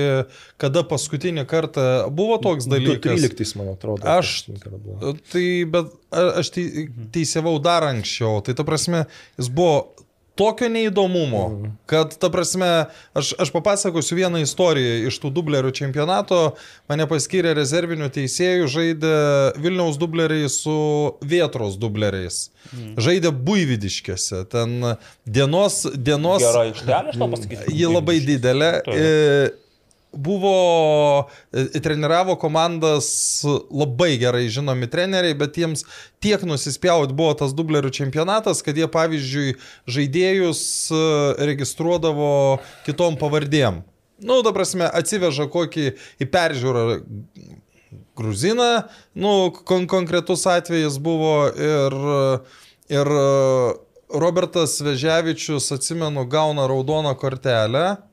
kada paskutinį kartą buvo toks dalykas. 13, man atrodo. Aš-. Tai, bet aš tei- teisėvau dar anksčiau. Tai ta prasme, jis buvo tokio neįdomumo, kad, ta prasme, aš, aš papasakosiu vieną istoriją iš tų dublerių čempionato. Mane paskyrė rezervinių teisėjų, žaidė Vilniaus dubleriai su Vietros dubleriais. Žaidė Buividiškėse. Ten dienos, dienos Gerai, aikštelė, aš tau pasakysiu. Ji labai didelė. Taip. E, Buvo, e, treniravo komandas labai gerai žinomi treneriai, bet jiems tiek nusispjaut buvo tas dublerių čempionatas, kad jie pavyzdžiui žaidėjus e, registruodavo kitom pavardėm. Nu, ta prasme, atsiveža kokį į peržiūrą gruziną, nu, kon konkretus atvejis buvo ir, ir Robertas Veževičius, atsimenu, gauna raudoną kortelę.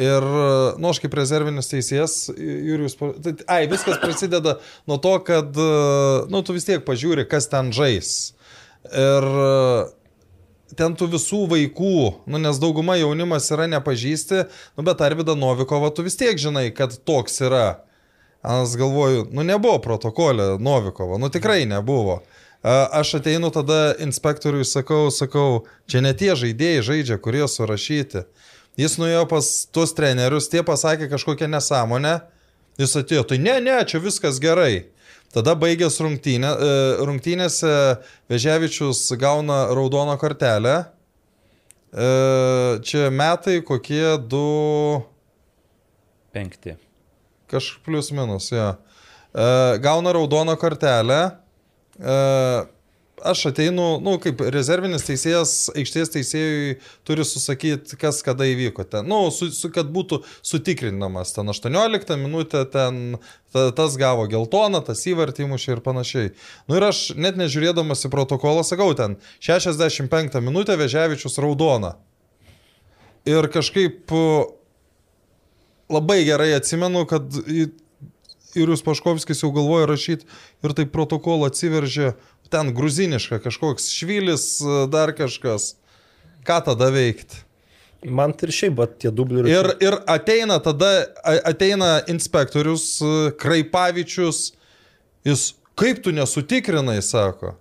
Ir, nu, aš kaip rezervinis teisėjas, Jurijus, tai, ai, viskas prasideda nuo to, kad, nu, tu vis tiek pažiūri, kas ten žais. Ir ten tų visų vaikų, nu, nes dauguma jaunimas yra nepažįsti, nu, bet Arvidą Novikovą tu vis tiek žinai, kad toks yra. Aš galvoju, nu, nebuvo protokolė Novikovo, nu, tikrai nebuvo. Aš ateinu tada inspektoriui, sakau, sakau, čia ne tie žaidėjai žaidžia, kurie surašyti. Jis nuėjo pas tuos trenerius, tie pasakė kažkokią nesąmonę, jis atėjo, tai ne, ne, čia viskas gerai. Tada baigęs rungtynė, e, rungtynėse Veževičius gauna raudoną kortelę. E, Čia metai kokie du, Penkti. kažkaip plius minus, jo. E, Gauna raudoną kortelę. Aš ateinu, nu, kaip rezervinis teisėjas, aikštės teisėjui turi susakyti, kas kada įvyko ten. Nu, su, su, kad būtų sutikrinamas ten 18 minutę, ten ta, tas gavo geltoną, tas įvartymus ir panašiai. Nu ir aš net nežiūrėdamas į protokolą sakau ten 65 minutę Veževičius raudona. Ir kažkaip labai gerai atsimenu, kad į- ir jūs Paškovskis jau galvoja rašyti ir taip protokolą atsiveržė, ten gruziniška kažkoks švilis, uh, dar kažkas. Ką tada veikti? Man tai ir šiaip, bet tie dubliai Ir, ir ateina tada, ateina inspektorius uh, Kraipavičius, jis, kaip tu nesutikrinai, sako.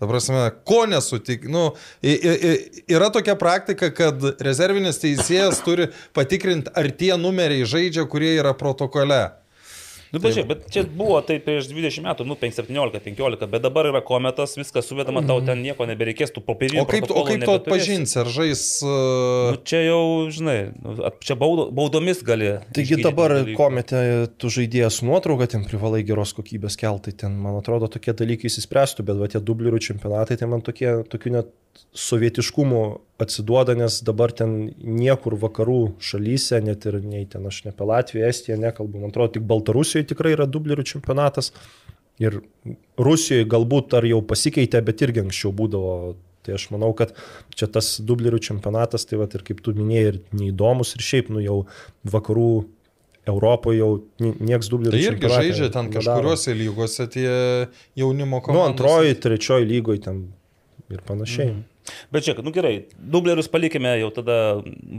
Ta prasme, ko nesutik... Nu, yra tokia praktika, kad rezervinis teisėjas turi patikrinti, ar tie numeriai žaidžia, kurie yra protokole. Nu, bet, žiūrėk, bet čia buvo tai prieš 20 metų, nu, 17, 15, bet dabar yra kometas, viskas suvedama, tau ten nieko nebereikės, tu popierinių. O kaip, o kaip tu atpažinsi, ar žais... Nu, Uh, čia jau, žinai, nu, čia baudo, baudomis gali. Taigi dabar dalykų. komete tu žaidėjas nuotrauką, ten privalai geros kokybės keltai, ten man atrodo tokie dalykai įsispręstų, bet va tie dublių čempionatai, tai man tokie, tokių net sovietiškumų atsiduoda, nes dabar ten niekur vakarų šalyse, net ir nei ten aš ne apie Latviją, Estiją nekalbu, man atrodo, tik Baltarusijoje tikrai yra dublių čempionatas. Ir Rusijoje galbūt ar jau pasikeitė, bet irgi anksčiau būdavo. Tai aš manau, kad čia tas dublerių čempionatas, tai va ir kaip tu minėjai, ir neįdomus, ir šiaip, nu jau vakarų Europoje jau ni- nieks dublerių tai irgi žaidžia ten kažkuriuose lygose tie jaunimo Nu, komandos. antroji, trečioji lygoje ten ir panašiai. Mm. Bet čia, nu gerai, dublerius palikime jau tada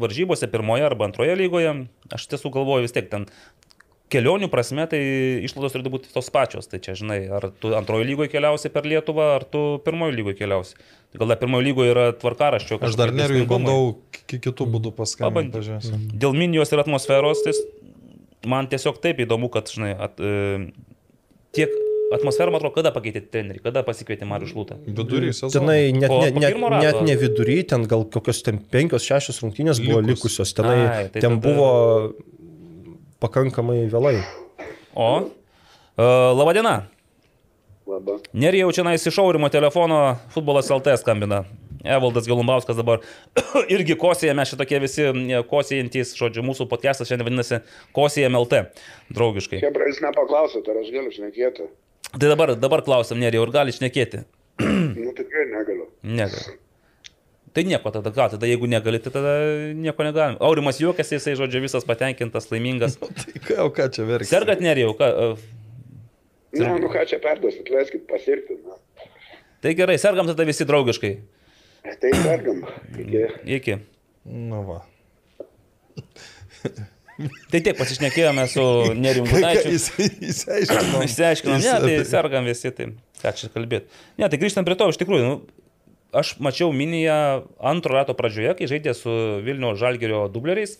varžybose, pirmoje arba antroje lygoje. Aš tiesų galvoju vis tiek ten kelionių prasme, tai išlaidos turėtų būti tos pačios. Tai čia, žinai, ar tu antrojo lygoje keliausi per Lietuvą, ar tu pirmojo lygoje keliausi. Tai gal pirmojo lygoje yra tvarkaraščio. Aš dar dėsningumai. bandau ki- kitų būdų paskambinti. Pažiūrėsiu. Dėl minijos ir atmosferos, tai man tiesiog taip įdomu, kad, žinai, at, e, tiek atmosferą, man atrodo, kada pakeitė trenerių, kada pasikvietė Marių Šlūtą. Vidury sezono. Tenai net, Po- net, po net, ne vidury, ten gal kokios ten penkios, šešios rungtynės buvo Likus. likusios. Tenai Ai, tai ten tada- buvo pakankamai vėlai. O, e, laba diena. Labą. Nerijau čia iš išaurimo telefono futbolas LT skambina. Evaldas Galumbauskas dabar irgi kosėje, mes šitokie visi kosėjantys, žodžiu, mūsų podcastas šiandien vadinasi Kosėjam LT, draugiškai. Hebra, jūs nepaklausot, ar aš galiu šnekėti. Tai dabar, dabar klausim, Nerijau, ar gali šnekėti? Nu, tikrai negaliu. Negali. Tai nieko tada, ką, tada jeigu negali, tai tada nieko negalim. Aurimas juokiasi, jisai, žodžiu, visas patenkintas, laimingas. Tai ką, o ką čia verkia? Sergat Nerijau, ką? e, Na, nu ką čia perduosit, leiskit pasirti. Na. Tai gerai, sergam tada visi draugiškai. Tai sergam. Iki. Iki. Nu va. Tai tiek pasišnekėjome su Nerijum Ką Gudaičiu. Įsiaiškinom. Išsiaiškinom, ne, tai sergam visi, tai ką čia kalbėti. Ne, tai grįžtant prie to, iš tikrųjų, nu, aš mačiau miniją antro rato pradžioje, kai žaidė su Vilnių Žalgerio dubleriais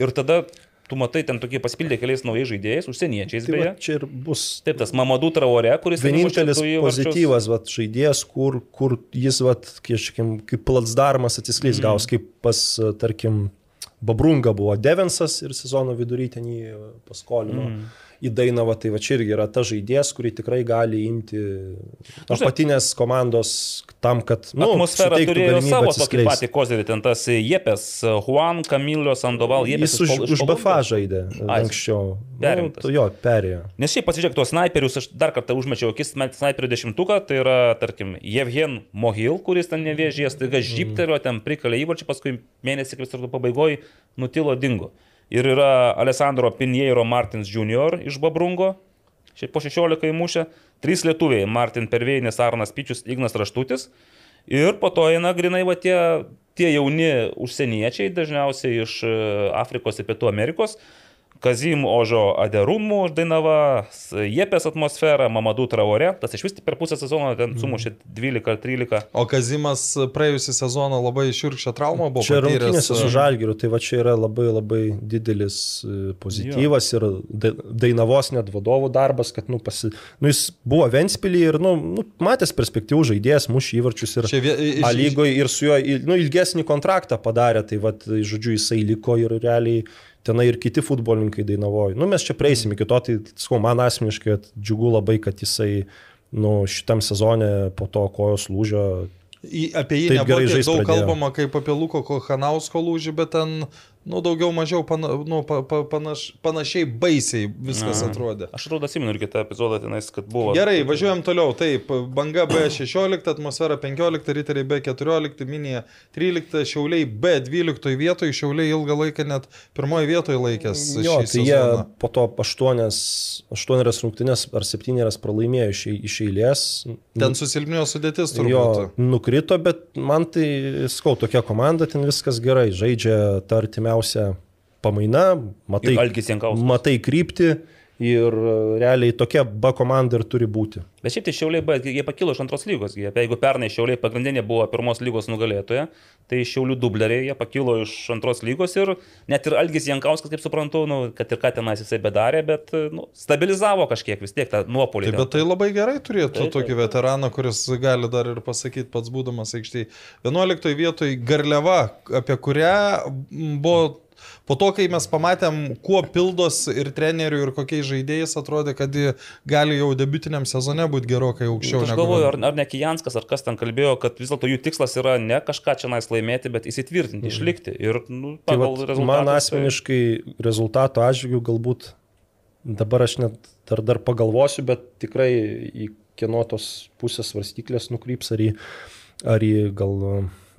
ir tada tu matai ten tokie pasipildė keliais naujais žaidėjais, užsieniečiais Tai va, čia ir bus Taip, tas Mamadų Traore, kuris vienintelis pozityvas, vat, žaidėjas, kur, kur jis, vat, kažkim, kaip platsdarmas atsiskleis, mm. gaus, kaip pas, tarkim, Babrunga buvo Devensas ir sezono vidury ten jį paskolino mm. Į Dainavą, tai va čia irgi yra ta žaidėjas, kurį tikrai gali imti apatinės komandos tam, kad Nu, Atmosfera turėjo savo tokį patį kozerį, ten tas Jepes, Juan Camilio Sandoval, Jepes Jis už, už BFA žaidė Ai, anksčiau. perimtas. Nu, jo, perėjo. Nes šiaip pasižiūrėk tuos snaiperius, aš dar kartą užmečiau akis snaiperių dešimtuką, tai yra, tarkim, Jevgen Mohil, kuris ten nevėžės, taiga žyptelio, ten prikalė įvarčių, paskui mėnesį kristartų pabaigoje nutilo dingo. Ir yra Alessandro Pinheiro Martins Jr. iš Babrungo, šiaip po 16 įmušę, trys lietuviai - Martin Perveinis, Arnas Pičius, Ignas Raštutis. Ir po to eina grinai va tie, tie jauni užsieniečiai, dažniausiai iš e, Afrikos ir Pietų Amerikos, Kazim Ožo Aderumų Dainava, Jepės atmosfera, Mamadų Traore. Tas iš vis per pusę sezono ten sumušė 12 ar 13. O Kazimas praėjusią sezoną labai širkščią traumą buvo Čia rungtynėse su Žalgiriu, tai va čia yra labai labai didelis e, pozityvas ir da- Dainavos net vadovų darbas, kad, nu, pasi... nu, jis buvo Ventspilį ir, nu, nu matęs perspektyvų žaidėjas, mušė įvarčius ir Čia iš- A lygoje ir su juo, nu, ilgesnį kontraktą padarė, tai, va, žodžiu, jisai liko ir realiai tenai ir kiti futbolininkai Dainavoje. Nu, mes čia prieisim iki to, tai, sakau, man asmeniškai džiugu labai, kad jisai, nu, šitam sezone po to kojos lūžio Į, apie jį Taip nebuvo tiek daug kalbama kaip apie Luko Hanausko lūžį, bet ten, nu, daugiau mažiau pana, nu, pa, pa, panaš, panašiai baisiai viskas Na. atrodė. Aš atrodo atsimenu ir kitą epizodą tenais, kad buvo. Gerai, važiuojam toliau. Taip, banga B16, atmosfera 15, riteriai B14, minija 13, šiauliai B12 vietoje, šiauliai ilgą laiką net pirmoje vietoje laikęs. Jo, tai jie sezoną. po to aštuonias, aštuonias rungtynės ar septynerias pralaimėjo iš, iš eilės. Ten susilpnėjo sudėtis turbūt. Jo, nukrito, bet man tai, skau, tokia komanda, ten viskas gerai. Žaidžia ta artimiausia pamaina, matai, matai krypti ir e, realiai tokia B komanda ir turi būti. Bet šiaip tai Šiauliai, bet jie pakilo iš antros lygos. Jie, jeigu pernai Šiauliai pagrindinė buvo pirmos lygos nugalėtoja, tai Šiaulių dubleriai jie pakilo iš antros lygos ir net ir Algis Jankauskas, kaip suprantu, nu, kad ir ką tenais jisai bedarė, bet nu, stabilizavo kažkiek vis tiek tą nuopolį. Taip, bet tai labai gerai turėtų taip. tokį veteraną, kuris gali dar ir pasakyti pats būdamas aikštėje. 11 vietoje Garliava, apie kurią buvo po to, kai mes pamatėm, kuo pildos ir trenerių, ir kokiais žaidėjais, atrodė, kad gali jau debutiniam sezone būti gerokai aukščiau. Aš negu- galvoju, ar, ar ne Kijanskas, ar kas ten kalbėjo, kad vis dėlto jų tikslas yra ne kažką čia nais laimėti, bet įsitvirtinti, išlikti. Ir nu, Tai pagal vat, rezultatus. man tai- asmeniškai rezultato atžvilgių galbūt dabar aš net dar, dar pagalvosiu, bet tikrai į kieno tos pusės svarstyklės nukryps, ar į, ar į gal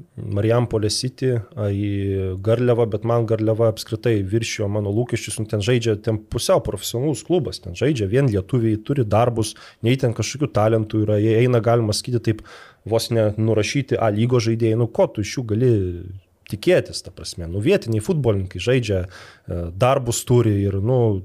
e, Marijampolė City, ar į Garliavą, bet man Garliava apskritai viršijo mano lūkesčius, nu, ten žaidžia ten pusiau profesionalus klubas, ten žaidžia vien lietuviai, turi darbus, nei ten kažkokių talentų yra, jie eina, galima sakyti, taip vos ne nurašyti A lygo žaidėjai, nu ko tu iš jų gali tikėtis, ta prasme. Nu, vietiniai futbolininkai žaidžia, e, darbus turi ir, nu,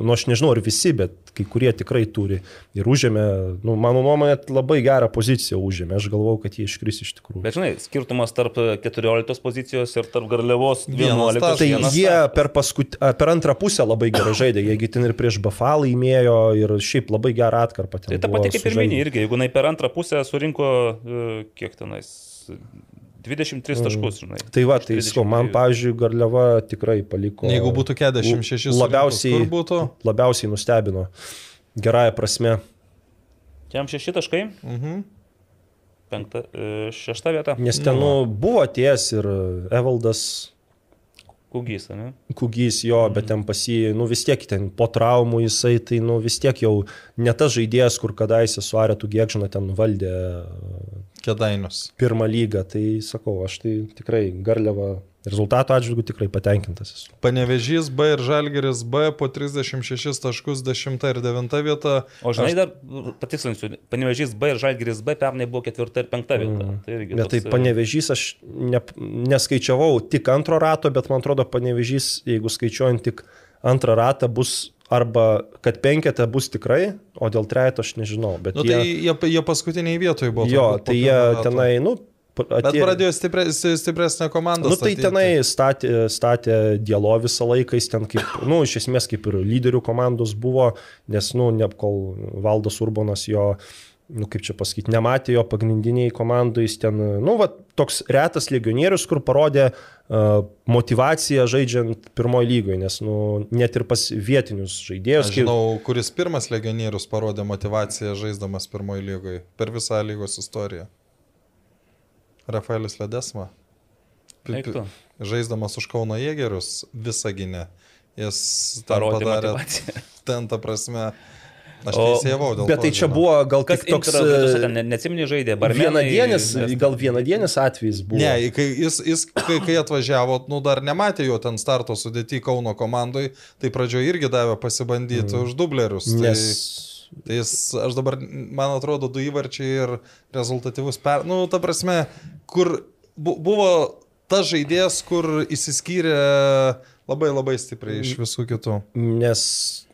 nu, aš nežinau, ar visi, bet kai kurie tikrai turi. Ir užėmė, nu, mano nuomonė, labai gerą poziciją užėmė. Aš galvau, kad jie iškris iš tikrųjų. Bet žinai, skirtumas tarp 14 pozicijos ir tarp Garliavos Vienas 11. taškas. Tai vienas jie per, paskut, per antrą pusę labai gerai žaidė, jiegi ten ir prieš Bafalą įmėjo ir šiaip labai gerą atkarpą. ten Tai ta pati kaip ir minė irgi, jeigu jinai per antrą pusę surinko, e, kiek tenais, 23 taškus, žinai. Tai va, tai sakau, man, 32. pavyzdžiui, Garliava tikrai paliko. Jeigu būtų 46, labiausiai, būtų? labiausiai nustebino. Gerąją prasme. Jam šeši taškai, Mhm. penkta, e, šešta vieta. Nes ten nu, buvo ties ir Evaldas Kugys, ne? Kugys jo, bet ten pasi, nu vis tiek ten po traumų jisai, tai nu vis tiek jau ne tas žaidėjas, kur kadaise su Aretu Giekžina ten valdė Kedainius. pirmą lygą. Tai sakau, aš tai tikrai garliava rezultato atžvilgiu tikrai patenkintas esu. Panevežys B ir Žalgeris B po 36 taškus 10 ir 9 vieta. O žinai, dar patikslinsiu, Panevežys B ir Žalgiris B pernai buvo ketvirta ir penkta vieta. Mm. Tai Bet tai toks, e, panevežys aš ne, neskaičiavau tik antro rato, bet man atrodo panevežys, jeigu skaičiuojant tik antrą ratą, bus arba kad penketą bus tikrai, o dėl trejato aš nežinau. Bet Nu, jie, tai jie, jie paskutiniai vietoje buvo. jo, tai jie tenai, nu, Bet atėjo- pradėjo stipre, stipresnė komanda. Nu, tai statyti. tenai statė, statė dialo visą laiką, jis ten kaip, nu, iš esmės kaip ir lyderių komandos buvo, nes, nu, ne kol Valdas Urbonas jo, nu, kaip čia pasakyti, nematė jo pagrindiniai komandai, jis ten, nu, va, toks retas legionierius, kur parodė uh, motivaciją žaidžiant pirmoji lygoje, nes, nu, net ir pas vietinius žaidėjus, Aš žinau, kuris pirmas legionierius parodė motivaciją žaisdamas pirmoji lygoje per visą lygos istoriją. Rafaelis Ledesma. Žaisdamas už Kauno Jėgerius visą gynę. Jis Parodė padarė motyvaciją. ten, ta prasme, aš teisėjau dėl Bet to, tai čia žinau. buvo gal Kas toks e, Neatsimni žaidė, barmenai. vienadienis, gal vienadienis atvejis buvo. Ne, kai jis, jis kai, kai atvažiavo, nu dar nematė jo ten starto sudėti Kauno komandai, tai pradžioje irgi davė pasibandyti mm. už dublerius. Tai... Nes Tai jis, aš dabar, man atrodo, du įvarčiai ir rezultatyvus per... Nu, ta prasme, kur bu, buvo tas žaidėjas, kur įsiskyrė labai labai stipriai iš visų kitų. Nes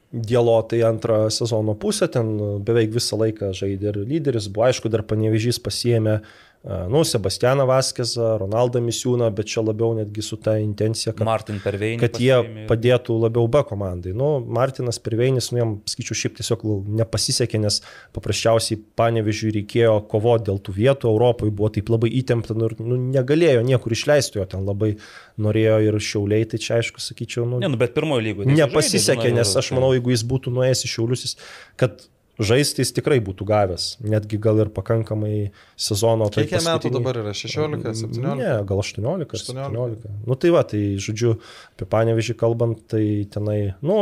Dielotai antrą sezono pusę, ten beveik visą laiką žaidė ir lyderis, buvo aišku, dar panevežys pasiemė uh, nu, Sebastianą Vaskezą, Ronaldą Misiūną, bet čia labiau netgi su ta intencija, kad, kad jie padėtų labiau B komandai. Nu, Martinas Perveinis, nu, jam, skaičiu, šiaip tiesiog nepasisekė, nes paprasčiausiai panevežiui reikėjo kovoti dėl tų vietų, Europoje buvo taip labai įtempta nu, ir nu, negalėjo niekur išleisti jo, ten labai norėjo ir šiauliai, tai čia aišku, sakyčiau, nu, ne, nu, bet pirmojo lygoje. Nepasisekė, nes aš manau, jeigu jis būtų nuėjęs į šiaulius, kad žaisti jis tikrai būtų gavęs, netgi gal ir pakankamai sezono. Kiek paskutinį... metų dabar yra? 16, 17? Ne, gal 18, 18. 17. Nu tai va, tai žodžiu, apie panevežį kalbant, tai tenai, nu,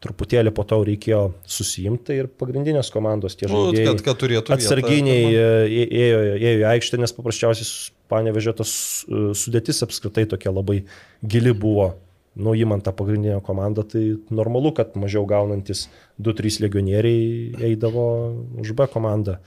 truputėlį po to reikėjo susijimti ir pagrindinės komandos tie nu, žaidėjai. Kad, kad turėtų. Atsarginiai vietą, ėjo, ėjo į aikštę, nes paprasčiausiai panevežė tas sudėtis apskritai tokia labai gili buvo nu, įmant tą pagrindinę komandą, tai normalu, kad mažiau gaunantis 2-3 legionieriai eidavo už B komandą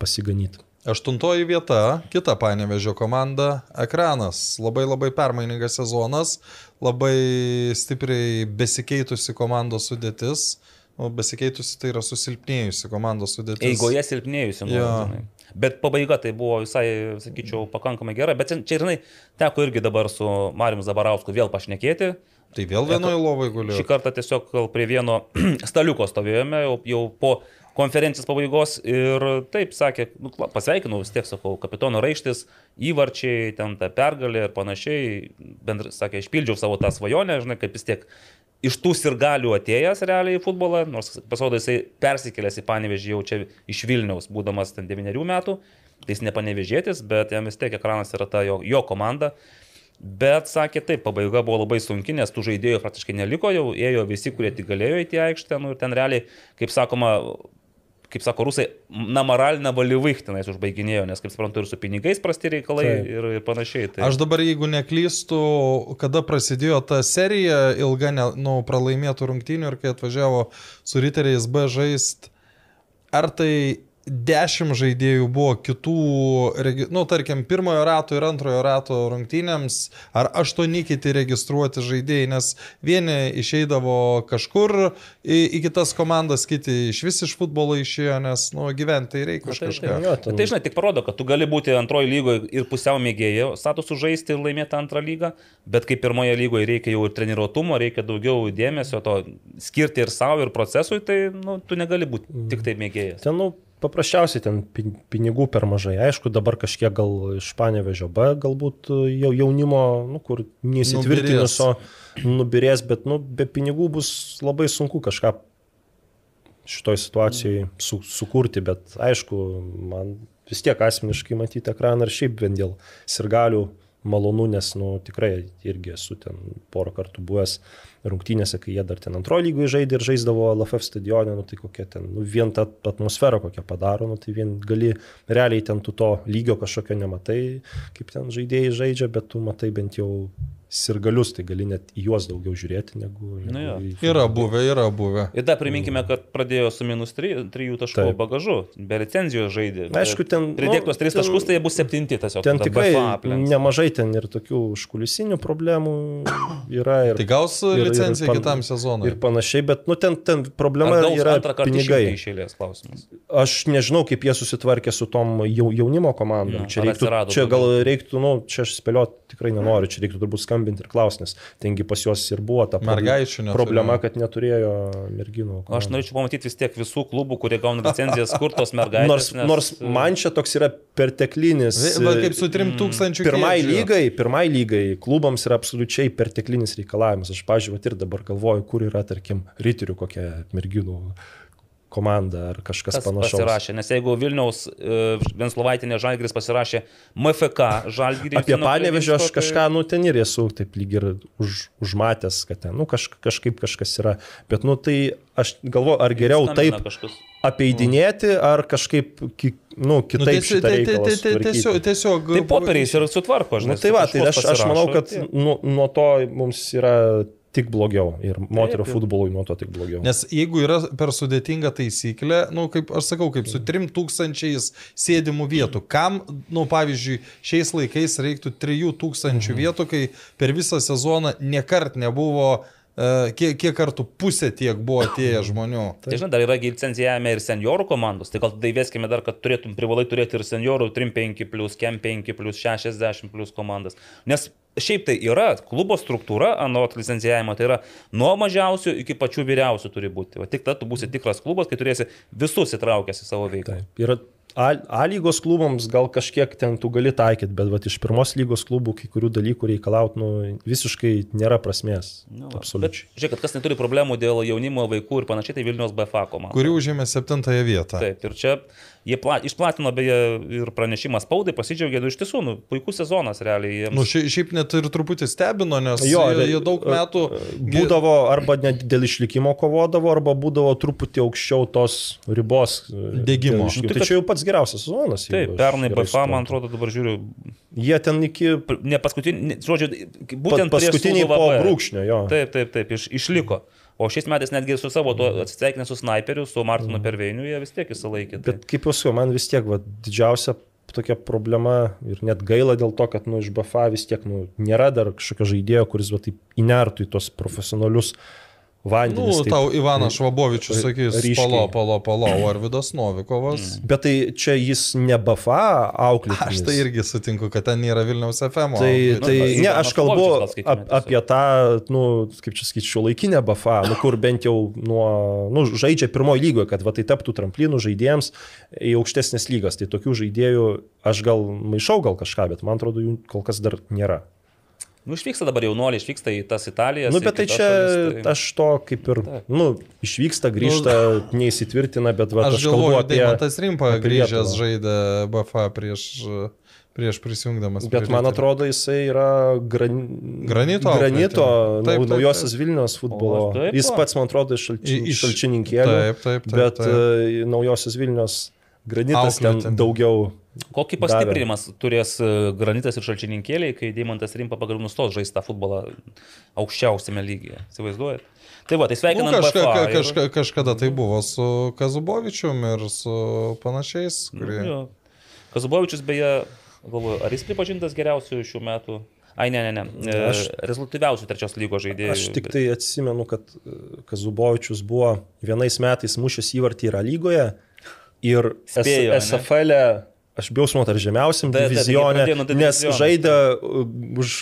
pasiganyti. Aštuntoji vieta, kita panevežio komanda - Ekranas. Labai labai permainingas sezonas, labai stipriai besikeitusi komandos sudėtis. O besikeitusi tai yra susilpnėjusi komandos sudėtis. Eigoje silpnėjusi. Ja. Bet pabaiga tai buvo visai, sakyčiau, pakankamai gera. Bet čia ir teko irgi dabar su Mariu Zabarausku vėl pašnekėti. Tai vėl vienoje lovoje guliu. Šį kartą tiesiog prie vieno staliuko stovėjome jau, jau po konferencijos pabaigos ir taip sakė, nu, pasveikinau vis tiek, sakau, kapitono raištis, įvarčiai, ten ta pergalė ir panašiai, bendrai, sakė, išpildžiau savo tą svajonę, žinai, kaip vis tiek iš tų sirgalių atėjęs realiai į futbolą, nors pasirodo jisai persikėlęs į panevežį jau čia iš Vilniaus, būdamas ten 9 metų, tai jis nepanevežėtis, bet jam vis tiek ekranas yra ta jo, jo komanda. Bet sakė taip, pabaiga buvo labai sunki, nes tų žaidėjų praktiškai neliko, jau ėjo visi, kurie tik galėjo įti aikštę, nu ir ten realiai, kaip sakoma, kaip sako rusai, na moralinę valyvych tenais užbaiginėjo, nes, kaip suprantu, ir su pinigais prasti reikalai Taip. ir, ir panašiai. Tai... Aš dabar, jeigu neklystu, kada prasidėjo ta serija ilga, ne, nu, pralaimėtų rungtynių ir kai atvažiavo su riteriais B žaist, ar tai dešimt žaidėjų buvo kitų, nu, tarkim, pirmojo rato ir antrojo rato rungtynėms, ar aštuoni kiti registruoti žaidėjai, nes vieni išeidavo kažkur į, į kitas komandas, kiti iš vis iš futbolo išėjo, nes, nu, gyventi tai reikia tai, kažką. Tai, tai, tai, žinai, tik parodo, kad tu gali būti antrojo lygoje ir pusiau mėgėjai statusų žaisti ir laimėti antrą lygą, bet kaip pirmoje lygoje reikia jau ir treniruotumo, reikia daugiau dėmesio to skirti ir savo, ir procesui, tai, nu, tu negali būti tik tai mėgėjas. Ten, nu, paprasčiausiai ten pinigų per mažai. Aišku, dabar kažkiek gal iš panevežio B, galbūt jau jaunimo, nu, kur neįsitvirtinusio nubirės, bet nu, be pinigų bus labai sunku kažką šitoj situacijai su, sukurti, bet aišku, man vis tiek asmeniškai matyti ekraną ir šiaip vien dėl sirgalių malonu, nes nu, tikrai irgi esu ten porą kartų buvęs rungtynėse, kai jie dar ten antrojo lygoje žaidė ir žaisdavo LFF stadione, nu, tai kokia ten, nu, vien tą atmosferą kokią padaro, nu, tai vien gali realiai ten tu to lygio kažkokio nematai, kaip ten žaidėjai žaidžia, bet tu matai bent jau sirgalius, tai gali net į juos daugiau žiūrėti negu... nu, ja. Yra buvę, yra buvę. Ir dar priminkime, kad pradėjo su minus 3, 3 taškų Taip. bagažu, be licenzijos žaidė. Aišku, ten... Pridėktos 3 nu, taškus, tai jie bus 7 tiesiog. Ten tikrai nemažai ten ir tokių užkulisinių problemų yra. Ir, tai gaus licenciją pan, kitam sezonui. Ir panašiai, bet, nu, ten, ten problema yra pinigai. Išėlės klausimas. Aš nežinau, kaip jie susitvarkė su tom jaunimo komandom. Ja, čia, reiktų, čia gal reiktų, nu, čia aš spėlioti tikrai nenoriu, čia reiktų turbūt skambinti skambinti ir klausti, nes tengi pas juos ir buvo ta Mergaičių problema, kad neturėjo merginų. Komandų. Aš norėčiau pamatyti vis tiek visų klubų, kurie gauna licencijas, kur tos mergaitės. Nors, nes... nors man čia toks yra perteklinis. Bet kaip su 3000 mm. pirmai lygai, pirmai lygai klubams yra absoliučiai perteklinis reikalavimas. Aš, pažiūrėjau, ir dabar galvoju, kur yra, tarkim, ryterių kokia merginų komanda ar kažkas Kas panašaus. Pasirašė, nes jeigu Vilniaus e, Venslovaitinė Žalgiris pasirašė MFK Žalgirį. Apie Panevežį aš tai... kažką, nu ten ir esu taip lyg ir už, užmatęs, kad ten, nu kaž, kažkaip kažkas yra. Bet, nu tai aš galvoju, ar geriau taip kažkas. apeidinėti, ar kažkaip ki, nu, kitaip. Nu, tiesiog, tiesiog. Tai popieriais ir sutvarko, žinai. Nu, tai va, tai aš, aš manau, kad nu, nuo to mums yra tik blogiau. Ir moterio Taip, futbolui nuo to tik blogiau. Nes jeigu yra per sudėtinga taisyklė, nu, kaip aš sakau, kaip su 3000 sėdimų vietų, kam, nu, pavyzdžiui, šiais laikais reiktų 3000 vietų, kai per visą sezoną niekart nebuvo, uh, kiek, kiek kartų pusė tiek buvo atėję žmonių. Tai žinai, dar yra licencijavime ir seniorų komandos, tai gal tada įveskime dar, kad turėtum privalai turėti ir seniorų 3-5 plus, KEM 5 plus, 60 plus komandas. Nes šiaip tai yra klubo struktūra, anot licencijavimo, tai yra nuo mažiausių iki pačių vyriausių turi būti. O tik tada tu būsi tikras klubas, kai turėsi visus įtraukęs į savo veiklą. Taip. Ir A, lygos klubams gal kažkiek ten tu gali taikyti, bet vat, iš pirmos lygos klubų kai kurių dalykų reikalauti nu, visiškai nėra prasmės. Nu, va. Absoliučiai. Bet, žiūrėk, kad kas neturi problemų dėl jaunimo, vaikų ir panašiai, tai Vilnius BFA komanda. Kuri užėmė septintąją vietą. Taip, ir čia jie pla, išplatino beje ir pranešimą spaudai, pasidžiaugė, nu iš tiesų, nu, puikus sezonas realiai. Jiems. Nu, šiaip, šiaip net ir truputį stebino, nes Jo, jie, re- jie daug metų Būdavo arba net dėl išlikimo kovodavo, arba būdavo truputį aukščiau tos ribos e, išlikimo. Nu, tai Tai čia jau pats geriausias sezonas. Taip, pernai BFA, man atrodo, dabar žiūriu, Jie ten iki ne paskutinį, žodžiu, būtent Sūduvą po brūkšnio, jo. Taip, taip, taip, iš, išliko. O šiais metais netgi su savo tuo atsisveikinę su snaiperiu, su Martinu Perveiniu, jie vis tiek įsilaikė. Tai. Mhm. Bet kaip jau sakiau, man vis tiek va, didžiausia tokia problema ir net gaila dėl to, kad nu, iš BFA vis tiek nu, nėra dar kažkokio žaidėjo, kuris va, taip įnertų į tos profesionalius Nu, vandenis. taip tau Ivanas Švabovičius sakys, ryškiai. palo, palo, palo, o Arvidas Novikovas. Bet tai čia jis ne BFA auklėtinis. Aš tai irgi sutinku, kad ten nėra Vilniaus FM. Tai, Nu, tai ne, aš kalbu ap, apie tą, nu, kaip čia sakyti, šio laikinę BFA, nu, kur bent jau nuo, nu, žaidžia pirmoji lygoje, kad va, tai taptų tramplinų žaidėjams į aukštesnės lygas. Tai tokių žaidėjų aš gal maišau gal kažką, bet man atrodo, jų kol kas dar nėra. Nu, išvyksta dabar jaunuoliai, išvyksta į tas Italijas. Nu, bet tai čia šalis, tai- aš to kaip ir, nu, išvyksta, grįžta, neįsitvirtina, bet va, Aš aš galvoju, apie... Deimantas Rimpa grįžęs žaidė BFA prieš, prieš prisijungdamas. Bet prie man Riterio. atrodo, jisai yra gran... Granito granito. Taip, nau- taip, naujosios taip. Vilnius futbolo. O, taip, Jis pats, man atrodo, iš, šalči... I- iš- iš šalčininkėlių. Taip, taip, taip. Bet taip. e, naujosios Vilnius granitas ten Auklėtinio. daugiau. Kokį pastiprinimas turės e, granitas ir šalčininkėliai, kai Deimantas Rimpa pagaliau nustos žaisti tą futbolą aukščiausiame lygyje. Įsivaizduojat? Tai va, tai Nu, sveikinam kažka, BFA ka, ir- kažka, kažkada tai buvo su Kazubovičium ir su panašiais, kurie... Jo. Kazubovičius beje, galvoju, ar jis pripažintas geriausiu šių metų? Ai, ne, ne, ne. Aš... Aš- Rezultatyviausių trečios lygos žaidėjų. Aš tik tai atsimenu, kad e, Kazubovičius buvo vienais metais mušęs įvartį yra lygoje ir Spėjo? SFL, aš bijau smuoti ar žemiausiam jie divizione, pradėjo nuo nes žaidė uh, už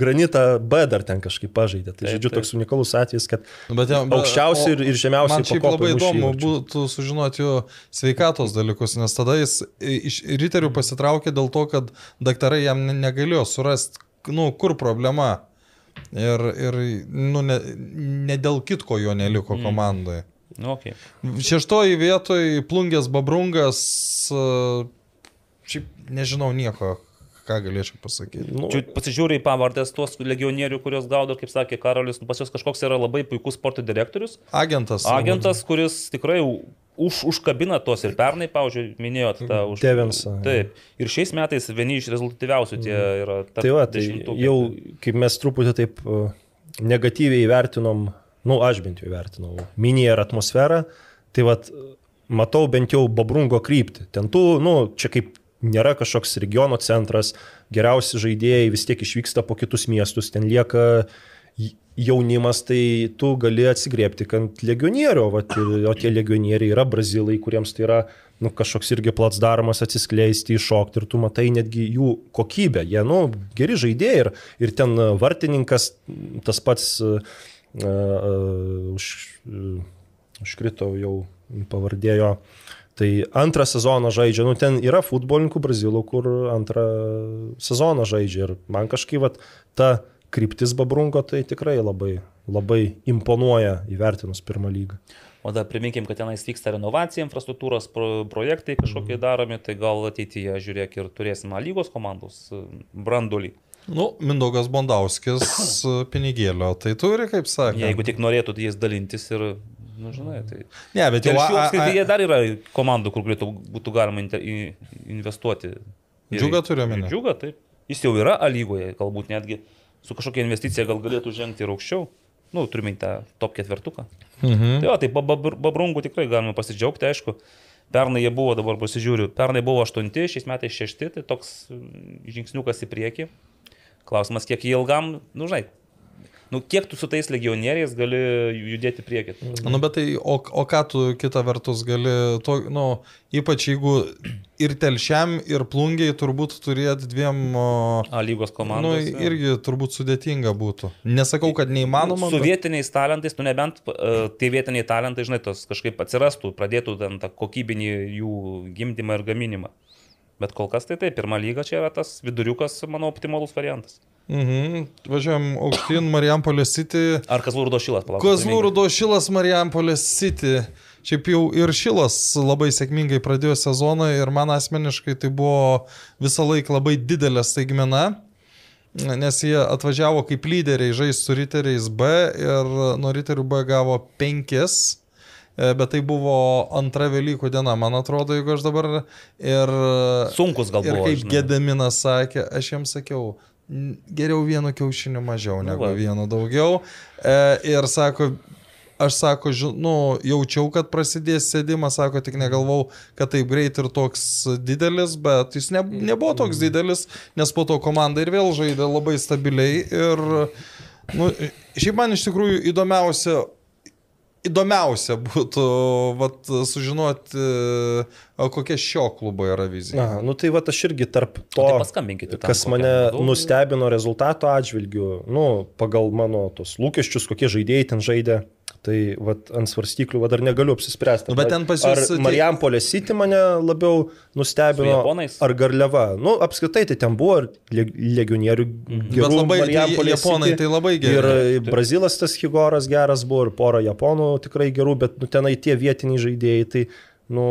granitą B dar ten kažkaip pažaidė. Tai Taip, žodžiu, taip. toks unikalus atvejis, kad Bet, ja, bet- Aukščiausi o- ir- ir žemiausi Man šiaip labai įdomu būtų sužinoti jo sveikatos dalykus, nes tada jis iš riterių pasitraukė dėl to, kad daktarai jam ne- negalėjo surasti, nu, kur problema. Ir, ir nu, ne, ne dėl kitko jo neliko komandai. Nu, okay. Šeštoji vietoje plungės babrungas, e, šiaip nežinau nieko, ką galėčiau pasakyti. nu, Čia pasižiūrė į pavardės tuos legionierių, kuriuos gaudo, kaip sakė Karolis, nu, pas juos kažkoks yra labai puikus sporto direktorius. Agentas. Agentas, kuris tikrai už, užkabina tuos ir pernai, pavyzdžiui, minėjot tą už... Devensą. Taip. Ir šiais metais vieni iš rezultatyviausių tie yra. tarp Tai va, tai dešimtuke. jau kaip mes truputį taip uh, negatyviai įvertinom, nu aš bent jau įvertinau, miniją ir atmosferą, tai va, matau bent jau Babrungo kryptį. Ten tų, nu, čia kaip nėra kažkoks regiono centras, geriausi žaidėjai vis tiek išvyksta po kitus miestus, ten lieka jaunimas, tai tu gali atsigriepti ant legionierių, ir- o tie legionieriai yra brazilai, kuriems tai yra nu, kažkoks irgi plats daromas atsiskleisti, iššokti ir tu matai netgi jų kokybę. Jie, nu, geri žaidėjai ir, ir ten vartininkas, tas pats uh, už, uh, užkrito jau pavardėjo. Tai antrą sezoną žaidžia, nu ten yra futbolininkų brazilų, kur antrą sezoną žaidžia ir man kažkaip vat, ta kryptis Babrungo tai tikrai labai, labai imponuoja įvertinus pirmą lygą. O dar priminkim, kad tenais vyksta renovacija, infrastruktūros pro, projektai kažkokie daromi, tai gal ateityje, žiūrėk, ir turėsim lygos komandos e, brandulį. Nu, Mindaugas Bondauskis e, pinigėlio, tai turi, kaip sakė. Jeigu tik norėtų tai jais dalintis ir, na, žinai, tai... Ne, bet jau... Apskrityje dar yra komandų, kur galėtų, būtų galima investuoti. Ir- Džiugą turiu ir Džiugą, taip. Jis jau yra lygoje, galbūt netgi su kažkokia investicija gal galėtų žengti ir aukščiau. Nu, turime tą top ketvirtuką. Mhm. Tai jo, tai babr- babrungų tikrai galima pasidžiaugti, aišku. Pernai jie buvo, dabar pasižiūriu, pernai buvo 8, šiais metais 6, tai toks mm, žingsniukas į priekį. Klausimas, kiek jie ilgam, nu žinai, nu kiek tu su tais legionieriais gali judėti priekį. Nu, bet tai, o, o ką tu kita vertus gali, to, nu, ypač jeigu ir telšiam, ir plungiai turbūt turėti dviem, A lygos nu, komandos. irgi turbūt sudėtinga būtų. Nesakau, kad neįmanoma. Su bet- vietiniais talentais, nu nebent uh, tie vietiniai talentai, žinai, tos kažkaip atsirastų, pradėtų ten tą kokybinį jų gimdymą ir gaminimą. Bet kol kas tai taip, pirma lyga čia yra tas viduriukas, manau, optimalus variantas. Mhm. Važiuojam aukštyn Marijampolės City. Ar Kazlų Rudo šilas, palauk. Kozlų Rudo Šilas Marijampolės City. Šiaip jau ir Šilas labai sėkmingai pradėjo sezoną ir man asmeniškai tai buvo visą laiką labai didelė staigmena, nes jie atvažiavo kaip lyderiai žaisti su riteriais B ir nuo riterių B gavo penkis. E, Bet tai buvo antra Velykų diena, man atrodo, jeigu aš dabar ir... Sunkus gal Ir kaip žinai. Gedaminas sakė, aš jiems sakiau, "N- geriau vienu kiaušiniu mažiau negu va. vienu daugiau. E, ir sako, aš sako, ži, nu, jaučiau, kad prasidės sėdimas, sako, tik negalvau, kad taip greit ir toks didelis, bet jis ne, nebuvo toks didelis, nes po to komanda ir vėl žaidė labai stabiliai. Ir, nu, šiaip man iš tikrųjų įdomiausia įdomiausia būtų vat, sužinoti, o kokia šio klubo yra vizija. Na, nu tai va aš irgi tarp to, tai paskambinkite tam kas kokiam mane vadovui. nustebino rezultato atžvilgiu, nu, pagal mano tos lūkesčius, kokie žaidėjai ten žaidė, tai vat, ant svarstyklių va, dar negaliu apsispręsti. Nu, bet ten pas Ar tai- Marijampolė City mane labiau nustebino, ar Garliava. Nu, apskritai tai ten buvo ir leg- legionierių Bet gerų labai, tai, Marijampolės japonai City. tai labai gerai. Ir e, Brazilas tas Higoras geras buvo, ir pora japonų tikrai gerų, bet nu, tenai tie vietiniai žaidėjai, tai, nu,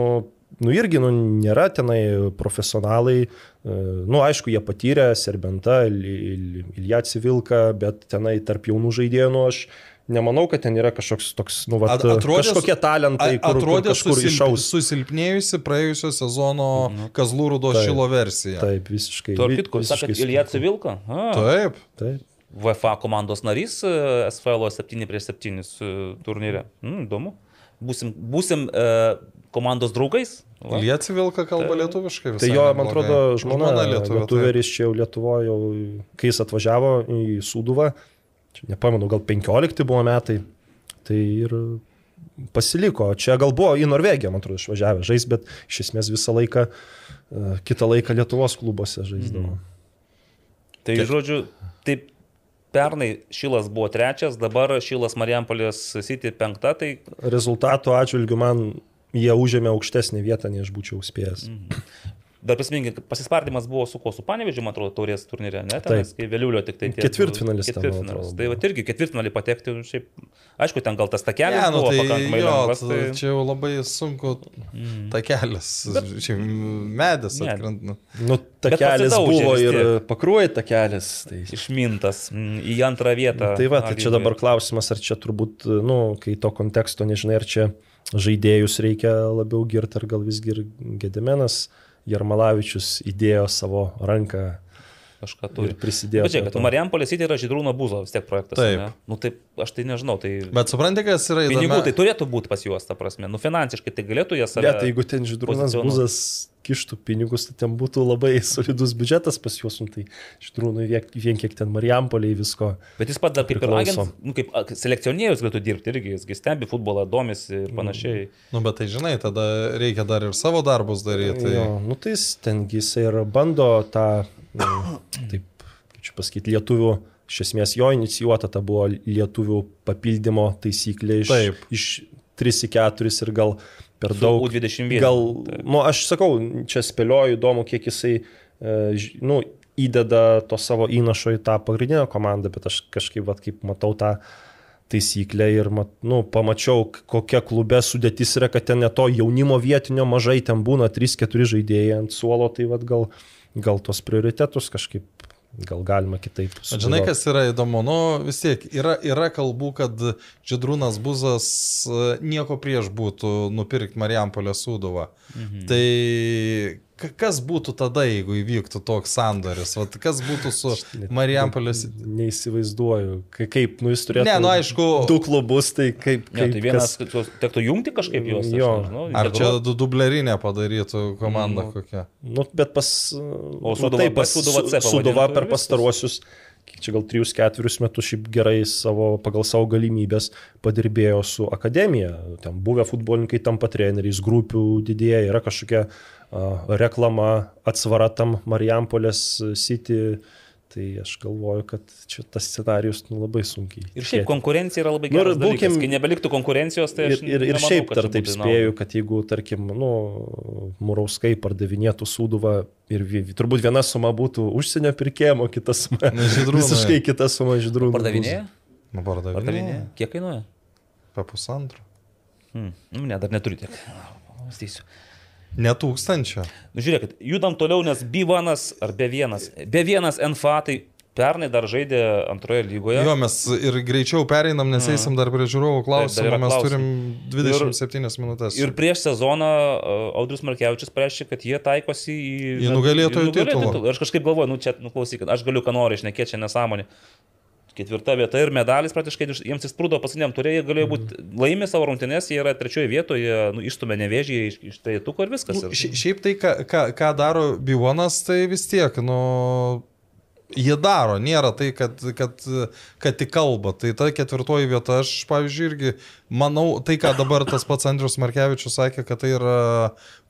nu irgi, nu, nėra tenai profesionalai, e, nu, aišku, jie patyrė Serbenta, Il- Il- Ilja Civilka, bet tenai tarp jaunų žaidėjų, nu, aš nemanau, kad ten yra kažkoks toks, nu, va, At- atrodė kažkokie talentai, kur, kur atrodė kažkur susilp, išaus. susilpnėjusi praėjusio sezono Kazlų Rudo Taip. šilo versija. Taip, visiškai. Tarp kitko, visiškai Ilija. Civilka? A, Taip. Taip. VFA komandos narys e, SFL 7 prieš 7 turnyre. Mm, įdomu. Būsim, būsim e, komandos draugais. Va. Lietuvė Vilka kalba lietuviškai. Tai visai jo, man atrodo, žmona, žmona lietuvė. Lietuveris čia jau Lietuvoje, kai jis atvažiavo į Sūduvą, čia nepamenu, gal 15 buvo metai, tai ir pasiliko. Čia gal buvo į Norvegiją, man atrodo, išvažiavę žais, bet iš esmės visą laiką, e, kitą laiką Lietuvos klubuose žaisdavo. Tai žodžiu, taip pernai Šilas buvo trečias, dabar Šilas Marijampolės City penkta, tai Rezultatų atžvilgių man jie užėmė aukštesnį vietą, nei aš būčiau spėjęs. Dar prisiminkit, kad pasispardymas buvo su kuo, su Panevežiu, man atrodo, taurės turnyre, ne? Tenais, kai vėliulio tik tai Ketvirtfinalis Ketvirtfinalis. Tai va irgi ketvirtfinalį patekti, šiaip, aišku, ten gal tas takelis nu, buvo tai pakankamai jo, lengvas. tai... Čia jau labai sunku ta kelias. Čia medis Ne. atkrent. nu. Nu, takelis buvo ir pakruoja takelis. Tai... Išmintas mm, į antrą vietą. Tai va, tai čia dabar klausimas, ar čia turbūt, nu, kai to konteksto nežinai, ar čia žaidėjus reikia labiau girti, ar gal visgi ir Gediminas Jarmalavičius įdėjo savo ranką kažką ir turi. prisidėjo. Bet čia, prie kad to. Marijampolė City yra Žydrūno Būzo vis tiek projektas. Taip. Ne? Nu, taip, aš tai nežinau, tai... Bet suprantate, kas yra įdomu? Pinigų tai turėtų būti pas juos, ta prasme. Nu, finansiškai tai galėtų jie save... Bet tai jeigu ten Židrūnas pozicionuot. Kištų pinigus, tai ten būtų labai solidus biudžetas pas juos, nu, tai Židrūnui vien, vien kiek ten Marijampoliai visko. Bet jis pats dar kaip ir Priklauso. agent, nu, kaip selekcionierius galėtų dirbti irgi, jisgi stebi futbolą, domisi ir panašiai. Nu, bet tai žinai, tada reikia dar ir savo darbus daryti. Tai... Jo, nu tai jis ten jis ir bando tą, nu, taip, kaip čia pasakyti, lietuvių, iš esmės jo inicijuota ta buvo lietuvių papildymo taisyklė iš, Taip. iš 3 į 4 ir gal per daug. U21. Gal, nu aš sakau, čia spėlioju įdomu, kiek jisai, e, nu, įdeda to savo įnašo į tą pagrindinę komandą, bet aš kažkaip, vat, kaip matau tą taisyklę ir mat, nu, pamačiau, kokia klube sudėtis yra, kad ten ne to jaunimo vietinio mažai, ten būna 3-4 žaidėjai ant suolo, tai vat, gal, gal tos prioritetus kažkaip gal galima kitaip. Bet žinai, kas yra įdomu, nu vis tiek yra, yra kalbų, kad Židrūnas Buzas e, nieko prieš būtų nupirkti Marijampolę Sūduvą. Mhm. Tai Kas būtų tada, jeigu įvyktų toks sandoris? Vat kas būtų su Marijampolės... Neįsivaizduoju, ka- kaip, nu jis turėtų. Ne, nu, aišku- Du klubus, tai kaip. Ne, kaip tai vienas, kas- tektų jungti kažkaip juos. Jo. nežinau, Ar čia du dublerinė padarytų komanda kokia? Nu, bet pas... O nu, Sūduva- taip, pas Sūduvą C Suduva per pastaruosius, kiek čia gal 3-4 metus šiaip gerai savo, pagal savo galimybės padirbėjo su akademija. Ten buvę futbolininkai tampa treneriais, grupių didėja, yra kažkokia reklama, atsvara tam Marijampolės City. Tai aš galvoju, kad čia tas scenarius nu, labai sunkiai. Ir šiaip konkurencija yra labai Nu, ir geras dalykas. būkim- Kai nebeliktų konkurencijos, tai Ir, aš ir, ir nemanau, šiaip dar taip spėju, kad jeigu, tarkim, nu, Murauskai pardavinėtų sūduvą ir vi, turbūt viena suma būtų užsienio pirkėjimo, kita suma Ne, Žydrūnui. visiškai kita suma žydrūnų. Pardavinėja? Nu, pardavinė. Pardavinėja? Kiek kainuoja? Apie pusantrą. Hmm. Nu, ne, dar neturiu tiek. Mąstysiu. Ne tūkstančio. Nu, žiūrėkit, judam toliau, nes B1 ar B1. B1 NFA tai pernai dar žaidė antroje lygoje. Jo, mes ir greičiau pereinam, nes eisim dar prie žiūrovų Taip, klausimų. yra Mes turim 27 minutės. Ir prieš sezoną uh, Audrius Markevičius pareiškė, kad jie taikosi į, Į nugalėtojų titulą. Ir aš kažkaip galvoju, nu čia, nu klausykit, aš galiu ką nori išnekėti čia nesąmonį. Ketvirta vieta ir medalis praktiškai iš- jiems įsprūdo pasauliniam turė, jie galėjo būti laimė savo rungtynės, jie yra trečioje vietoje, nu, išstumė nevėžį iš, iš tai tuko ir viskas. Nu, Šiaip tai, ką, ką, ką daro Bivonas, tai vis tiek, nu, jie daro, nėra tai, kad, kad, kad tik kalba. Tai ta ketvirtoji vieta, aš, pavyzdžiui, irgi manau, tai, ką dabar tas pats Andrius Markevičius sakė, kad tai yra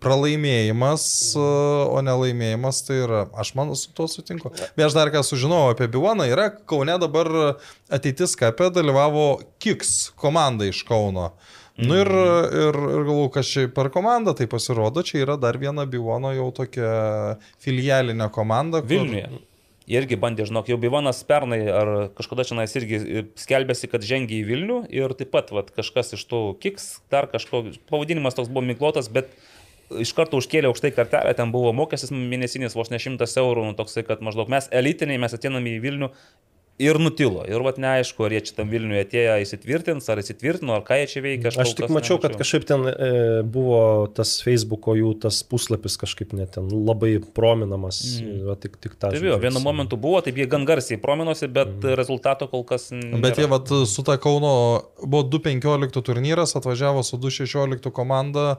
pralaimėjimas, o nelaimėjimas, tai yra, aš manau, su tuo sutinku. Bet aš dar ką sužinojau apie Bivoną, yra Kaune dabar ateitis kapė dalyvavo Kiks komanda iš Kauno. Nu ir, ir, ir galvoju, kas čia per komandą, tai pasirodo, čia yra dar viena Bivono jau tokia filialinė komanda. kur- Vilniuje. Irgi bandė, žinok, jau Bivanas pernai ar kažkada čia irgi skelbėsi, kad žengia į Vilnių ir taip pat vat, kažkas iš tų kiks, dar kažko, pavadinimas toks buvo miklotas, bet iš karto užkėlė aukštai kartelę, ten buvo mokestis mėnesinis vos ne šimtas eurų, nu, toksai, kad maždaug mes elitiniai, mes ateiname į Vilnių ir nutilo. Ir vat neaišku, ar jie čia tam Vilniuje atėjo įsitvirtins, ar įsitvirtino, ar ką jie čia veikia. Aš kol tik mačiau, kad nemačiau. kažkaip ten e, buvo tas Facebook'o jų tas puslapis kažkaip net ten labai prominamas. Mm. Va, tik, tik tą. Taip, jo, vienu momentu buvo, taip jie gan garsiai prominosi, bet mm. rezultato kol kas. Bet jie vat, su ta Kauno buvo 2.15 turnyras, atvažiavo su 2.16 komanda,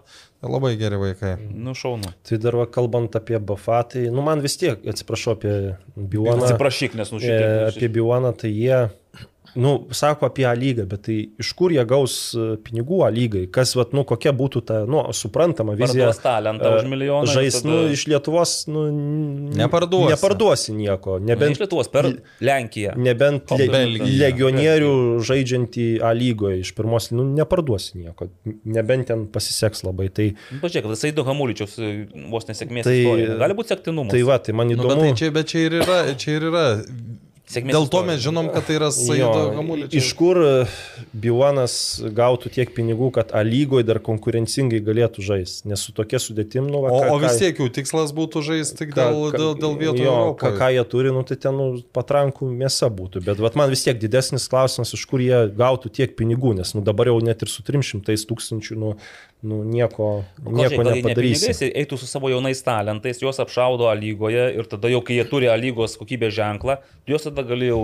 labai geri vaikai. Nu, šaunu. Tai dar va, kalbant apie Bafą, tai nu, man vis tiek, atsiprašau apie Biuaną. Atsiprašyk, nes nu E, apie Biuaną, tai jie, nu, sako apie A lygą, bet tai iš kur jie gaus e, pinigų A lygai? Kas, vat, nu, kokia būtų ta, nu, suprantama vizija. Parduos talentą už e, milijoną Žais, tada- nu, iš Lietuvos, nu, Neparduosi. Neparduosi nieko. Nebent Nebent iš Lietuvos per Lenkiją. Nebent le, Belgija. legionierių žaidžiantį A lygoje iš pirmos, nu, neparduosi nieko. Nebent ten pasiseks labai. Tai, Nu, Pažiūrėk, visai du Hamuličius e, vos nesėkmės. Tai- Tai gali būti sektinumas. tai va, tai man Nu, bet, įdomu. tai čia, bet čia ir yra, čia ir yra. Sėkmės Dėl to istorija. mes žinom, kad tai yra Saido Jo, Gamuličius. iš kur Biuanas gautų tiek pinigų, kad A lygoje dar konkurencingai galėtų žaisti, nes su tokia sudėtim, nu, va, O, o vis tiek jų tikslas būtų žaisti tik ką- dėl, dėl, dėl vietų jo, ką, ką jie turi, nu, tai ten nu, patrankų mėsa būtų. Bet vat, man vis tiek didesnis klausimas, iš kur jie gautų tiek pinigų, nes nu, dabar jau net ir su 300 tūkstančių nu, nu, nieko, nieko ne nepadarysi. pinigais, jie eitų su savo jaunais talentais, juos apšaudo A lygoje ir tada jau, kai jie turi A lygos kokybės ženklą, juos tada galėjau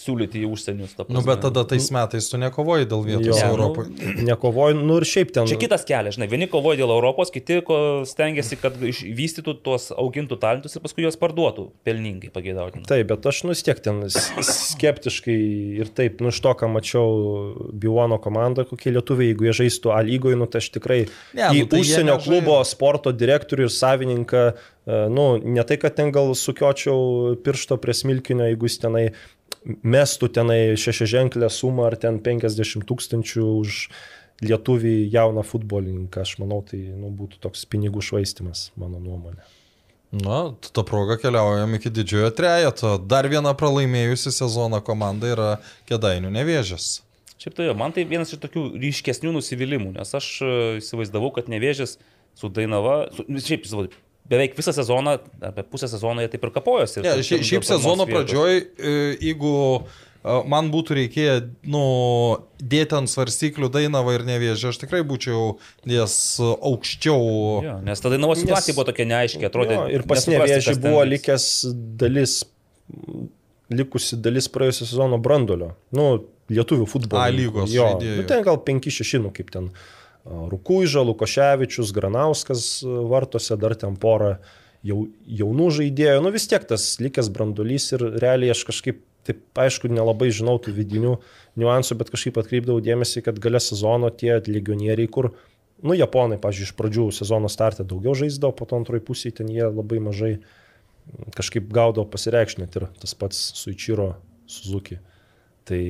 siūlyti į užsienius. ta Nu, bet tada tais metais tu nekovoji dėl vietos Jo, nu, Europoje. Nekovoju, nu ir šiaip ten. Čia kitas kelias, žinai, vieni kovoja dėl Europos, kiti ko stengiasi, kad išvystytų tuos augintų talentus ir paskui juos parduotų pelningai pageidautinai. Taip, bet aš nu vis tiek ten skeptiškai ir taip, nu iš to, ką mačiau Biuano komandą, kokie lietuviai, jeigu jie žaistų A lygoje, nu tai aš tikrai Ne, į nu, tai užsienio nežai- klubo sporto direktorių ir savininką, e, nu ne tai, kad ten gal sukiočiau piršto prie smilkinio, jeigu jis tenai mestų tenai šešiaženklę sumą ar ten 50 tūkstančių už lietuvį jauną futbolininką, aš manau, tai nu, būtų toks pinigų švaistimas, mano nuomonė. Na, tą progą keliaujam iki didžiojo trejeto. Dar viena pralaimėjusi sezoną komanda yra Kedainių nevėžės. Šiaip tai jo, man tai vienas iš tokių ryškesnių nusivylimų, nes aš e, įsivaizdavau, kad nevėžės su Dainava, su, nu, šiaip įsivaizduoju, beveik visą sezoną, apie pusę sezono jie taip ir kapojosi. ten- šiaip, šiaip sezono pradžioj, e, jeigu man būtų reikėję, nu, dėti ant svarstyklių Dainavą ir nevėžį, aš tikrai būčiau dės aukščiau. Jo, nes tada Dainavo situacija Nes- buvo tokia neaiški, atrodė. Jo, ir pas nevėžį buvo likęs dalis, likusi dalis praėjusio sezono brandolio. Nu, lietuvių futbolo. A, lygos Jo, nu, ten gal 5-6, nu kaip ten. a, Rukuiža, Lukoševičius, Granauskas vartose, dar ten porą jau, jaunų žaidėjų. Nu vis tiek tas likęs brandolys ir realiai aš kažkaip, taip aišku, nelabai žinau tų vidinių niuansų, bet kažkaip atkreipdavau dėmesį, kad gale sezono tie legionieriai, kur, nu, japonai, pažiūrėjau, iš pradžių sezono startę daugiau žaisdavo, po to antroji pusė ten jie labai mažai kažkaip gaudavo pasireikšti, net ir tas pats Suichiro Suzuki. Tai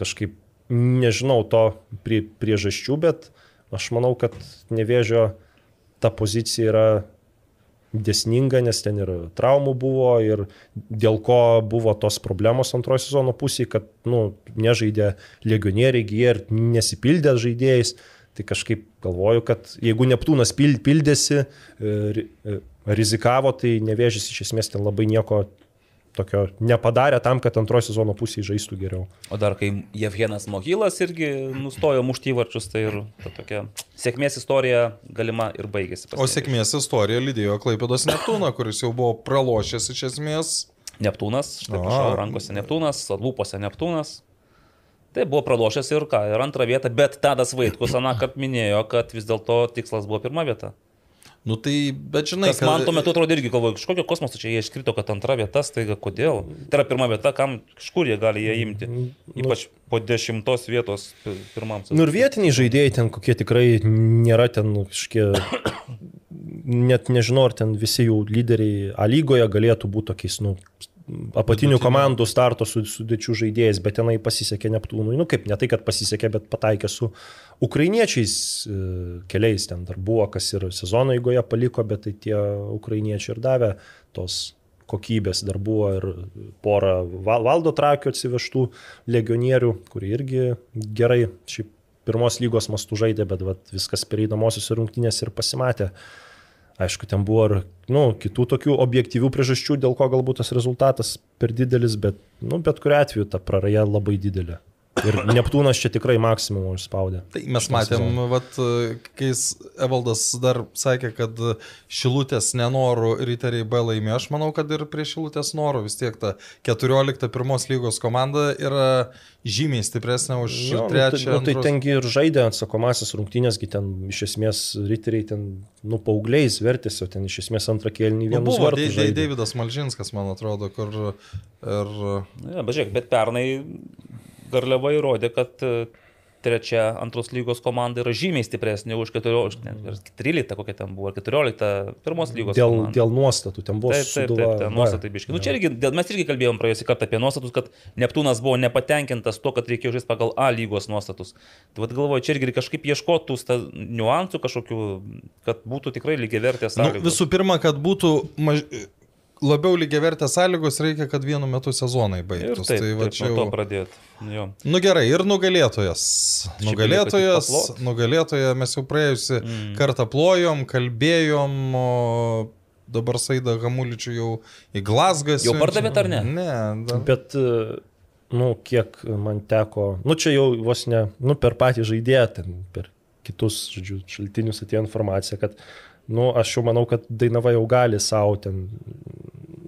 kažkaip nežinau to prie, priežasčių, bet aš manau, kad nevėžio ta pozicija yra desninga, nes ten ir traumų buvo ir dėl ko buvo tos problemos antrojo sezono pusėje, kad nu, nežaidė legionieriai, jie ir nesipildė žaidėjais. Tai kažkaip galvoju, kad jeigu Neptūnas pil- pildėsi, e, e, rizikavo, tai nevėžys iš esmės ten labai nieko tokio nepadarė tam, kad antrojo sezono pusėje žaistų geriau. O dar kai Jevgenas Mokylas irgi nustojo mušti įvarčius, tai ir ta tokia sėkmės istorija galima ir baigėsi. O sėkmės istorija lydėjo Klaipėdos Neptūną, kuris jau buvo pralošęs iš esmės. Neptūnas, štai prašau, rankose Neptūnas, lūpose Neptūnas. Tai buvo pralošęs ir ką, ir antrą vietą, bet Tadas Vaitkus aną kartą minėjo, kad vis dėlto tikslas buvo pirma vieta. Nu tai, bet žinai, Nes man tuo metu atrodo irgi galvoju, iš kokio kosmoso čia jie iškrito, kad antra vieta, staiga kodėl. Tai yra pirma vieta, kam, iš kur jie gali ją imti. Ypač po dešimtos vietos pi- pirmam. Nu ir vietiniai žaidėjai ten kokie tikrai nėra ten nu, kažkokie, net nežinau, ar ten visi jų lyderiai A lygoje galėtų būti tokiais, nu, apatinių komandų starto su- sudėčių žaidėjais, bet tenai pasisekė Neptūnui. Nu kaip, ne tai, kad pasisekė, bet pataikė su ukrainiečiais e, keliais. Ten dar buvo, kas ir sezono eigoje paliko, bet tai tie ukrainiečiai ir davė tos kokybės. Dar buvo ir pora Val- valdo trakio atsivežtų legionierių, kurie irgi gerai šiaip pirmos lygos mastų žaidė, bet vat, viskas pereinamosios rungtynės ir pasimatė. Aišku, ten buvo ir nu, kitų tokių objektyvių priežasčių, dėl ko galbūt tas rezultatas per didelis, bet nu, bet kuriu atveju ta praraja labai didelė. Ir Neptūnas čia tikrai maksimumą išspaudė. Tai mes matėm, vat, kai Evaldas dar sakė, kad Šilutės nenorų riteriai B laimėjo, aš manau, kad ir prie Šilutės norų vis tiek ta 14 pirmos lygos komanda yra žymiai stipresnė už Jo, nu, tai, trečią. nu, tai antros- tengi ir žaidė atsakomasis rungtynėsgi ten iš esmės riteriai ten, nu, paaugliais vertėsi, o ten iš esmės antrą kėlinį Nu, vienus buvo vartus Dei- Dei- žaidė. Davidas Malžinskas, man atrodo, kur ir Ja, bet žiūrėk, bet pernai Garliava įrodė, kad e, trečia antros lygos komanda yra žymiai stipresnė už 14, net ir 13 kokia ten buvo, ar 14 pirmos lygos. Dėl, komanda. dėl nuostatų ten buvo Taip, taip, taip, taip nuostatai biški. Nu, čia irgi, dėl, mes irgi kalbėjom praėjusį kartą apie nuostatus, kad Neptūnas buvo nepatenkintas to, kad reikėjo žaisti pagal A lygos nuostatus. Tai vad galvoju, čia irgi kažkaip ieškotų niuansų kažkokių, kad būtų tikrai lygiai vertės. nu, visų pirma, kad būtų maž... labiau lygiai vertės sąlygos, reikia, kad vienu metu sezonai baigtųsi. taip, Tai va taip, čia jau. pradėti. Jo. Nu gerai, ir nugalėtojas. Šiaip Nugalėtojas, nugalėtoja mes jau praėjusi mm. kartą plojom, kalbėjom, o dabar Saida Hamuličių jau į Glasgą. Jau pardavėt ar ne? Ne, dar. Bet, e, nu, kiek man teko, nu, čia jau vos ne, nu, per patį žaidėją, ten, per kitus, žodžiu, šaltinius atėjo informacija, kad, nu, aš jau manau, kad Dainava jau gali savo ten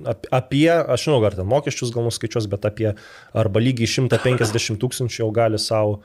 apie, aš žinau, ar ten mokesčius gal nuskaičiuos, bet apie arba lygiai 150 tūkstančių jau gali savo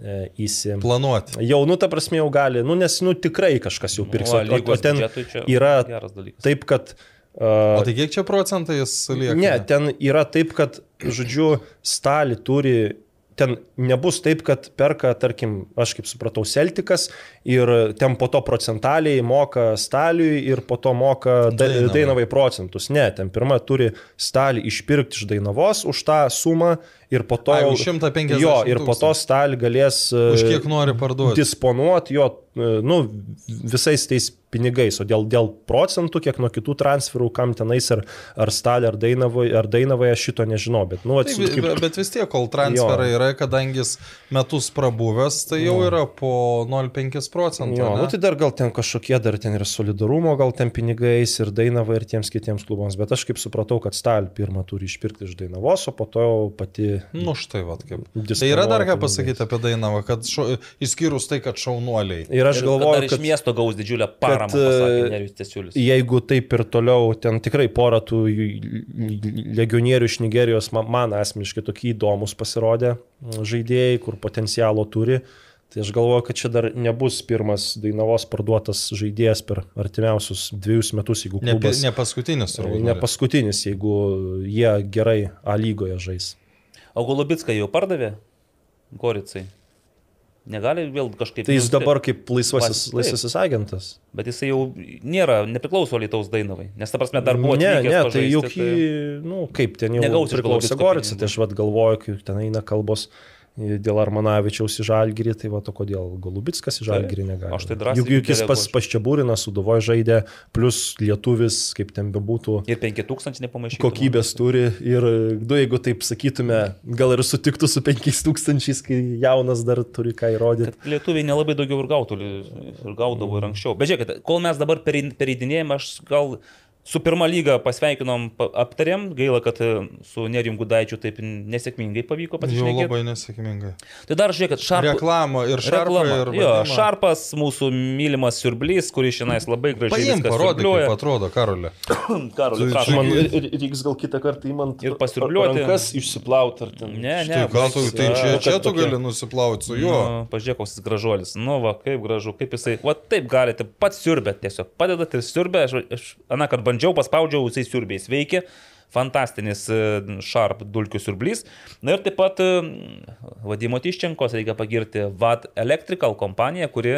e, įsi... Planuoti. Jau, nu, ta prasme, jau gali, nu, nes, nu, tikrai kažkas jau pirks. O O, o, o ten yra geras dalykas. taip, kad... O Uh, tai kiek čia procentais lieka? Ne, ten yra taip, kad, žodžiu, stali turi, ten nebus taip, kad perka, tarkim, aš kaip supratau, Celtikas ir ten po to procentaliai moka staliui ir po to moka da- Dainavai. Dainavai procentus. Ne, ten pirmą turi stalį išpirkti iš Dainavos už tą sumą ir po to... Ai, jau- už 150 Jo, ir po to stalį galės... Už e, kiek nori parduoti? disponuoti jo, e, nu, visais tais pinigais, o dėl, dėl procentų, kiek nuo kitų transferų, kam tenais ar, ar stalė, ar dainavoje, ar dainavoje, šito nežinau, bet, nu, atsiprašau. be- bet vis tiek, kol transferai yra, kadangi jis metus prabuvęs, tai jau yra po 0,5 procento. Jo, ne? nu, tai dar gal ten kažkokie dar ten ir solidarumo, gal ten pinigais ir Dainava ir tiems kitiems klubams, bet aš kaip supratau, kad Stal pirmą turi išpirkti iš Dainavos, o po to pati Nu štai, vad kaip. Tai yra dar ką pasakyti apie Dainavą, kad šo, išskyrus tai, kad šaunuoliai. Ir aš Ir kad galvoju, iš miesto gaus didžiulę paramą, kad, pasakė e, Tesiulis. jeigu taip ir toliau, ten tikrai pora tų legionierių iš Nigerijos man, man asmeniškai tokie įdomus pasirodė žaidėjai, kur potencialo turi. Tai aš galvoju, kad čia dar nebus pirmas Dainavos parduotas žaidėjas per artimiausius dviejus metus, jeigu Ne, klubas ne paskutinis turbūt. ne paskutinis, jeigu jie gerai A lygoje žais. O Golubitską jau pardavė? Goricai. Negali vėl kažkaip... Tai jis nu, dabar kaip laisvasis, Taip. laisvasis agentas. Bet jisai jau nėra, nepriklauso Lietuvos Dainavai. Nes ta prasme dar buvo... Ne, ne, tai pažaisti, juk jį, nu, kaip ten jau Negaus iš priklausė Golubicko Gorica, pinigų. tai aš vad galvoju, kai ten eina kalbos dėl Armanavičiaus į Žalgirį, tai va to kodėl Golubitskas į Žalgirį negali. aš tai drąsiai Juk, juk jis pas, pas Čiabūriną suduvoje žaidė, plus lietuvis, kaip ten bebūtų, Ir 5000 nepamaišyti. kokybės turi ir, du, jeigu taip sakytume, gal ir sutiktų su 5000, kai jaunas dar turi ką įrodyti. Kad lietuviai nelabai daugiau ir gautų, ir gaudavo ir anksčiau. Bet žiūrėkit, kol mes dabar pereid- pereidinėjom, aš gal su pirma lyga pasveikinom, pa- aptarėm, gaila, kad e, su Nerijum Gudaičiu taip nesėkmingai pavyko Jau pasišnekėti. labai nesėkmingai. Tai dar žiūrėkit, šarpas. Reklamo ir šarpa Reklama. ir... Jo. Šarpas, mūsų mylimas siurblys, kuris šiandien labai gražiai Paim, parodyk, kaip atrodo, Karolė. Karoli, Tu- prašom. Man reiks gal kitą kartą įmant Ir pasiurbliuoti. rankas išsiplauti ar ten. Ne, ne. Tai ką tu, tai čia, čia tu gali nusiplauti su juo. Nu, Pažiūrėk, koks jis gražuolis. Nu, va, kaip gražu, kaip jisai. Va, taip galite, pats siurbėt tiesiog. Padedat ir siurbė. Aš, aš aną, kad bandžiau, paspaudžiau, jisai siurbės veikia. Fantastinis e, Sharp dulkių siurblys. Na ir taip pat e, Vadimo Tiščenkos reikia pagirti VAT Electrical kompaniją, kuri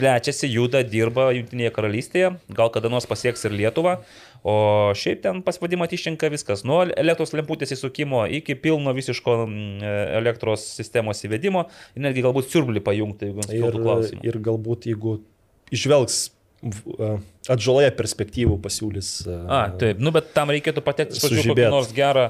plečiasi, juda, dirba Junktinėje karalystėje, gal kada nors pasieks ir Lietuvą. O šiaip ten pas Vadimą Tiščenką viskas. Nuo elektros lemputės įsukimo iki pilno visiško mm, elektros sistemos įvedimo ir netgi galbūt siurblį pajungti, jeigu jums Ir, klausimų. ir galbūt jeigu išvelgs atžaloje perspektyvų pasiūlys. A, taip, nu bet tam reikėtų patekti pradžių kokį nors gerą,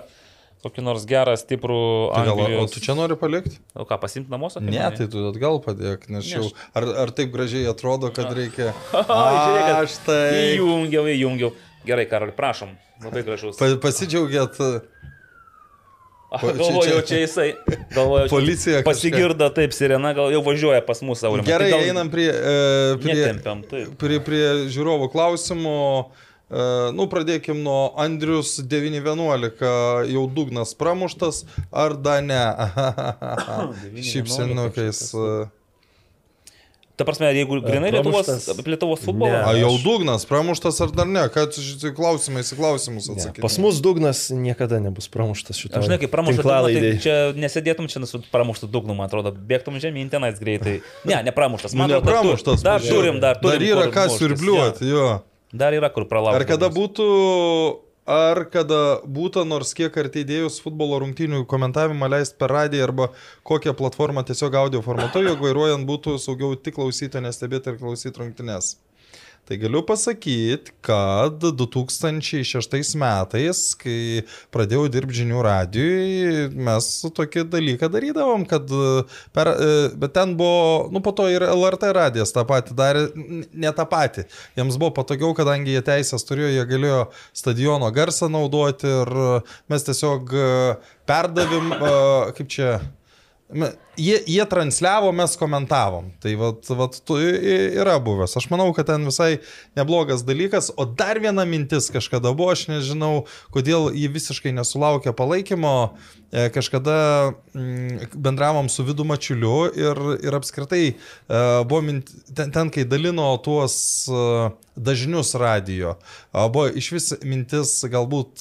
kokį nors gerą, stiprų Tai gal, o Anglijos. tu čia nori palikti? O ką, pasimti namuose? Ne, tai tu atgal padėk, nes Ne, jau. Ar, ar taip gražiai atrodo, kad reikia. žiūrėkit, Aš tai. Įjungiau, įjungiau. Gerai, Karol, prašom. Labai gražus. Pa, pasidžiaugėt. Galvojau, čia- čia jisai. Galvojau, čia Policija kažką- taip, sirena, gal jau važiuoja pas mus, Aurimai. Gerai, Tai gal einam prie, e, prie, Netempiam, prie, prie žiūrovų klausimų. E, nu, pradėkim nuo Andrius 911. Jau dugnas pramuštas, ar da ne? 911 Šypsenukais. e, Ta prasme, jeigu grinai Lietuvos, pramuštas? Lietuvos futbolą. Ne. A jau Aš- dugnas pramuštas ar dar ne? Kad šitie klausimai į klausimus Ne, atsakyti. pas mus dugnas niekada nebus pramuštas šito. Aš žinai, kaip pramušta dugną, tai čia nesėdėtum čia su pramuštu dugnu, man atrodo, bėgtum žemyn tenais greitai. Ne, nepramuštas. Man atrodo, dar tu- nepramuštas. Dar turim, dar turim. Dar yra ką muštis, siurbliuoti, jo. jo. Dar yra kur pralaukti. Ar kada būtų, ar kada būtų nors kiek arti idėjus futbolo rungtynių komentavimą leisti per radiją arba kokią platformą tiesiog audio formatu, jeigu vairuojant būtų saugiau tik klausyti, nestebėti ir klausyti rungtynės. Tai galiu pasakyti, kad 2006 metais, kai pradėjau dirbti žinių radijui, mes tokį dalyką darydavom, kad per, e, bet ten buvo, nu po to ir LRT radijas tą patį darė, ne tą patį. Jiems buvo patogiau, kadangi jie teisės turėjo, jie galėjo stadiono garsą naudoti ir mes tiesiog e, perdavim, e, kaip čia, Jie, jie transliavo, mes komentavom. Tai vat, vat, tu yra buvęs. Aš manau, kad ten visai neblogas dalykas. O dar viena mintis kažkada buvo, aš nežinau, kodėl ji visiškai nesulaukė palaikymo. E, Kažkada mm, bendravom su Vidu Mačiuliu ir, ir apskritai e, buvo mint, ten, ten, kai dalino tuos e, dažnius radio, buvo iš vis mintis galbūt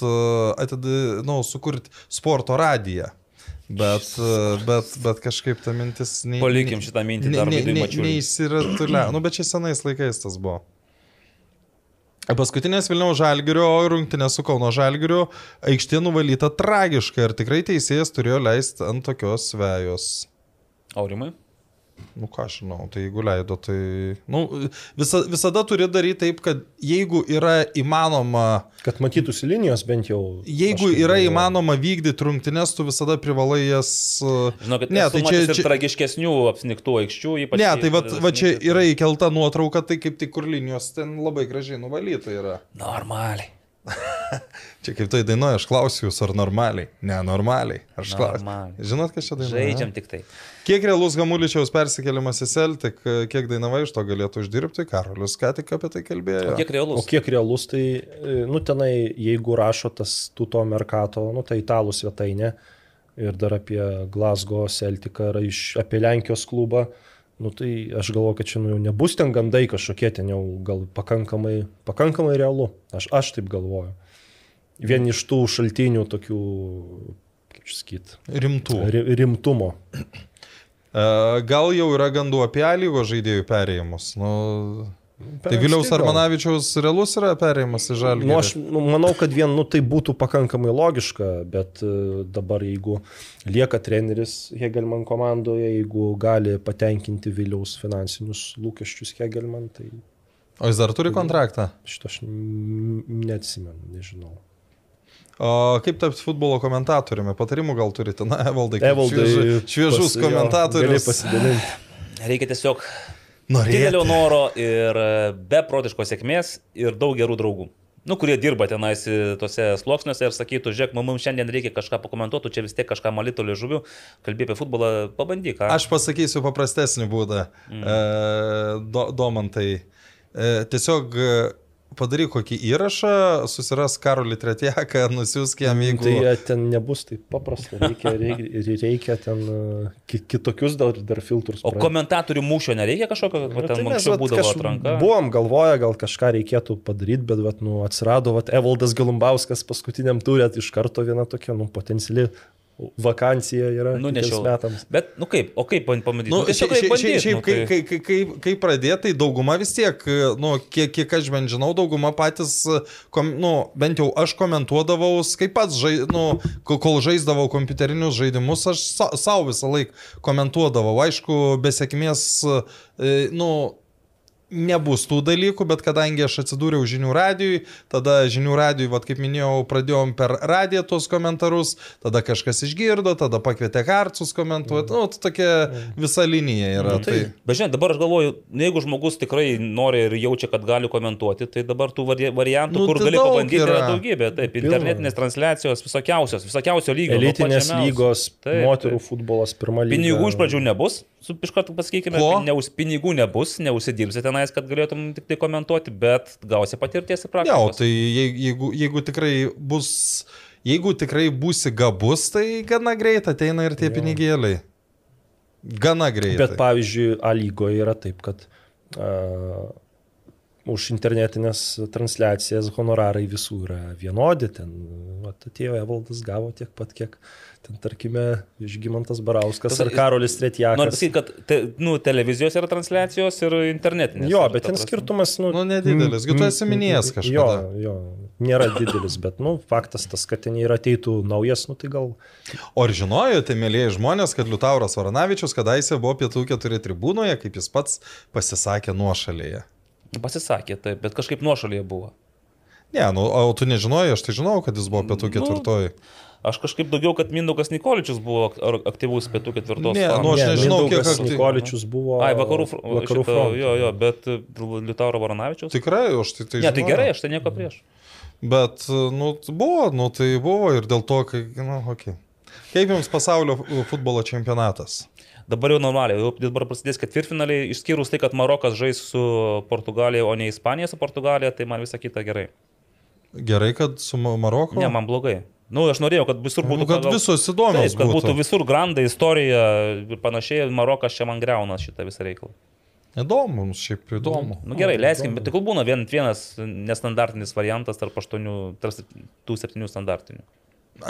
atidai, nu, sukurti sporto radiją. Bet, e, bet, bet kažkaip ta mintis... Nei, Palikim šitą mintį dar ne, ne. Neįsiratulė. Nu, bet čia senais laikais tas buvo. Paskutinės Vilniaus Žalgirio rungtynės su Kauno Žalgiriu aikštė nuvalyta tragiškai ir tikrai teisėjas turėjo leisti ant tokios svejos. Aurimai? Nu ką aš žinau, tai jeigu leido, tai... Nu, visa, visada turi daryti taip, kad jeigu yra įmanoma, Kad matytųsi linijos bent jau. jeigu kažkaip yra galvoju. įmanoma vykdyti rungtynės, tu visada privalai jas... Žinokit, ne, tai čia, čia, tragiškesnių apsniktų aikščių, ypač... Ne, tai va, va čia yra įkelta nuotrauka, tai kaip tik kur linijos ten labai gražiai nuvalyta yra. Normaliai. Čia kaip tai dainuoja, aš klausiu jūs, ar normaliai. Nenormaliai. Aš klausiu. Normaliai. Žinot, kas čia dainuoja? Žaidžiam tik tai. Kiek realus Gamuličiaus persikėlimas į Celtic, kiek dainava iš to galėtų uždirbti, Karolis ką tik apie tai kalbėjo. O kiek O realus? kiek realus, tai, nu, tenai, jeigu rašo tas tuto merkato, nu, tai italų svetainė ir dar apie Glasgow Celticą ar iš, apie Lenkijos klubą, nu, tai aš galvoju, kad čia nu, jau nebus ten gandai kažkokie, ten jau gal pakankamai, pakankamai realu. Aš, aš taip galvoju. Vien iš tų šaltinių tokių, kaip sakyt, Rimtų. ri- rimtumo. E, Gal jau yra gandų apie lygos žaidėjų perėjimus. Nu, tai Viliaus gal. Armanavičiaus realus yra perėjimas į žalį. Nu, aš nu, manau, kad vien nu, tai būtų pakankamai logiška, bet e, dabar jeigu lieka treneris Hegelman komandoje, jeigu gali patenkinti Viliaus finansinius lūkesčius Hegelman, tai O jis dar turi kontraktą. šito aš neatsimenu, nežinau. Kaip tapti futbolo komentatoriumi? Patarimų gal turite? Na, Evaldai, kaip Evaldai, švieži- šviežus pas- komentatorius. Reikia tiesiog Norėti. didelio noro ir e, beprotiškos sėkmės ir daug gerų draugų. Nu, kurie dirba tenais e, tose sluoksniuose ir sakytų, žiūrėk, mums šiandien reikia kažką pakomentuoti, tu čia vis tiek kažką malito liežuvių, kalbė apie futbolą, pabandyk. ką. Aš pasakysiu paprastesnį būdą. Mm. E, do, domantai. E, tiesiog padaryk kokį įrašą, susiras Karolį Tretjaką, nusiųsk jam, jeigu... Tai ten nebus taip paprasta, reikia, reikia, reikia ten e, ki- kitokius dar, dar filtrus. O praeit. komentatorių mūšio nereikia kažkokio, kad Nu, ten tai anksčiau būdavo kaž- atranka. Buvom galvoję, gal kažką reikėtų padaryti, bet vat, nu, atsirado vat, Evaldas Galumbauskas paskutiniam turė iš karto viena tokia nu, potenciali vakancija yra Nu, kitiems nešiau. metams. Bet, nu kaip, o kaip pabandyti? Nu, Nu, šiaip, kaip šiaip, bandyt, šiaip, nu, kai, tai- kai, kai, kai, kai pradėtai, tai dauguma vis tiek, nu, kiek, kiek aš bent žinau, dauguma patys, kom, nu, bent jau aš komentuodavau, kaip pats, žai, nu, kol žaisdavau kompiuterinius žaidimus, aš sa, savo visą laiką komentuodavau. Aišku, besėkmės, e, nu, nebus tų dalykų, bet kadangi aš atsidūriau žinių radijui, tada žinių radijui, vad kaip minėjau, pradėjom per radiją tuos komentarus, tada kažkas išgirdo, tada pakvietė kartus komentuoti, nu, tai tokia visa linija yra. Nu, tai, bet žinai, dabar aš galvoju, nu, jeigu žmogus tikrai nori ir jaučia, kad gali komentuoti, tai dabar tų vari- variantų, Nu, nu, kur tai gali pabandyti, yra yra. daugybė. Taip, internetinės transliacijos, visokiausios, visokiausio lygio. Elitinės lygos, Taip, moterų taip. futbolas pirma lyga. Pinigų iš pradžių nebus, su iš karto pasakykime, Ko? neus, pinigų nebus, neusidirbsi tenais, kad galėtum tik tai komentuoti, bet gausi patirties ir Ne, o praktikos. tai jei- jeigu, jeigu tikrai bus, jeigu tikrai būsi gabus, tai gana greit ateina ir tie pinigėliai. Gana greit. Bet pavyzdžiui, A lygoje yra taip, kad uh, už internetinės transliacijas honorarai visų yra vienodi. Ten vat, atėjo Evaldas, gavo tiek pat, kiek ten, tarkime, Žygimantas Barauskas Tas- ar Karolis Noriu Tretjakas. pasakyti, kad te, nu, televizijos yra transliacijos ir internetinės. Jo, bet ten skirtumas, nu, Nu, nedidelis. Gi tu esi minėjęs kažkada. Jo, jo, nėra didelis, bet, nu, faktas tas, kad ten ir ateitų naujas, nu, tai gal O ar žinojote, mėlyje žmonės, kad Liutauras Varanavičius kadaise buvo pietų keturi tribūnoje, kaip jis pats pasisakė nuošalėje? Pasisakė, taip, bet kažkaip nuošalėje buvo. Ne, nu, o tu nežinojai, aš tai žinau, kad jis buvo pietų Nu, ketvirtoji. Aš kažkaip daugiau, kad Mindaugas Nikoličius buvo aktyvus pietų ketvirtos. Ne, nu, aš Ne, nežinau, kiek Mindaugas aktyv- Nikoličius buvo. Ai, vakarų, vakarų šito. Jo, jo, bet e, Liutauro Varanavičiaus. Tikrai, aš tai tai ne, tai gerai, aš tai nieko prieš. Bet, nu, buvo, nu, tai buvo ir dėl to, kai, na, nu, okei. Okay. Kaip jums pasaulio futbolo čempionatas? Dabar jau normaliai, jau dabar prasidės ketvirtfinaliai, išskyrus tai, kad Marokas žais su Portugalija, o ne Ispanija su Portugalija, tai man visa kita gerai. Gerai, kad su Ma- Maroku? Ne, man blogai. Nu, aš norėjau, kad visur būtų... Nu, kad pagal- visos įdomios Taip, kad būtų būtų. visur grandai, istorija ir panašiai, Marokas čia man greuna šitą visą reikalą. Įdomu, mums šiaip įdomu. Nu gerai, leiskim, bet tik būna vien, vienas nestandartinis variantas tarp aštuonių, tarp tų septynių standartinių.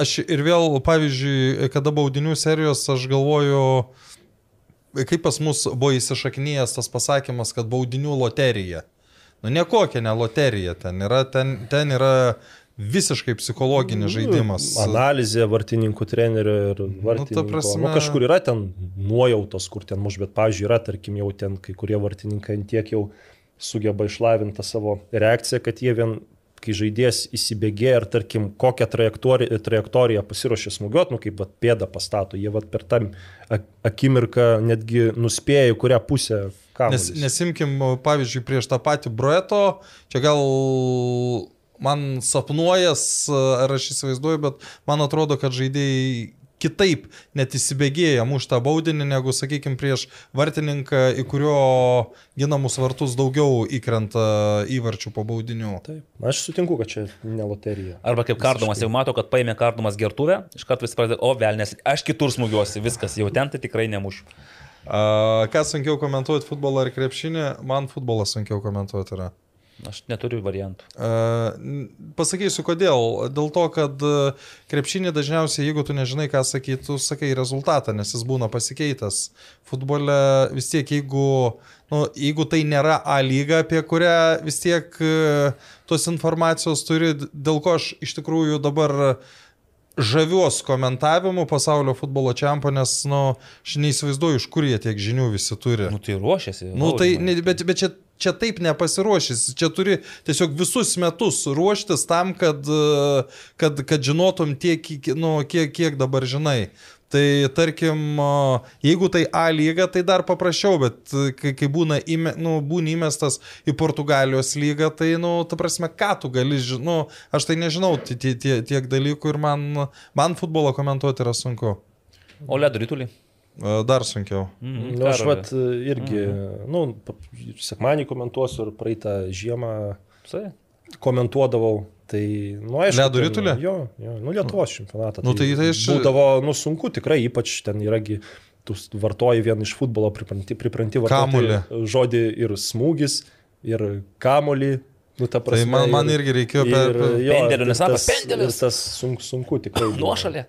Aš ir vėl, pavyzdžiui, kada baudinių serijos, aš galvoju, kaip pas mus buvo įsišaknyjęs tas pasakymas, kad baudinių loterija. Nu, ne kokia ne loterija ten yra, ten, ten yra visiškai psichologinis žaidimas. Analizė vartininkų trenerio ir vartininko. Nu, prasme- nu, kažkur yra ten nuojautos, kur ten muš, bet, pavyzdžiui, yra, tarkim, jau ten kai kurie vartininkai tiek jau sugeba išlavinti savo reakciją, kad jie vien, kai žaidėjas įsibėgė ir, tarkim, kokią trajektoriją, trajektoriją pasiruošė smūgiuoti, nu, kaip vat, pėdą pastato, jie vat, per tą ak- akimirką netgi nuspėja, kurią pusę Nes, kamuolys. nesimkim, pavyzdžiui, prieš tą patį Brueto, čia gal man sapnuojas, ar aš įsivaizduoju, bet man atrodo, kad žaidėjai kitaip net įsibėgėja muštą baudinį, negu, sakykime, prieš vartininką, į kurio ginamus vartus daugiau įkrenta įvarčių po baudinių. Taip. Aš sutinku, kad čia ne loterija. Arba kaip kardomas, jau mato, kad paėmė kardomas gertuvę, iš karto vis pradeda, o velnės, aš kitur smūgiuosi, viskas, jau ten tai tikrai nemušiu. A, ką sunkiau komentuoti futbolą ar krepšinį, man futbolą sunkiau komentuoti yra. Aš neturiu variantų. Uh, pasakysiu kodėl. Dėl to, kad e, krepšinį dažniausiai, jeigu tu nežinai, ką sakyti, tu sakai rezultatą, nes jis būna pasikeitęs. Futbole vis tiek, jeigu, nu, jeigu tai nėra A lyga, apie kurią vis tiek uh, tos informacijos turi, dėl ko aš iš tikrųjų dabar žaviuos komentavimu pasaulio futbolo čempio, nes, nu, aš neįsivaizduoju, iš kur jie tiek žinių visi turi. Nu tai ruošiasi. Nu, tai, ne, bet, bet čia čia taip nepasiruošęs, čia turi tiesiog visus metus ruoštis tam, kad, kad, kad žinotum tiek, nu, kiek, kiek dabar žinai. Tai tarkim, jeigu tai A lyga, tai dar paprasčiau, bet kai, kai būna įme, nu, būni įmestas į Portugalijos lygą, tai, nu, ta prasme, ką tu gali, nu, aš tai nežinau tiek, tiek, tiek dalykų ir man, man futbolo komentuoti yra sunku. O ledo rytulį? Dar sunkiau. Mm, nu, aš vat irgi, mm. nu, sekmanį komentuosiu ir praeitą žiemą Sai. komentuodavau. Tai, nu, aišku. Ledo rytulė? Jo, jo, nu, Lietuvos čempionatą. Nu, tai, tai aš... Būdavo, nu, sunku tikrai, ypač ten yragi, tu vartoji vien iš futbolo, pripranti, pripranti vartoti Kamulį. žodį ir smūgis, ir kamolį. Nu, ta prasme, tai man, man irgi reikėjo per... ir, jo, Pendelio ir nesako, tas- pendelis. ir Tas sunku, sunku tikrai. Nuošalė.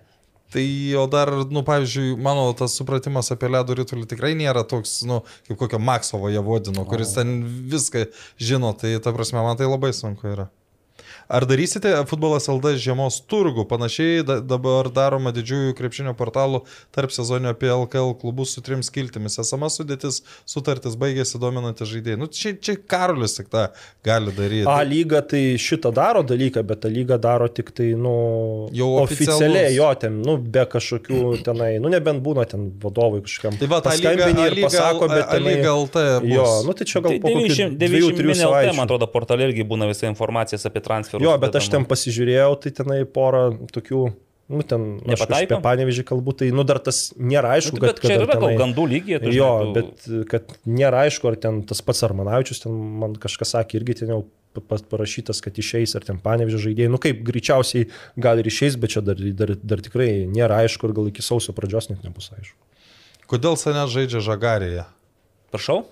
Tai o dar, nu, pavyzdžiui, mano tas supratimas apie ledo rytulį tikrai nėra toks, nu, kaip kokio Maksovo Javodino, kuris ten viską žino, tai ta prasme, man tai labai sunku yra. Ar darysite futbolas LD žiemos turgų? Panašiai da, dabar daroma didžiųjų krepšinio portalų tarp sezoninio apie LKL klubus su trim skiltimis. Esama sudėtis, sutartis baigėsi dominantys žaidėjai. Nu, čia, čia Karolis tik tą gali daryti. A lyga tai šitą daro dalyką, bet ta lyga daro tik tai, nu, Jau oficialiai jo, ten, nu, be kažkokių tenai, nu, nebent būna ten vadovui kažkam. Tai va, ta lyga, ir pasako, bet A tenai, lyga LT. Jo, nu tai čia gal po kokių 900 dviejų, 900 trijų min LT, savaičių. man atrodo, portalė irgi būna visa informacija apie transferus. Jo, bet aš ten pasižiūrėjau, tai tenai porą tokių, nu ten, nu, aš apie panevežį kalbu, tai, nu, dar tas nėra aišku, Nu, bet čia ir yra gal gandų lygiai. tai Jo, žinai, tu- bet kad nėra aišku, ar ten tas pats Armanavičius, ten man kažkas sakė, irgi ten jau pa- pa- parašytas, kad išeis, ar ten panevežė žaidėjai. Nu kaip, greičiausiai gal ir išeis, bet čia dar, dar, dar tikrai nėra aišku ir gal iki sausio pradžios net nebus aišku. Kodėl Sanės žaidžia Žagarėje? Prašau.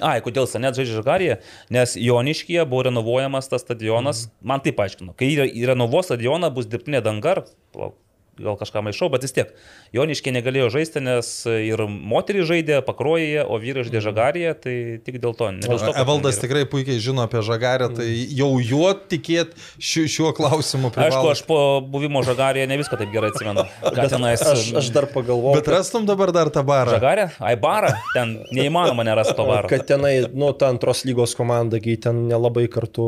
Ai, kodėl Sanet žaidžia Žagarėje? Nes Joniškyje buvo renovuojamas tas stadionas. Mm. Man taip aiškino. Kai renovuos stadioną bus dirbtinė danga. palauk, Gal kažką maišau, bet vis tiek. Joniškė negalėjo žaisti, nes ir moterį žaidė pakruojėje, o vyrai žaidė Žagarėje, tai tik dėl to. dėl to, Evaldas ten tikrai puikiai žino apie Žagarę, tai jau juo tikėt šiuo, šiuo klausimu. geriau. Aišku, privalo. aš po buvimo Žagarėje ne viską taip gerai atsimenu. Ką tenais. Aš, aš dar pagalvojau, Bet rastum dabar dar tą barą. Žagarė? Ai, barą. Ten neįmanoma nerasti to baro. kad tenai, nu, ta antros lygos komanda, kai ten nelabai kartu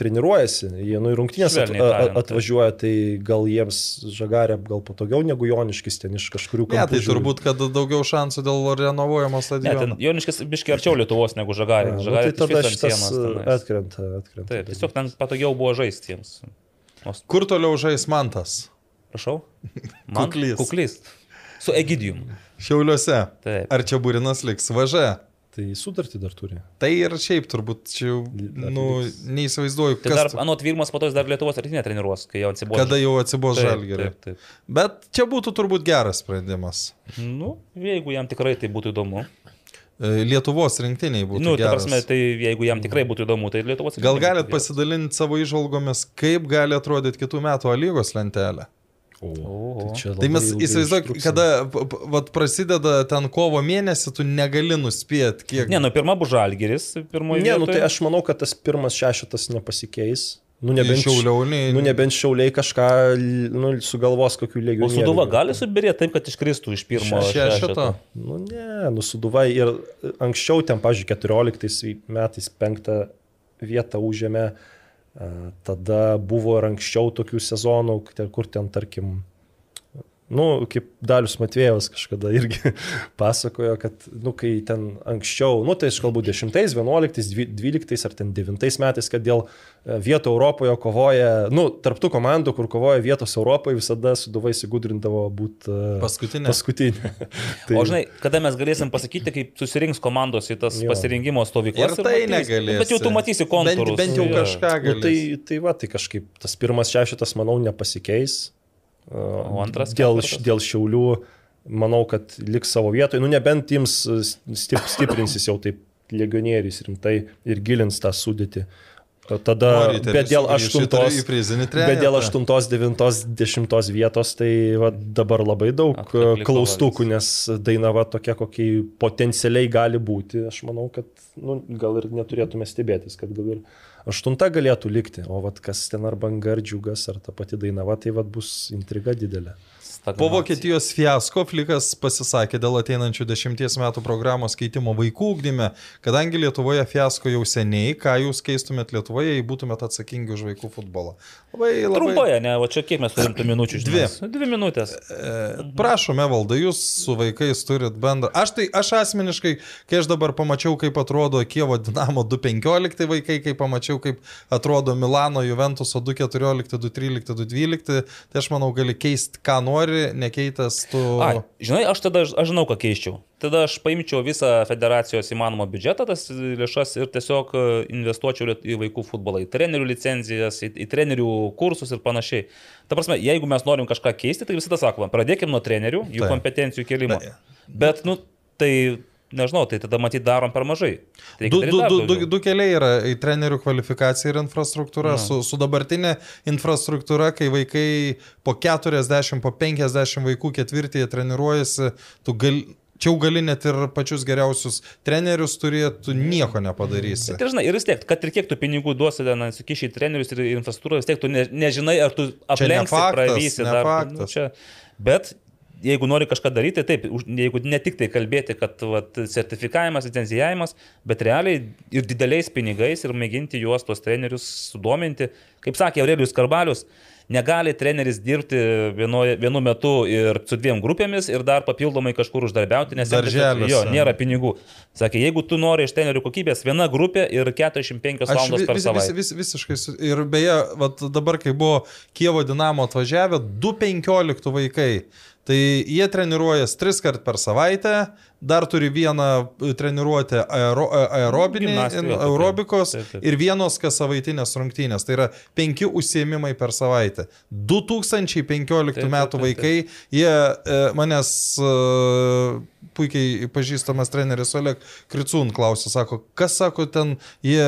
treniruojasi, jie nu į rungtynės at, Švelniai a- tariant, taip. atvažiuoja, tai gal jiems žagarė gal patogiau negu Joniškis ten iš kažkurių Ne, tai žiūri. turbūt, kad daugiau šansų dėl renovuojamo Ne, stadiono. Joniškis biškiai arčiau Lietuvos negu Žagarė. A, nu, Žagarė tai tada šitas atkrenta, atkrenta. Taip, tiesiog ten patogiau buvo žaisti jiems. O, Kur toliau žais Mantas? prašau. Man Kuklys. Kuklys. Su Egidijum. Šiauliuose. Taip. Ar čia būrinas liks? Važia. Tai sutartį dar turi. Tai ir šiaip turbūt, čia jau, nu, neįsivaizduoju, Tai dar, kas, anot Virmas, po to jis dar Lietuvos rinktinė treniruos, kai jau atsibodo. kada jau atsibos Taip, žalgeriai. Taip, taip. Bet čia būtų turbūt geras sprendimas. Nu, jeigu jam tikrai tai būtų įdomu. E, Lietuvos rinktiniai būtų Nu, ta prasme, tai jeigu jam tikrai būtų įdomu, tai Lietuvos Gal rinktinė galit pasidalinti savo išvalgomis, kaip gali atrodyti kitų metų A lygos lentelė? Oho. čia Tai mes įsivaizduok, kada vat, prasideda ten kovo mėnesį, tu negali nuspėti, kiek... Ne, nu pirma bus Žalgeris, pirmoji Ne, nu vietoje. tai aš manau, kad tas pirmas šešetas nepasikeis. Nu, nebent Šiauliau, nei- Nu, nebent šiauliai kažką nu, sugalvos kokių lygių. O Suduva gali subirėti taip, kad iškristų iš pirmo Šešeto. Nu, ne, nu, suduva ir anksčiau ten, pažiūrėjau, 14 metais penktą vietą užėmė, a, tada buvo ir anksčiau tokių sezonų, kur ten, tarkim, Nu, kaip Dalius Matvėjos kažkada irgi pasakojo, kad, nu, kai ten anksčiau, nu, tai aš kalbu 10, 11, 12 ar ten 9 metais, kad dėl e, vietų Europoje kovoja, nu, tarptų komandų, kur kovoja vietos Europoje, visada suduvai įsigudrindavo būti Paskutinė. paskutinė. Tai... O žinai, kada mes galėsim pasakyti, kaip susirinks komandos į tas Jo. pasirinkimo stovyklas. Ir tai matysi. negalėsi. Bet jau tu matysi kontūrus. Bent, bent jau kažką Nu, gali. tai, tai va, tai kažkaip tas pirmas šešetas, manau, nepasikeis. O antras dėl, ketvirtas? dėl šiaulių, manau, kad liks savo vietoje. Nu, nebent jums stip, stiprinsis jau taip legionierius rimtai ir gilins tą sudėtį. Tada, Norite bet dėl sugrįžti aštuntos, į prizinį bet dėl trejetą. aštuntos, devintos, dešimtos vietos, tai va, dabar labai daug Atkakli klaustukų, nes Dainava tokia, kokie potencialiai gali būti. Aš manau, kad nu, gal ir neturėtume stebėtis, kad gal ir aštunta galėtų likti, o vat, kas ten ar bangardžiugas, ar ta pati Dainava, tai vat, bus intriga didelė. Po Stagnacija. Vokietijos fiasko Flikas pasisakė dėl ateinančių dešimties metų programos keitimo vaikų ūkdyme, kadangi Lietuvoje fiasko jau seniai, ką jūs keistumėt Lietuvoje, jei būtumėt atsakingi už vaikų futbolą. Labai, labai... Trumpai, ne, o čia kiek mes turim tų minučių? Dvi. žinai? Dvi minutės. E, Prašome, valda, jūs su vaikais turit bendrą. Aš tai, aš asmeniškai, kai aš dabar pamačiau, kaip atrodo Kievo Dinamo 2.15 vaikai, kai pamačiau, kaip atrodo Milano Juventuso 2.14, 2.13, 2.12, tai aš manau, gali keisti, ką nori, nekeitęs tu... Ai, žinai, aš tada, aš žinau, ką keiščiau. Tada aš paimčiau visą federacijos įmanomą biudžetą, tas lėšas ir tiesiog e, investuočiau į vaikų futbolą, į trenerių licenzijas, į, į trenerių kursus ir panašiai. Ta prasme, jeigu mes norim kažką keisti, tai visada sakoma, pradėkime nuo trenerių, jų Taip. kompetencijų kelimo. Taip. Bet, nu, tai, nežinau, tai tada matyt darom per mažai. Reikia Du, du, du, du, du keliai yra į trenerių kvalifikaciją ir infrastruktūrą. Su, su dabartinė infrastruktūra, kai vaikai po 40, po 50 vaikų ketvirtyje treniruojasi, tu gali... Čia jau gali net ir pačius geriausius trenerius turėtų, nieko nepadarysi. Tai žinai, ir vis tiek, kad ir kiek tu pinigų duosi, ten sukiši į trenerius ir infrastruktūrą, vis tiek tu ne, nežinai, ar tu ne aplenksi, faktas, pravysi ne dar. faktas. Nu, čia, bet jeigu nori kažką daryti, taip, už- jeigu ne tik tai kalbėti, kad vat, sertifikavimas, licencijavimas, bet realiai ir dideliais pinigais ir mėginti juos, tuos trenerius, sudominti. Kaip sakė Aurelijus Karbalius, negali treneris dirbti vienu, vienu metu ir su dviem grupėmis ir dar papildomai kažkur uždarbiauti, nes tiesiog- jo, nėra pinigų. Sakė, jeigu tu nori iš trenerių kokybės, viena grupė ir 45 Aš valandos vis, per vis, vis, savaitę. vis, visiškai. su- Ir beje, dabar, kai buvo Kievo Dinamo atvažiavę, 2.15 vaikai. Tai jie treniruojas tris kart per savaitę, dar turi vieną treniruotę aero, aerobinį, Gimnastika tokia. aerobikos Taip, taip. ir vienos kas savaitinės rungtynės. Tai yra penki užsiemimai per savaitę. 2015 Taip, metų vaikai, jie e, manęs e, puikiai pažįstamas treneris Oleg Kricūn klausė, sako, kas sako ten, jie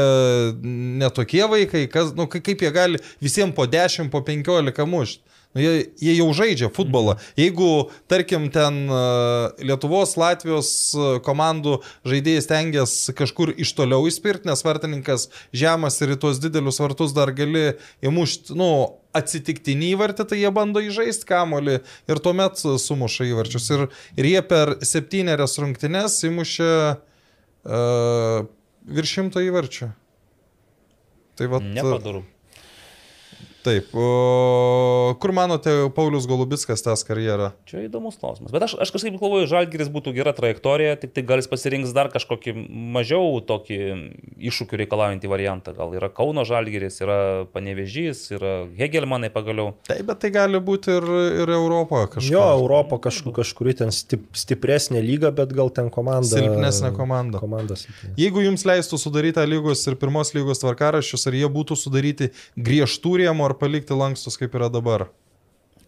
netokie vaikai, kas, nu, kai- kaip jie gali visiems po 10, po 15 mušti. Nu, jie, jie jau žaidžia futbolą. Jeigu, tarkim, ten e, Lietuvos, Latvijos e, komandų žaidėjai stengiasi kažkur iš toliau įspirti, nes vartininkas žemas ir į tuos didelius vartus dar gali įmušti, nu, atsitiktinį įvartį, tai jie bando įžaisti kamolį ir tuomet sumuša įvarčius. Ir, ir jie per septynerias rungtynes įmušė uh, virš šimto įvarčių. Tai va. Nepadaru. Taip. O, kur manote, Paulius Golubitskas tas karjerą? Čia įdomus klausimas. Bet aš, aš kažkaip galvoju, Žalgiris būtų gera trajektorija, tik tai gal jis pasirinks dar kažkokį mažiau tokį iššūkių reikalaujantį variantą. Gal yra Kauno Žalgiris, yra Panevežys, yra Hegelmanai pagaliau. Taip, bet tai gali būti ir, ir Europoje kažkas. Jo, Europo kažkur, kažkuri ten stip, stipresnė lyga, bet gal ten komanda. Silpnesnė komanda. Komanda silpnesnė. Jeigu jums leistų sudaryti A lygos ir pirmos lygos tvarkaraščius, ar jie būtų sudaryti griežtų rėmų ar palikti lankstus, kaip yra dabar?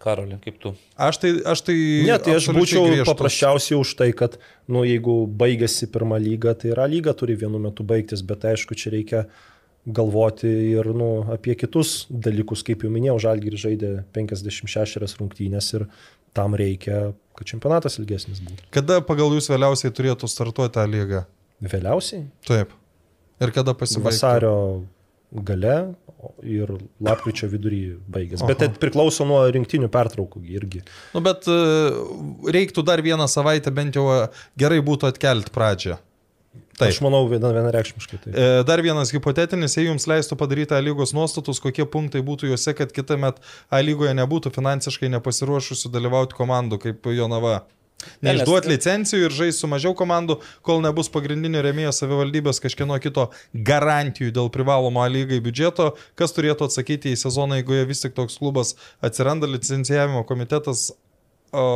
Karoli, kaip tu? Aš tai... Aš tai Ne, tai aš būčiau griežtus. paprasčiausiai už tai, kad, nu, jeigu baigėsi pirmą lygą, tai yra lyga turi vienu metu baigtis, bet aišku, čia reikia galvoti ir nu, apie kitus dalykus, kaip jau minėjau, Žalgiris žaidė 56 rungtynės ir tam reikia, kad čempionatas ilgesnis būtų. Kada pagal jūs vėliausiai turėtų startuoti tą lygą? Vėliausiai Taip. Ir kada pasibaigtų? vasario gale ir lapkričio vidury baigės. Bet Aha. tai priklauso nuo rinktinių pertraukų irgi. Nu, bet e, reiktų dar vieną savaitę bent jau e, gerai būtų atkelti pradžią. Taip. Aš manau, viena, vienareikšmiškai. Tai. E, Dar vienas hipotetinis, jei jums leistų padaryti A lygos nuostatus, kokie punktai būtų juose, kad kitą metą A lygoje nebūtų finansiškai nepasiruošusių dalyvauti komandų kaip Jonava. Neišduoti licencijų ir žaisti su mažiau komandų, kol nebus pagrindinio remėjo savivaldybės kažkieno kito garantijų dėl privalomo lygai biudžeto, kas turėtų atsakyti į sezoną, jeigu vis tik toks klubas atsiranda, licencijavimo komitetas o,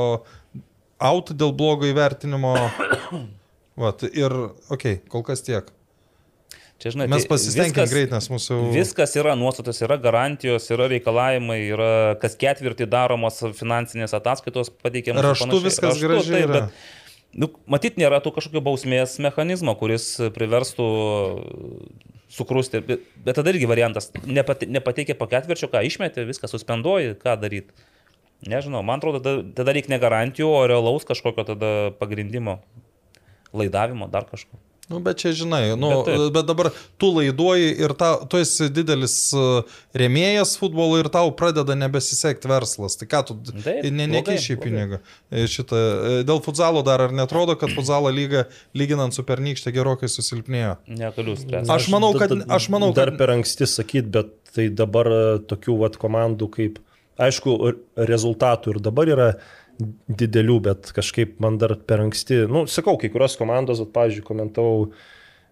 out dėl blogo įvertinimo. Vat, ir, okei, okay, kol kas tiek. Čia, žinai, Mes tai pasistengėm greit, nes mūsų... Viskas yra nuostatos, yra garantijos, yra reikalavimai, yra kas ketvirtį daromos finansinės ataskaitos pateikiamos. Raštu panašiai. viskas gražiai yra. bet, nu, matyt, nėra tų kažkokio bausmės mechanizmo, kuris priverstų sukrusti. Bet, bet tada irgi variantas, nepate, nepateikė po ketvirčio, ką išmetė, viską suspenduoji, ką daryti. Nežinau, man atrodo, tada, tada reikia ne garantijų, o realaus kažkokio tada pagrindimo, laidavimo, dar kažko. Nu, bet čia žinai, nu, Bet bet, taip. bet dabar tu laiduoji ir ta, tu esi didelis uh, rėmėjas futbolo ir tau pradeda nebesisekti verslas. Tai ką tu ne, blogai. pinigą. E, Šitą, e, dėl futzalo dar ar netrodo, kad futzalo lyga lyginant su pernykšte gerokai susilpnėjo? Negaliu spręsti. Aš manau, kad- aš manau, dar kad- per anksti sakyti, bet tai dabar e, tokių vat, komandų kaip, aišku, rezultatų ir dabar yra didelių, bet kažkaip man dar per anksti, nu, sakau, kai kurios komandos, vat, pavyzdžiui, komentavau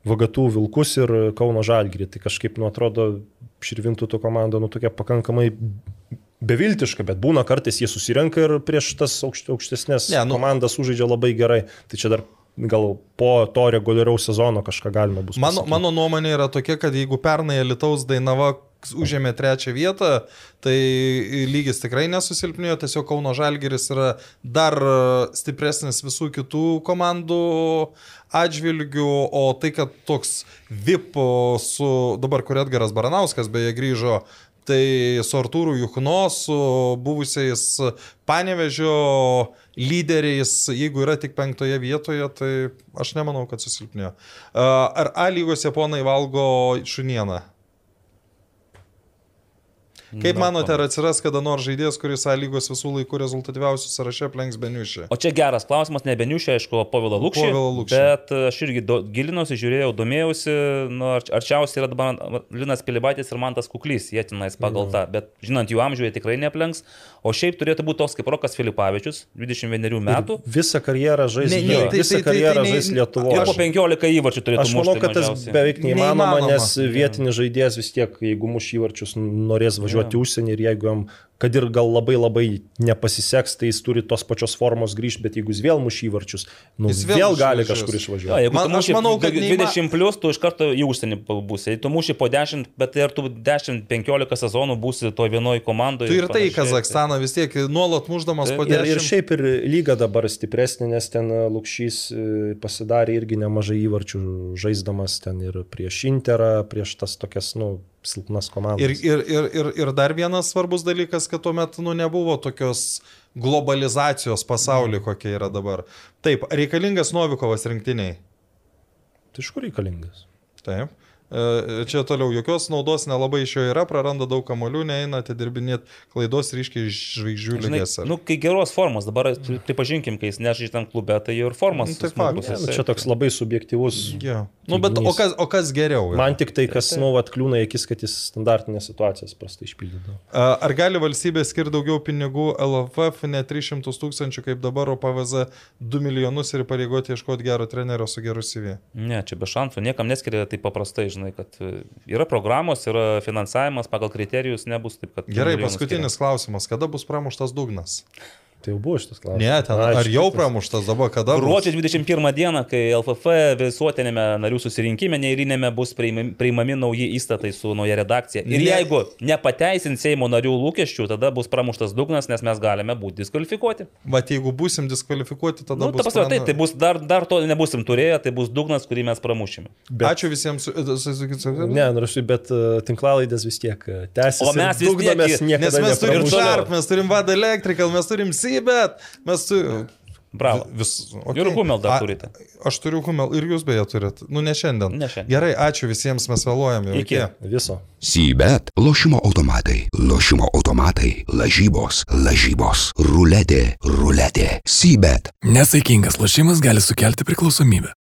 Vagatų Vilkus ir Kauno Žalgirį, tai kažkaip, nu, atrodo, širvintų tų komandų, nu, tokia pakankamai beviltiška, bet būna kartais jie susirenka ir prieš tas aukšt, aukštesnės Ne, nu- komandas užaidžia labai gerai. Tai čia dar gal po to reguliariaus sezono kažką galima bus. Mano, pasakyt. mano nuomonė yra tokia, kad jeigu pernai Lietuvos Dainava užėmė trečią vietą, tai lygis tikrai nesusilpnėjo, tiesiog Kauno Žalgeris yra dar stipresnis visų kitų komandų atžvilgių, o tai, kad toks VIP su dabar, kur Edgaras Baranauskas beje grįžo, tai su Artūru Juchno, su buvusiais Panevežio lyderiais, jeigu yra tik penktoje vietoje, tai aš nemanau, kad susilpnėjo. Ar A lygos japonai valgo šunieną? Kaip Na, manote, ar atsiras kada nors žaidėjas, kuris A lygos visų laikų rezultatyviausių sąraše aplenks Beniušį? O čia geras klausimas, ne Beniušė, aišku, Povilo Lukšė. Povilo Lukšį. Bet aš irgi do, gilinuosi, žiūrėjau, domėjausi, nu, arč- arčiausiai yra dabar Linas Pilibaitis ir Mantas Kuklys, jie tenais pagal tą, bet žinant jų amžių, jie tikrai neplenks. O šiaip turėtų būti toks kaip Rokas Filipavičius, 21 metų. Visą karjerą žais, ne, tai- visą tai- tai- karjerą žais Ir Lietuvoje. po 15 įvarčių turėtų Aš manau, kad tas mažiausiai. beveik neįmanoma, Neįmanoma. nes vietinis žaidėjas vis tiek, jeigu muš įvarčius, norės važiuoti į užsienį ir jeigu jam, kad ir gal labai labai nepasiseks, tai jis turi tos pačios formos grįžti, bet jeigu jis vėl muš įvarčius, nu, Jis vėl vėl, gali kažkur išvažiuoti. jeigu Man- tu aš muši manau, kad neįma- 20 plus, tu iš karto į užsienį būsi. Jei tu muši po 10, bet tai ar tu 10-15 sezonų būsi to vienoje komandoje. Tu ir tai į Kazakstaną vis tiek nuolat muždamas po Ir, ir 10. šiaip ir lyga dabar stipresnė, nes ten Lukšys e, pasidarė irgi nemažai įvarčių žaisdamas ten ir prieš Interą, prieš tas tokias, nu, silpnas komandas. Ir, ir, ir, ir, ir dar vienas svarbus dalykas, kad tuo metu nu, nebuvo tokios globalizacijos pasaulyje, kokia yra dabar. Taip, reikalingas Novikovas rinktiniai. Tai iš kur reikalingas? Taip. E, Čia toliau jokios naudos nelabai iš jo yra, praranda daug kamolių, neina atidirbinėti klaidos ryškiai žvaigždžių lygės. nu, kai geros formos, dabar pri- pripažinkim, kai jis nežaidžia tam klube, tai ir formas. Nu, tai faktas. Nu, jisai. čia toks labai subjektivus. Ja. Nu, bet o kas, o kas geriau? yra? Man tik tai, kas, nu, atkliūna į akis, kad jis standartinės situacijas prastai išpildydavo. A, Ar gali valstybė skirti daugiau pinigų LFF, ne 300 tūkstančių kaip dabar, o PVZ 2 milijonus ir pareigoti ieškoti gero trenerio su geru CV? Ne, čia be šansų, niekam neskiria taip paprastai, žinai, kad e, yra programos, yra finansavimas, pagal kriterijus nebus taip, kad... Gerai, paskutinis klausimas. Kada bus pramuštas dugnas? Tai jau buvo šitas klausimas. Ne, ten, ar jau pramuštas dabar, kada? Gruodžio 21 dieną, kai LFF visuotinėme narių susirinkime neįrinėme bus priimami, priimami nauji įstatai su nauja redakcija. Ir Ne. jeigu nepateisins Seimo narių lūkesčių, tada bus pramuštas dugnas, nes mes galime būti diskvalifikuoti. Bet jeigu busim diskvalifikuoti, tada nu, ta prasme, tai, prana- tai bus dar, dar to nebusim turėję, tai bus dugnas, kurį mes pramušime. Bet- Ačiū visiems. su- su- su- su- Ne, nu, aš- bet uh, tinklalaidės vis tiek uh, tęsiasi. O mes vis tiek Nes mes turim. Sharp, mes turim Vada Electrical, mes turim Seabed, mes turim... Bravo. Vis, Ir Hummel dar A- turite. Aš turiu Hummel ir jūs beje turit. Nu, ne šiandien. Ne šiandien. Gerai, ačiū visiems, mes vėluojame. jau. Iki. Viso. Sybet, lošimo automatai, lošimo automatai, lažybos, lažybos, ruletė, ruletė, Sybet. Nesaikingas lošimas gali sukelti priklausomybę.